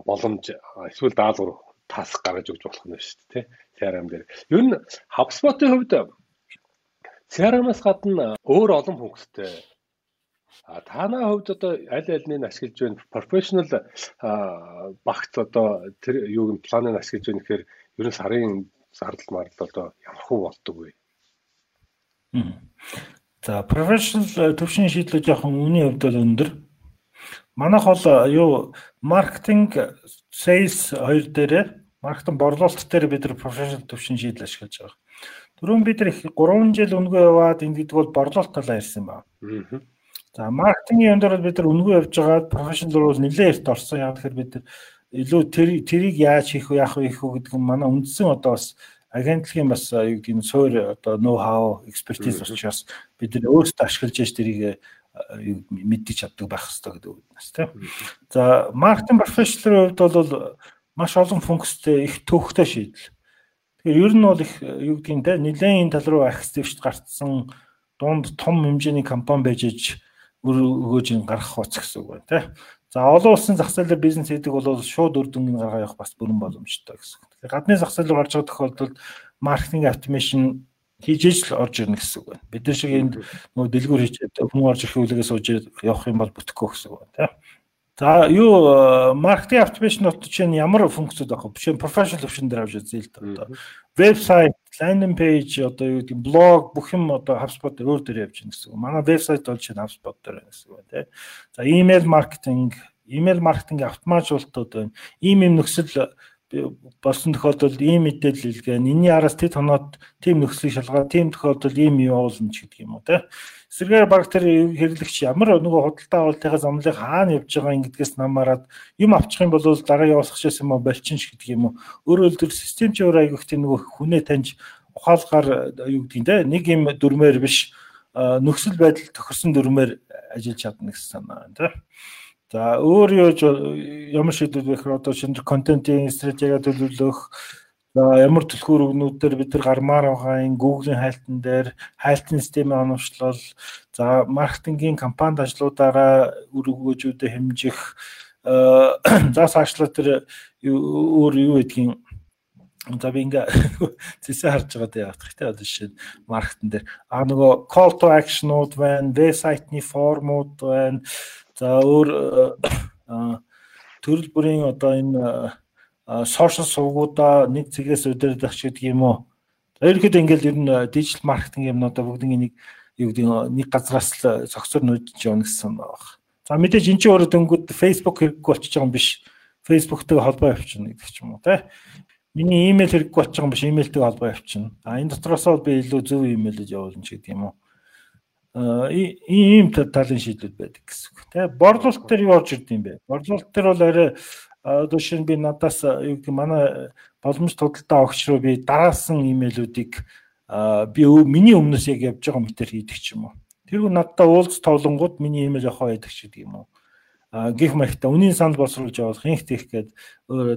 боломж эсвэл даалгавар тас гаргаж өгч болох нь шүү дээ. CRM дээр. Ер нь HubSpot-ийн хувьд CRM-аас гадна өөр олон функцтэй А танаа хувьд одоо аль альнийг ашиглаж байна? Professional багц одоо тэр юуг планыг ашиглаж байна гэхээр ер нь сарын зардал мардал одоо ямар хөө болдог вэ? За professional төвшин шийдлүүд жоохон үнийн хувьд бол өндөр. Манайх бол юу маркетинг sales хоёр дээрээ маркетинг борлуулалт дээр бид нар professional төвшин шийдэл ашиглаж байгаа. Түрүүн бид нар 3 жил өнгөө яваад ингэдэг бол борлуулалт талаа ярьсан байна. За маркетингийн юм дээр бид нар өнгөө явж байгаа professional бол нэлээд эрт орсон. Яг тэгэхээр бид нар илүү тэр тэрийг яаж хийх вэ яах вэ хийх вэ гэдэг нь манай үндсэн одоо бас агентлагийн бас юу гэдэг нь суур одоо ноу хау экспертиз учраас бид нар өөрсдөө ашиглаж яж тэрийг мэддэж чаддаг байх хэрэгтэй гэдэг үгнээс тийм. За маркетинг профессионалын хувьд бол маш олон функцтэй их төвхтэй шийдэл. Тэгэхээр ер нь бол их юу гэдэг нь те нэлээд энэ тал руу акцивчд гарцсан дунд том хэмжээний компани байж иж өргөөж гарах хуц гэсэн үг байна те. За олон улсын зах зээлээр бизнес хийдэг бол шууд үр дүнгийн гаргаа явах бас бүрэн боломжтой гэсэн. Тэгэхээр гадны зах зээл рүү гарч байгаа тохиолдолд маркетинг автомашн хийж л орж ирнэ гэсэн үг байна. Бид нар шиг энд нөгөө дэлгүүр хийж хүн орж ирэх үлгээс сууж явах юм бол бүтэхгүй гэсэн үг байна тийм. За юу маркетинг автомашн нот чинь ямар функцүүд авах вэ? Жишээ нь professional option дээр авч үзье л. Одоо вебсайт, landing page одоо юу гэдэг блог бүх юм одоо HubSpot өөр дээр явж байна гэсэн үг. Манай вебсайт бол чинь HubSpot дээр байна гэсэн үг тийм. За email маркетинг, email маркетинг автоматжуулалтууд байна. Ийм юм нөхцөл болсон тохиолдолд ийм мэдээлэл илгээн энэний араас тэд хоноод тийм нөхцөлийг шалгаад тийм тохиолдолд ийм юм явуулна ч гэдэг юм уу тийм. Эсрэгээр баг тэр хэрэглэгч ямар нөгөө худалдаа авалтынхаа замлыг хаана явж байгаа ингэдгээс намаарад юм авчих юм бол дараа явуулах гэсэн юм болчин ш гэдэг юм уу. Өөрөөр хэлбэл систем чи өөр аягүйх тийм нөгөө хүнээ таньж ухаалгаар юу гэдгийг те нэг юм дүрмээр биш нөхцөл байдал тохирсон дүрмээр ажиллаж чадна гэсэн санаа байна те. За өөр юу ямар шийдвэр вэ гэхээр одоо шинэ контентын стратеги төлөвлөх за ямар түлхүүр өгнүүдээр бид нар гармаар байгаа энэ Google-ийн хайлтан дээр хайлтын системийн оновчлол за маркетингийн компанид ажлуудаараа үр өгөөжүүдэд хэмжих за цаашлаа тэр өөр юу гэдгийг За би ингээ зэсээ харж байгаа дээ явах хэрэгтэй одоо жишээ маркетинг дээр а нөгөө call to action-ууд байна, вебсайтны формууд байна. За өөр төрөл бүрийн одоо энэ сошиал сувгуудаа нэг цэгээс удирдах гэдэг юм уу. Ерөнхийдөө ингээл ер нь дижитал маркетинг юмнуудаа бүгдийн нэг юу гэдэг нэг газраас л цогцор нүүдж явна гэсэн байна. За мэдээж эн чинь өөрөө дөнгөд Facebook хэрэггүй болчихж байгаа юм биш. Facebook-тэйгээ холбоо явуулчихна гэдэг ч юм уу тий. Миний имэйл хэрэггүй болчих юм биш, имэйлтэйг холбоо явуулчихна. А энэ дотроос бол би илүү зөв имэйлж явуулна ч гэдэг юм уу. Аа ийм талын шийдлүүд байдаг гэсэн үг. Тэ борлуулалт дээр юу орж ирд юм бэ? Борлуулалт дээр бол арай одоо шинэ би надаас юу гэдэг манай боломж тодалтай огч руу би дараасан имэйлүүдийг би миний өмнөөс яг явж байгаа мэтэр хийдэг ч юм уу. Тэргүй надтай уулз тоглонгууд миний имэйл явах байдаг ч гэдэг юм уу гих маягта үнийн санал боловсруулж явуулах инх тех гээд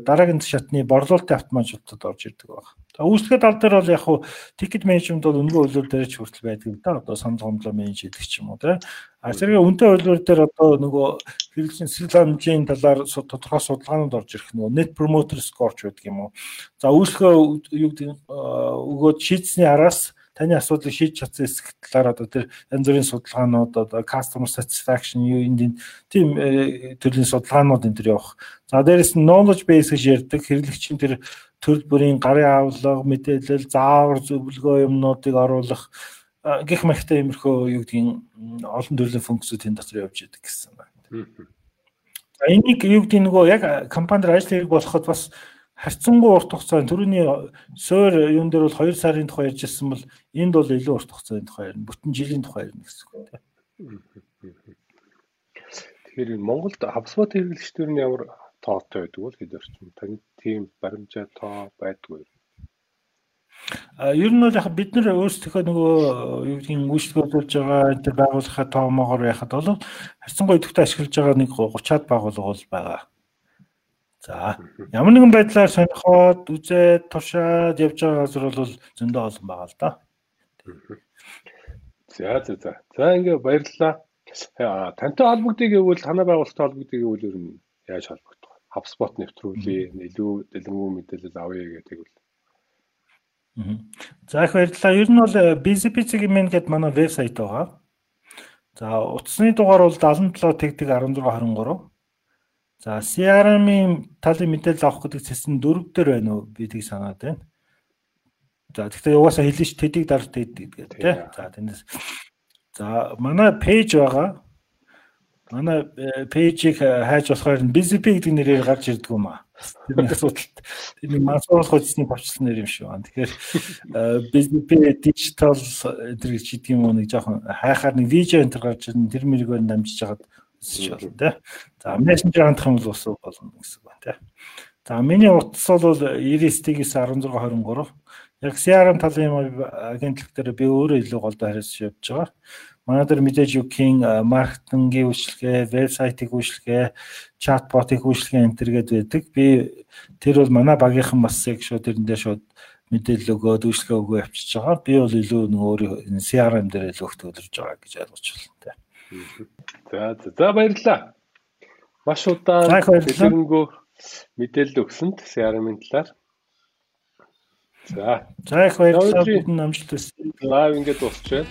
дараагийн шатны борлуулалтын автоматжуулалтад орж ирдэг баг. За үүсгэх тал дээр бол яг хуу тикет менежмент бол үнэгүй хөлөөр дээр ч хүртэл байдаг да. Одоо санал гомдлоо менеж хийдэг ч юм уу те. А зэрэг үнэтэй хөлөөр дээр одоо нөгөө хэрэглэгчийн сэтгэл хангамжийн талаар тодорхой судалгаанууд орж ирэх нөгөө net promoter score ч байдаг юм уу. За үүсгэх юу гэдэг өгөөд шийдсэний араас таны асуудлыг шийдэж чадсан хэсэг талаар одоо тэр янз бүрийн судалгаанууд одоо customer satisfaction юу энэ тийм э, төрлийн судалгаанууд энэ төр явах. За дээрэс нь knowledge base гэж ярьдаг хэрэглэгчийн тэр төрөл бүрийн гарын авлага, мэдээлэл, заавар зөвлөгөө юмнуудыг оруулах гих мэхтэй иймэрхүү юу гэдгийг олон төрлийн функцүүд энэ дотор явж идэг гэсэн байна. За энийг юу гэдгийг нөгөө яг компанид ажил хэрэг болоход бас харьцангуй урт хугацаанд түрүүний суур юун дээр бол 2 сарын тухай ярьжсэн бол энд бол илүү урт хугацааны тухай ярина. Бүтэн жилийн тухай ярина гэсэн үг тийм. Тэгэхээр Монголд хавсбат хэрэглэгчдэр нь ямар тоотой байдаг бол хэд орчим таны тийм баримжаа тоо байдгүй. А ер нь бол яг бид нар өөрсдөө нөгөө юу гэдгийг үйлчлүүлж байгаа энэ байгууллагын тоомоогоор яхад бол харьцангуй идэвхтэй ашиглаж байгаа нэг 30-аад байгууллага бол байгаа. За ямар нэгэн байдлаар сонирхоод үзээд туршаад явж байгаа газар бол зөндөө олон байгаа л да. За за за. За ингээ баярлалаа. Тантай холбогдъё гэвэл танай байгууллагатай холбогдъё гэвэл ер нь яаж холбогдох вэ? HubSpot нэвтрүүлээ, илүү дэлгэрэнгүй мэдээлэл авъя гэдэг бол. За их баярлалаа. Ер нь бол BCP-ийн мэн гэдэг манай вебсайт байгаа. За утасны дугаар бол 77 тэгдэг 16 23 За CRM-ийн талын мэдээлэл авах гэдэг нь дөрөв дээр байна уу? Би тийг санаад байна. За тэгэхээр угаасаа хэлэн ш тэдийг дарж тэдэг гэдэг тий. За тэндээс за манай пэйж байгаа. Манай пэйжийг э, хайж болохоор BZP гэдэг нэрээр гарч ирдэг юм аа. Тэрний асуудалт. Тэрний мансууруулах хүчний товчлон нэр юм шүү. Тэгэхээр BZP digital энэ гэж хэлдэг юм уу нэг жоохон хайхаар нэг видео энэ төр гарч ирэн тэр мэрэгээр дамжиж хагаад өсөж болно тий. За мессенжер хандах юм бол ус болно гэсэн байна тий. За миний утас бол 99-ээс 1623. Яг CRM талын агентлаг дээр би өөрөө илүү голдоо хариуцж явж байгаа. Манай дээр мэдээж юухийн маркетингийн үйлчлэгээ, вебсайтыг үйлчлэгээ, чатботыг үйлчлэгээ энэ төргээд байдаг. Би тэр бол манай багийнхан бас яг шууд тэрэндээ шууд мэдээлэл өгөөд үйлчлэгээ өгөө явчихж байгаа. Би бол илүү нөгөө өөрөө CRM дээр илүү их төлөвлөж байгаа гэж ойлгож байна. За за баярлалаа. Маш удаан дэлгэрэнгүй мэдээлэл өгсөнд CRM-ийн талаар. За. За их баярлалаа. Амжилт хүсье. Лайв ингээд дуусчихвээ.